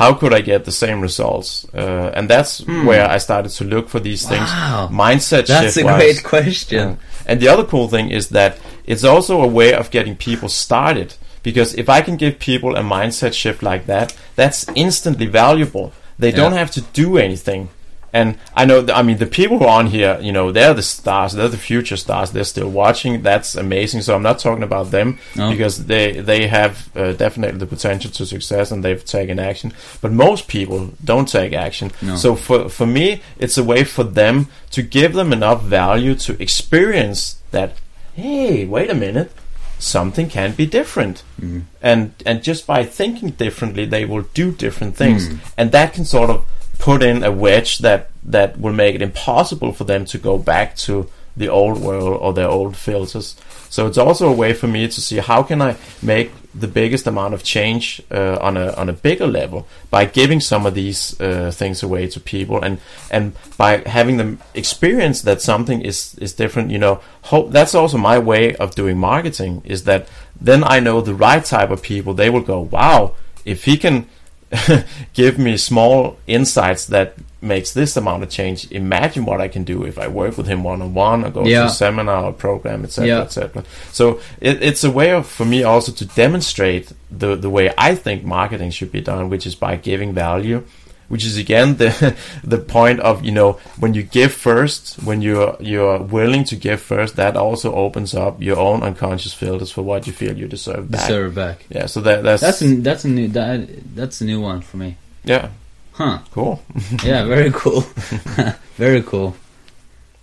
[SPEAKER 2] how could I get the same results? Uh, and that's where I started to look for these things.
[SPEAKER 1] Hmm. Wow.
[SPEAKER 2] Mindset
[SPEAKER 1] That's a
[SPEAKER 2] wise.
[SPEAKER 1] great question.
[SPEAKER 2] Yeah. And the other cool thing is that it's also a way of getting people started. Because if I can give people a mindset shift like that, that's instantly valuable. They
[SPEAKER 1] Yeah.
[SPEAKER 2] don't have to do anything. And I know, I mean, the people who are on here, you know, they're the stars. They're the future stars. They're still watching. That's amazing. So I'm not talking about them
[SPEAKER 1] No.
[SPEAKER 2] because they they have uh, definitely the potential to success and they've taken action. But most people don't take action.
[SPEAKER 1] No.
[SPEAKER 2] So for for me, it's a way for them to give them enough value to experience that. Hey, wait a minute, something can be different, mm. and and just by thinking differently, they will do different things, mm. and that can sort of put in a wedge that that will make it impossible for them to go back to the old world or their old filters. So it's also a way for me to see how can I make the biggest amount of change uh, on a on a bigger level by giving some of these uh, things away to people and and by having them experience that something is is different. You know, hope that's also my way of doing marketing is that then I know the right type of people. They will go, wow, if he can give me small insights that makes this amount of change. Imagine what I can do if I work with him one on one or go to a seminar or program, etc.,
[SPEAKER 1] Yeah.
[SPEAKER 2] etc. So it, it's a way of for me also to demonstrate the the way I think marketing should be done, which is by giving value. Which is again the the point of you know when you give first, when you're you're willing to give first, that also opens up your own unconscious filters for what you feel you deserve back.
[SPEAKER 1] Deserve back.
[SPEAKER 2] Yeah, so that that's
[SPEAKER 1] That's a, that's a new that, that's a new one for me.
[SPEAKER 2] yeah
[SPEAKER 1] Huh.
[SPEAKER 2] cool.
[SPEAKER 1] Yeah, very cool. very cool.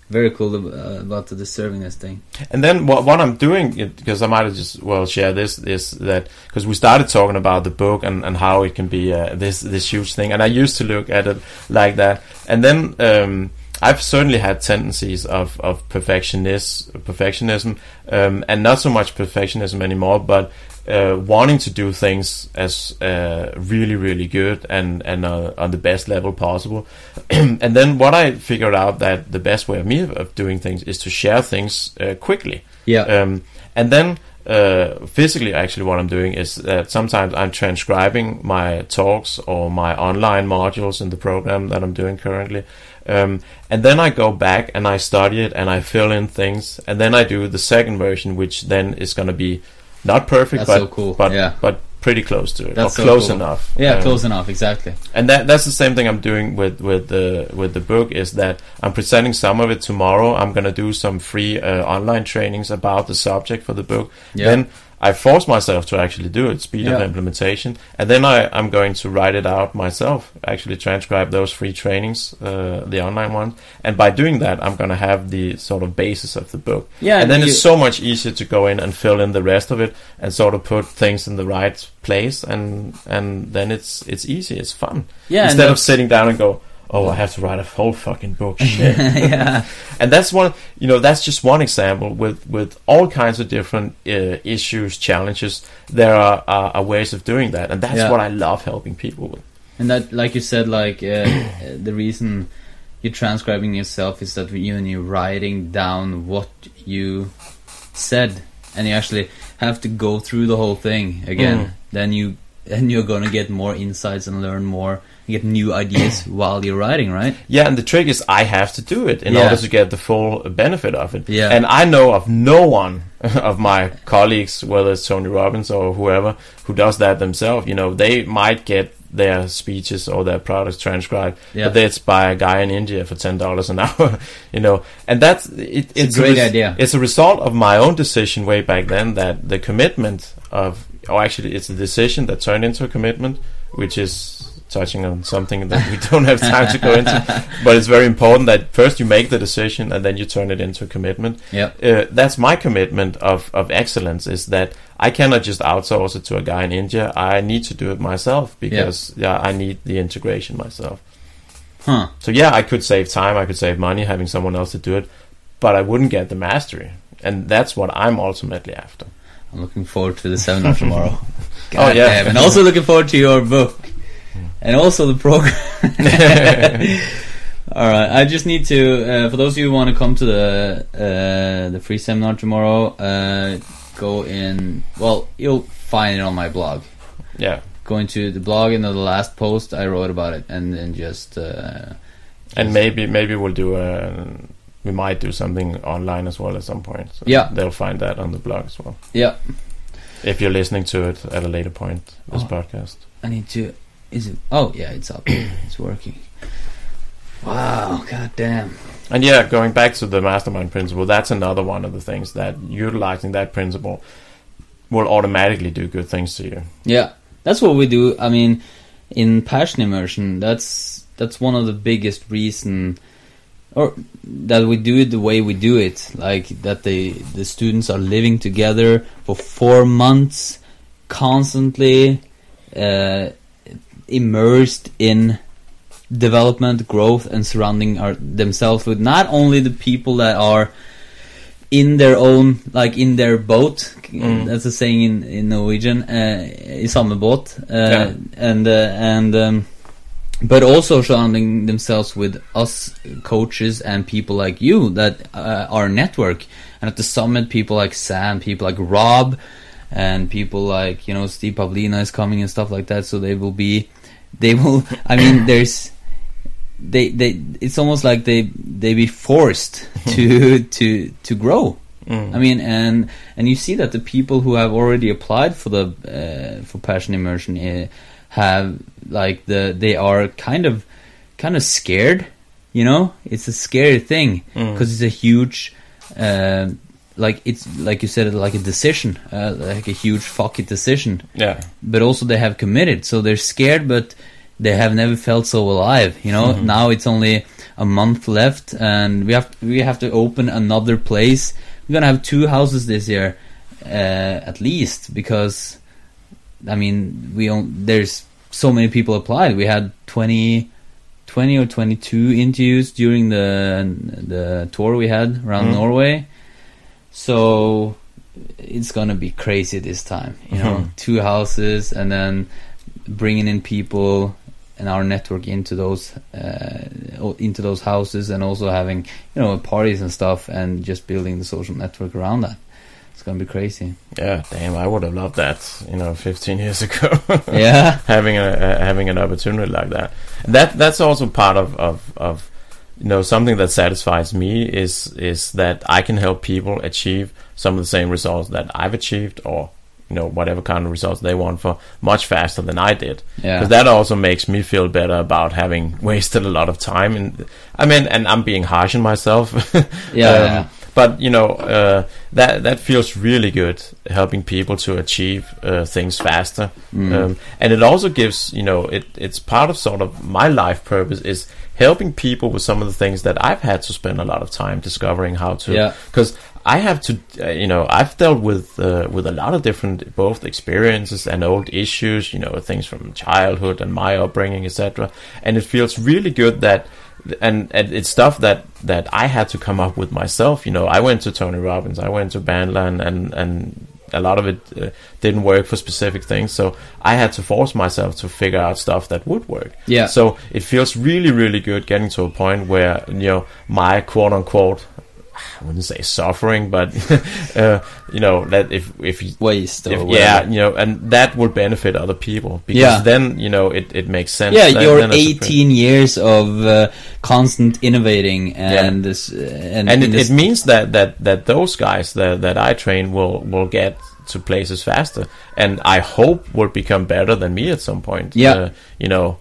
[SPEAKER 1] Very cool uh, about the deservingness thing.
[SPEAKER 2] And then what, what I'm doing, because I might have just well share this, is that because we started talking about the book and, and how it can be uh, this this huge thing, and I used to look at it like that, and then um, I've certainly had tendencies of of perfectionist perfectionism, um, and not so much perfectionism anymore, but uh, wanting to do things as uh, really really good and and uh, on the best level possible. and then what I figured out that the best way of me of doing things is to share things uh, quickly.
[SPEAKER 1] Yeah.
[SPEAKER 2] Um, and then uh, physically, actually, what I'm doing is that sometimes I'm transcribing my talks or my online modules in the program that I'm doing currently. Um, and then I go back and I study it and I fill in things. And then I do the second version, which then is going to be not perfect,
[SPEAKER 1] That's
[SPEAKER 2] but
[SPEAKER 1] so cool,
[SPEAKER 2] but
[SPEAKER 1] yeah.
[SPEAKER 2] but pretty close to it,
[SPEAKER 1] That's
[SPEAKER 2] or
[SPEAKER 1] so
[SPEAKER 2] close
[SPEAKER 1] cool.
[SPEAKER 2] enough.
[SPEAKER 1] yeah,
[SPEAKER 2] Um,
[SPEAKER 1] close enough. Exactly.
[SPEAKER 2] and that that's the same thing I'm doing with with the with the book is that I'm presenting some of it tomorrow. I'm gonna do some free uh, online trainings about the subject for the book.
[SPEAKER 1] Yeah.
[SPEAKER 2] Then I force myself to actually do it, speed of
[SPEAKER 1] Yeah.
[SPEAKER 2] implementation, and then I I'm going to write it out myself. Actually, transcribe those free trainings, uh, the online ones, and by doing that, I'm gonna have the sort of basis of the book.
[SPEAKER 1] Yeah,
[SPEAKER 2] and then
[SPEAKER 1] you-
[SPEAKER 2] it's so much easier to go in and fill in the rest of it and sort of put things in the right place, and and then it's it's easy, it's fun
[SPEAKER 1] Yeah,
[SPEAKER 2] instead of sitting down and go, "Oh, I have to write a whole fucking book." Shit.
[SPEAKER 1] yeah.
[SPEAKER 2] and that's one, you know, that's just one example with with all kinds of different uh, issues, challenges. There are, are are ways of doing that, and that's
[SPEAKER 1] Yeah.
[SPEAKER 2] what I love helping people with.
[SPEAKER 1] And that, like you said, like uh, uh, the reason you're transcribing yourself is that you and you're writing down what you said, and you actually have to go through the whole thing again.
[SPEAKER 2] Mm.
[SPEAKER 1] Then you, then you're gonna get more insights and learn more, and get new ideas while you're writing, right?
[SPEAKER 2] Yeah, and the trick is I have to do it in
[SPEAKER 1] Yeah.
[SPEAKER 2] order to get the full benefit of it.
[SPEAKER 1] Yeah.
[SPEAKER 2] And I know of no one of my colleagues, whether it's Tony Robbins or whoever, who does that themselves. You know, they might get their speeches or their products transcribed,
[SPEAKER 1] Yeah.
[SPEAKER 2] but that's by a guy in India for ten dollars an hour. you know, and that's it,
[SPEAKER 1] It's a great
[SPEAKER 2] res-
[SPEAKER 1] idea.
[SPEAKER 2] It's a result of my own decision way back then that the commitment of, or actually, it's a decision that turned into a commitment, which is touching on something that we don't have time to go into. But it's very important that first you make the decision and then you turn it into a commitment.
[SPEAKER 1] Yeah.
[SPEAKER 2] Uh, that's my commitment of, of excellence is that I cannot just outsource it to a guy in India. I need to do it myself because yeah, I need the integration myself.
[SPEAKER 1] Huh.
[SPEAKER 2] So yeah, I could save time, I could save money having someone else to do it, but I wouldn't get the mastery. and that's what I'm ultimately after.
[SPEAKER 1] I'm looking forward to the seminar tomorrow.
[SPEAKER 2] Oh, yeah.
[SPEAKER 1] damn, and also looking forward to your book, and also the program. All right, I just need to. Uh, for those of you who want to come to the uh, the free seminar tomorrow, uh, go in. Well, you'll find it on my blog.
[SPEAKER 2] Yeah,
[SPEAKER 1] Go into the blog and the last post I wrote about it, and then just. Uh,
[SPEAKER 2] and maybe maybe we'll do a. We might do something online as well at some point. So
[SPEAKER 1] Yeah.
[SPEAKER 2] they'll find that on the blog as well.
[SPEAKER 1] yeah,
[SPEAKER 2] If you're listening to it at a later point, this
[SPEAKER 1] Oh.
[SPEAKER 2] podcast.
[SPEAKER 1] I need to. Is it? Oh yeah, it's up. it's working. Wow, god damn.
[SPEAKER 2] And yeah, going back to the mastermind principle, that's another one of the things that utilizing that principle will automatically do good things to you.
[SPEAKER 1] Yeah, that's what we do. I mean, in passion immersion, that's that's one of the biggest reason, or that we do it the way we do it. Like that, the the students are living together for four months, constantly uh, immersed in development, growth, and surrounding our, themselves with not only the people that are in their own, like in their boat.
[SPEAKER 2] Mm.
[SPEAKER 1] That's a saying in, in Norwegian. Uh, I samme båt. Uh,
[SPEAKER 2] Yeah.
[SPEAKER 1] And uh, and um, but also surrounding themselves with us coaches and people like you that uh, are a network. And at the summit, people like Sam, people like Rob, and people like you know Steve Pavlina is coming and stuff like that. So they will be, they will. I mean, there's they they it's almost like they they be forced to to to grow
[SPEAKER 2] Mm.
[SPEAKER 1] i mean and and you see that the people who have already applied for the uh, for passion immersion uh, have like the they are kind of kind of scared you know? It's a scary thing
[SPEAKER 2] Mm.
[SPEAKER 1] because it's a huge uh, like it's like you said like a decision uh, like a huge fuck it decision.
[SPEAKER 2] Yeah,
[SPEAKER 1] but also they have committed so they're scared but they have never felt so alive you know?
[SPEAKER 2] Mhm.
[SPEAKER 1] now it's only a month left and we have we have to open another place. We're gonna have two houses this year uh, at least because i mean we don't there's so many people applied we had 20 20 or 22 interviews during the the tour we had around
[SPEAKER 2] Mhm.
[SPEAKER 1] norway so it's gonna be crazy this time you know
[SPEAKER 2] Mhm.
[SPEAKER 1] two houses and then bringing in people and our network into those uh, into those houses and also having you know parties and stuff and just building the social network around that it's gonna be crazy
[SPEAKER 2] yeah. Damn, I would have loved that. You know, 15 years ago.
[SPEAKER 1] yeah
[SPEAKER 2] having a uh, having an opportunity like that. That that's also part of, of of you know something that satisfies me is is that I can help people achieve some of the same results that I've achieved or you know whatever kind of results they want for much faster than I did.
[SPEAKER 1] yeah
[SPEAKER 2] Because that also makes me feel better about having wasted a lot of time. And I mean, and I'm being harsh on myself.
[SPEAKER 1] Yeah,
[SPEAKER 2] Um,
[SPEAKER 1] yeah.
[SPEAKER 2] But you know, uh, that that feels really good, helping people to achieve uh, things faster.
[SPEAKER 1] Mm.
[SPEAKER 2] Um, and it also gives, you know, it it's part of sort of my life purpose is helping people with some of the things that I've had to spend a lot of time discovering how to.
[SPEAKER 1] Yeah.
[SPEAKER 2] Because I have to, uh, you know, I've dealt with uh, with a lot of different both experiences and old issues, you know, things from childhood and my upbringing, etc. And it feels really good that. And, and it's stuff that, that I had to come up with myself. You know, I went to Tony Robbins, I went to Bandler, and and a lot of it uh, didn't work for specific things. So I had to force myself to figure out stuff that would work.
[SPEAKER 1] Yeah.
[SPEAKER 2] So it feels really, really good getting to a point where you know my quote unquote, I wouldn't say suffering, but uh, you know that if if
[SPEAKER 1] waste
[SPEAKER 2] if, yeah, you know, and that will benefit other people because
[SPEAKER 1] Yeah.
[SPEAKER 2] then you know it, it makes sense.
[SPEAKER 1] yeah,
[SPEAKER 2] Then-
[SPEAKER 1] your
[SPEAKER 2] then it's a
[SPEAKER 1] 18 years of uh, constant innovating and this, uh, and,
[SPEAKER 2] and it,
[SPEAKER 1] this-
[SPEAKER 2] it means that that that those guys that that I train will will get to places faster, and I hope will become better than me at some point.
[SPEAKER 1] Yeah.
[SPEAKER 2] Uh, you know.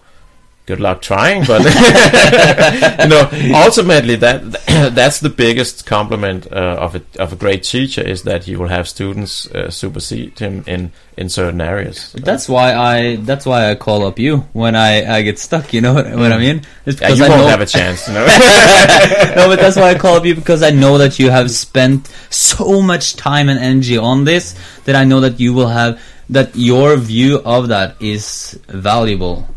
[SPEAKER 2] Good luck trying, but you know, ultimately that that's the biggest compliment uh, of a of a great teacher is that he will have students uh, supersede him in in certain areas.
[SPEAKER 1] That's why I. That's why I call up you when I, I get stuck. You know what, what I mean? It's
[SPEAKER 2] yeah, you
[SPEAKER 1] I
[SPEAKER 2] won't
[SPEAKER 1] know.
[SPEAKER 2] have a chance. You know?
[SPEAKER 1] no, but that's why I call up you because I know that you have spent so much time and energy on this that I know that you will have that your view of that is valuable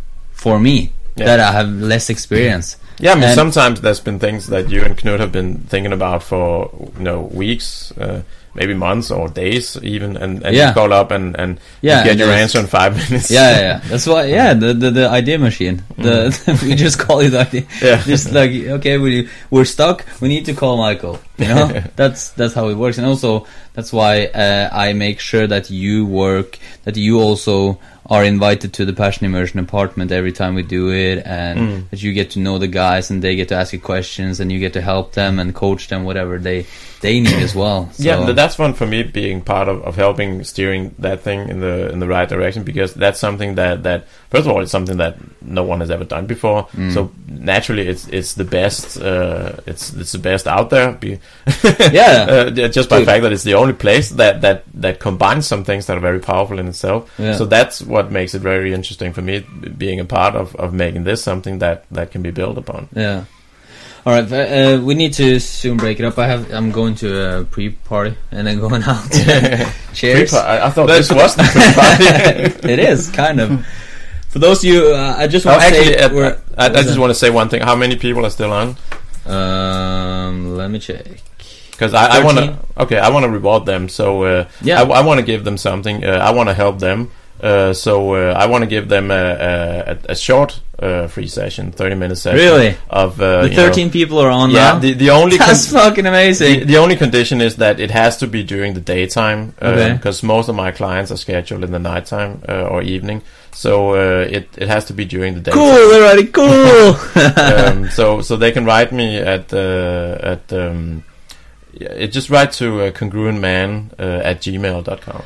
[SPEAKER 1] for me.
[SPEAKER 2] Yeah.
[SPEAKER 1] That I have less experience.
[SPEAKER 2] Yeah, I mean,
[SPEAKER 1] And-
[SPEAKER 2] sometimes there's been things that you and Knut have been thinking about for you know weeks, uh, maybe months or days even, and, and
[SPEAKER 1] Yeah.
[SPEAKER 2] you call up and and
[SPEAKER 1] Yeah,
[SPEAKER 2] you get
[SPEAKER 1] and
[SPEAKER 2] your answer in five minutes.
[SPEAKER 1] yeah, yeah, yeah. That's why. Yeah, the the, the idea machine. The we just call it idea.
[SPEAKER 2] Yeah.
[SPEAKER 1] Just like okay, we we're stuck. We need to call Michael. You know, that's that's how it works. And also that's why uh, I make sure that you work. That you also are invited to the passion immersion apartment every time we do it, and
[SPEAKER 2] Mm.
[SPEAKER 1] that you get to know the guys and they get to ask you questions and you get to help them and coach them whatever they they need as well. So,
[SPEAKER 2] Yeah, that's one for me being part of, of helping steering that thing in the in the right direction because that's something that that first of all it's something that no one has ever done before.
[SPEAKER 1] Mm.
[SPEAKER 2] So naturally it's it's the best uh, it's it's the best out there. Be
[SPEAKER 1] Yeah.
[SPEAKER 2] uh, just by
[SPEAKER 1] Dude.
[SPEAKER 2] fact that it's the only place that that that combines some things that are very powerful in itself.
[SPEAKER 1] Yeah.
[SPEAKER 2] So that's what makes it very interesting for me being a part of of making this something that that can be built upon.
[SPEAKER 1] Yeah. All right, uh, we need to soon break it up. I have. I'm going to a pre-party and then going out. Cheers.
[SPEAKER 2] I, I thought
[SPEAKER 1] But-
[SPEAKER 2] this was the pre-party.
[SPEAKER 1] it is kind of. For those of you, uh, I just want to say,
[SPEAKER 2] uh,
[SPEAKER 1] we're-
[SPEAKER 2] I, I just want to say one thing. How many people are still on?
[SPEAKER 1] Um, let me check.
[SPEAKER 2] Because I, I want to. Okay, I want to reward them. So uh,
[SPEAKER 1] Yeah.
[SPEAKER 2] I, want to give them something. Uh, I want to help them. Uh, so uh, I want to give them a, a, a- short uh, free session, thirty minute session.
[SPEAKER 1] Really?
[SPEAKER 2] Of uh,
[SPEAKER 1] The
[SPEAKER 2] you know-
[SPEAKER 1] 13 people are on
[SPEAKER 2] yeah.
[SPEAKER 1] now.
[SPEAKER 2] The the only
[SPEAKER 1] That's fucking amazing.
[SPEAKER 2] the, the only condition is that it has to be during the daytime
[SPEAKER 1] Okay.
[SPEAKER 2] because most of my clients are scheduled in the nighttime uh, or evening. So uh, it it has to be during the day.
[SPEAKER 1] cool, already cool.
[SPEAKER 2] um, so so they can write me at uh, at um, yeah, it just write to uh, congruentman uh, at gmail.com.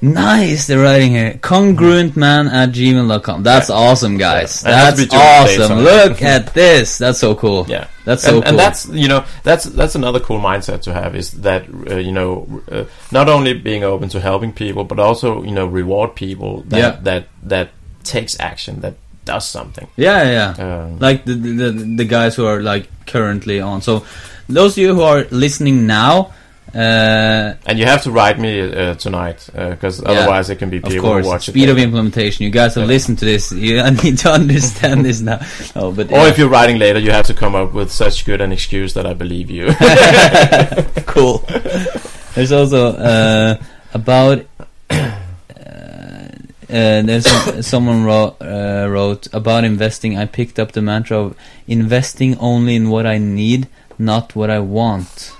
[SPEAKER 1] nice, they're writing here. Congruentman at gmail.com. That's awesome, guys.
[SPEAKER 2] Yeah. And it has to
[SPEAKER 1] That's
[SPEAKER 2] be during the
[SPEAKER 1] awesome. Look at this. That's so cool.
[SPEAKER 2] Yeah,
[SPEAKER 1] That's so
[SPEAKER 2] and,
[SPEAKER 1] cool.
[SPEAKER 2] and that's you know that's that's another cool mindset to have is that uh, you know uh, not only being open to helping people but also you know reward people that
[SPEAKER 1] Yeah.
[SPEAKER 2] that that takes action that does something.
[SPEAKER 1] yeah, yeah.
[SPEAKER 2] Um,
[SPEAKER 1] like the, the the the guys who are like currently on. So those of you who are listening now, uh,
[SPEAKER 2] and you have to write me uh, tonight because
[SPEAKER 1] Yeah,
[SPEAKER 2] otherwise it can be
[SPEAKER 1] of
[SPEAKER 2] people
[SPEAKER 1] course,
[SPEAKER 2] who watch
[SPEAKER 1] speed
[SPEAKER 2] it.
[SPEAKER 1] of implementation. You guys have
[SPEAKER 2] Yeah.
[SPEAKER 1] listened to this. You need to understand this now. Oh, but
[SPEAKER 2] Or
[SPEAKER 1] yeah.
[SPEAKER 2] if you're writing later, you have to come up with such good an excuse that I believe you.
[SPEAKER 1] cool. There's also uh, about. Uh, there's some, someone wrote, uh, wrote about investing. I picked up the mantra of investing only in what I need, not what I want.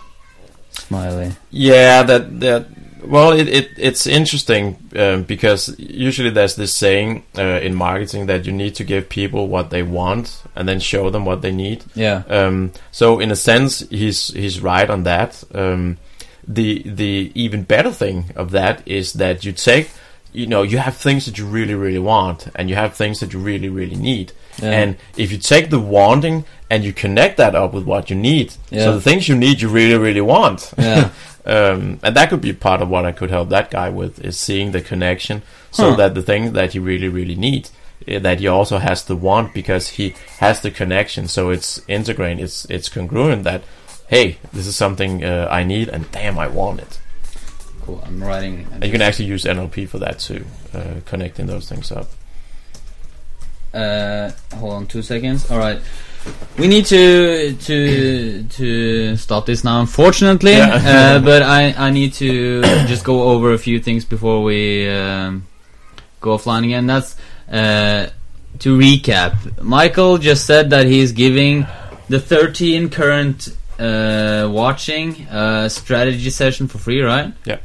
[SPEAKER 1] Smiley.
[SPEAKER 2] Yeah, that that. Well, it, it it's interesting um, because usually there's this saying uh, in marketing that you need to give people what they want and then show them what they need.
[SPEAKER 1] Yeah.
[SPEAKER 2] Um, so in a sense, he's he's right on that. Um, the the even better thing of that is that you take, you know, you have things that you really really want, and you have things that you really really need.
[SPEAKER 1] Yeah.
[SPEAKER 2] And if you take the wanting and you connect that up with what you need,
[SPEAKER 1] Yeah.
[SPEAKER 2] so the things you need you really really want.
[SPEAKER 1] Yeah.
[SPEAKER 2] um, and that could be part of what I could help that guy with is seeing the connection, so
[SPEAKER 1] Huh.
[SPEAKER 2] that the thing that he really really needs eh, that he also has the want because he has the connection. So it's integrated. It's it's congruent that hey, this is something uh, I need, and damn, I want it.
[SPEAKER 1] Cool. I'm writing.
[SPEAKER 2] And you can actually use NLP for that too, uh, connecting those things up.
[SPEAKER 1] Uh, hold on two seconds. All right. We need to to to stop this now, unfortunately.
[SPEAKER 2] Yeah.
[SPEAKER 1] uh, but I I need to just go over a few things before we um, go offline again. That's uh, to recap. Michael just said that he's giving the 13 current uh, watching uh, strategy session for free, right?
[SPEAKER 2] Yeah,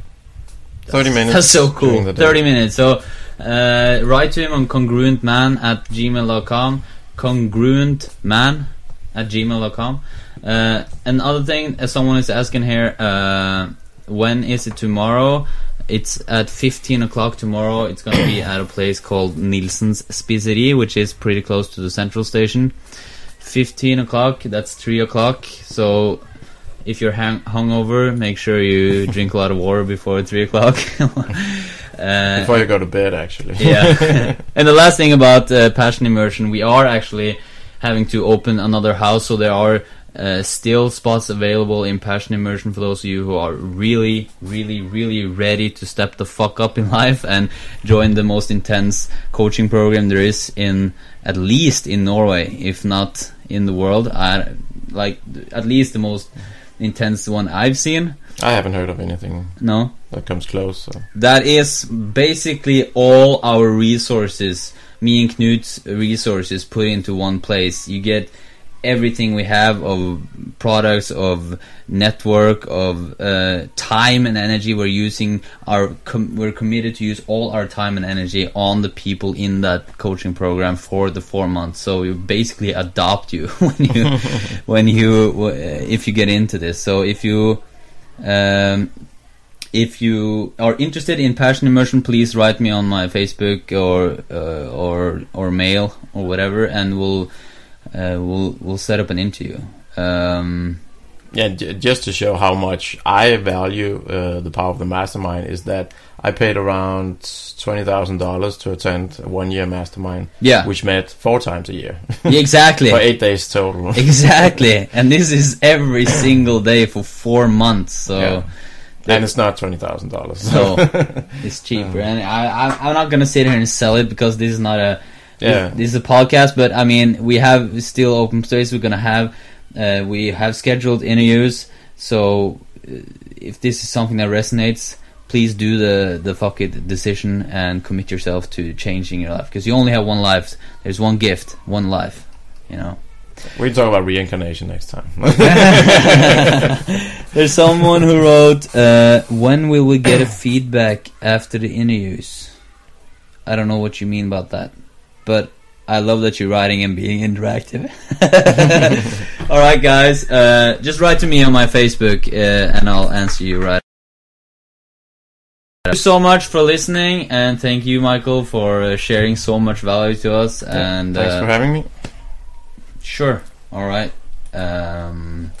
[SPEAKER 2] Thirty minutes.
[SPEAKER 1] That's so cool.
[SPEAKER 2] during the day.
[SPEAKER 1] 30 minutes. So, uh, write to him on congruentman at gmail.com. Congruentman at gmail.com. Uh, another thing, uh, someone is asking here, uh, when is it tomorrow? It's at 15 o'clock tomorrow. It's going to be at a place called Nielsen's Spiserie, which is pretty close to the central station. 15 o'clock, that's 3 o'clock. So, if you're hang- hungover, make sure you drink a lot of water before 3 o'clock. uh,
[SPEAKER 2] Before you go to bed, actually.
[SPEAKER 1] yeah. and the last thing about uh, passion immersion, we are actually having to open another house, so there are uh, still spots available in passion immersion for those of you who are really, really, really ready to step the fuck up in life and join the most intense coaching program there is in at least in Norway, if not in the world. I like at least the most intense one I've seen.
[SPEAKER 2] I haven't heard of anything
[SPEAKER 1] No,
[SPEAKER 2] that comes close. So.
[SPEAKER 1] that is basically all our resources, me and Knut's resources put into one place. You get everything we have of products, of network, of uh, time and energy. We're using our, com- we're committed to use all our time and energy on the people in that coaching program for the four months. So we basically adopt you when you, when you, w- if you get into this. So if you, um, if you are interested in passion immersion, please write me on my Facebook or uh, or or mail or whatever, and we'll uh, we'll we'll set up an interview. Um,
[SPEAKER 2] Yeah, j- just to show how much I value uh, the power of the mastermind is that I paid around twenty thousand dollars to attend a one-year mastermind,
[SPEAKER 1] yeah,
[SPEAKER 2] which met four times a year
[SPEAKER 1] Yeah, exactly,
[SPEAKER 2] for eight days total.
[SPEAKER 1] exactly, and this is every single day for four months. So.
[SPEAKER 2] Yeah. And it's not twenty thousand dollars.
[SPEAKER 1] So it's cheaper, and I, I I'm not gonna sit here and sell it because this is not a
[SPEAKER 2] yeah,
[SPEAKER 1] this, this is a podcast. But I mean, we have still open space. We're gonna have uh, we have scheduled interviews. So uh, if this is something that resonates, please do the the fuck it decision and commit yourself to changing your life because you only have one life. There's one gift, one life. You know.
[SPEAKER 2] We talk about reincarnation next time.
[SPEAKER 1] There's someone who wrote, uh, "When will we get a feedback after the interviews?" I don't know what you mean about that, but I love that you're writing and being interactive. All right, guys, uh, just write to me on my Facebook, uh, and I'll answer you right. Thank you so much for listening, and thank you, Michael, for uh, sharing so much value to us. And
[SPEAKER 2] thanks
[SPEAKER 1] uh,
[SPEAKER 2] for having me.
[SPEAKER 1] Sure, all right. Um,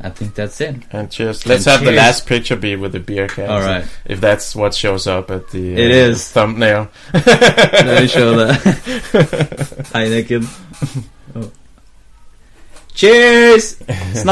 [SPEAKER 1] I think that's it.
[SPEAKER 2] And cheers. Let's
[SPEAKER 1] And
[SPEAKER 2] have the last picture be with the beer can.
[SPEAKER 1] All right.
[SPEAKER 2] If that's what shows up at the
[SPEAKER 1] It
[SPEAKER 2] uh,
[SPEAKER 1] is.
[SPEAKER 2] thumbnail.
[SPEAKER 1] Let me show that. Heineken. Oh. Cheers! Snackes!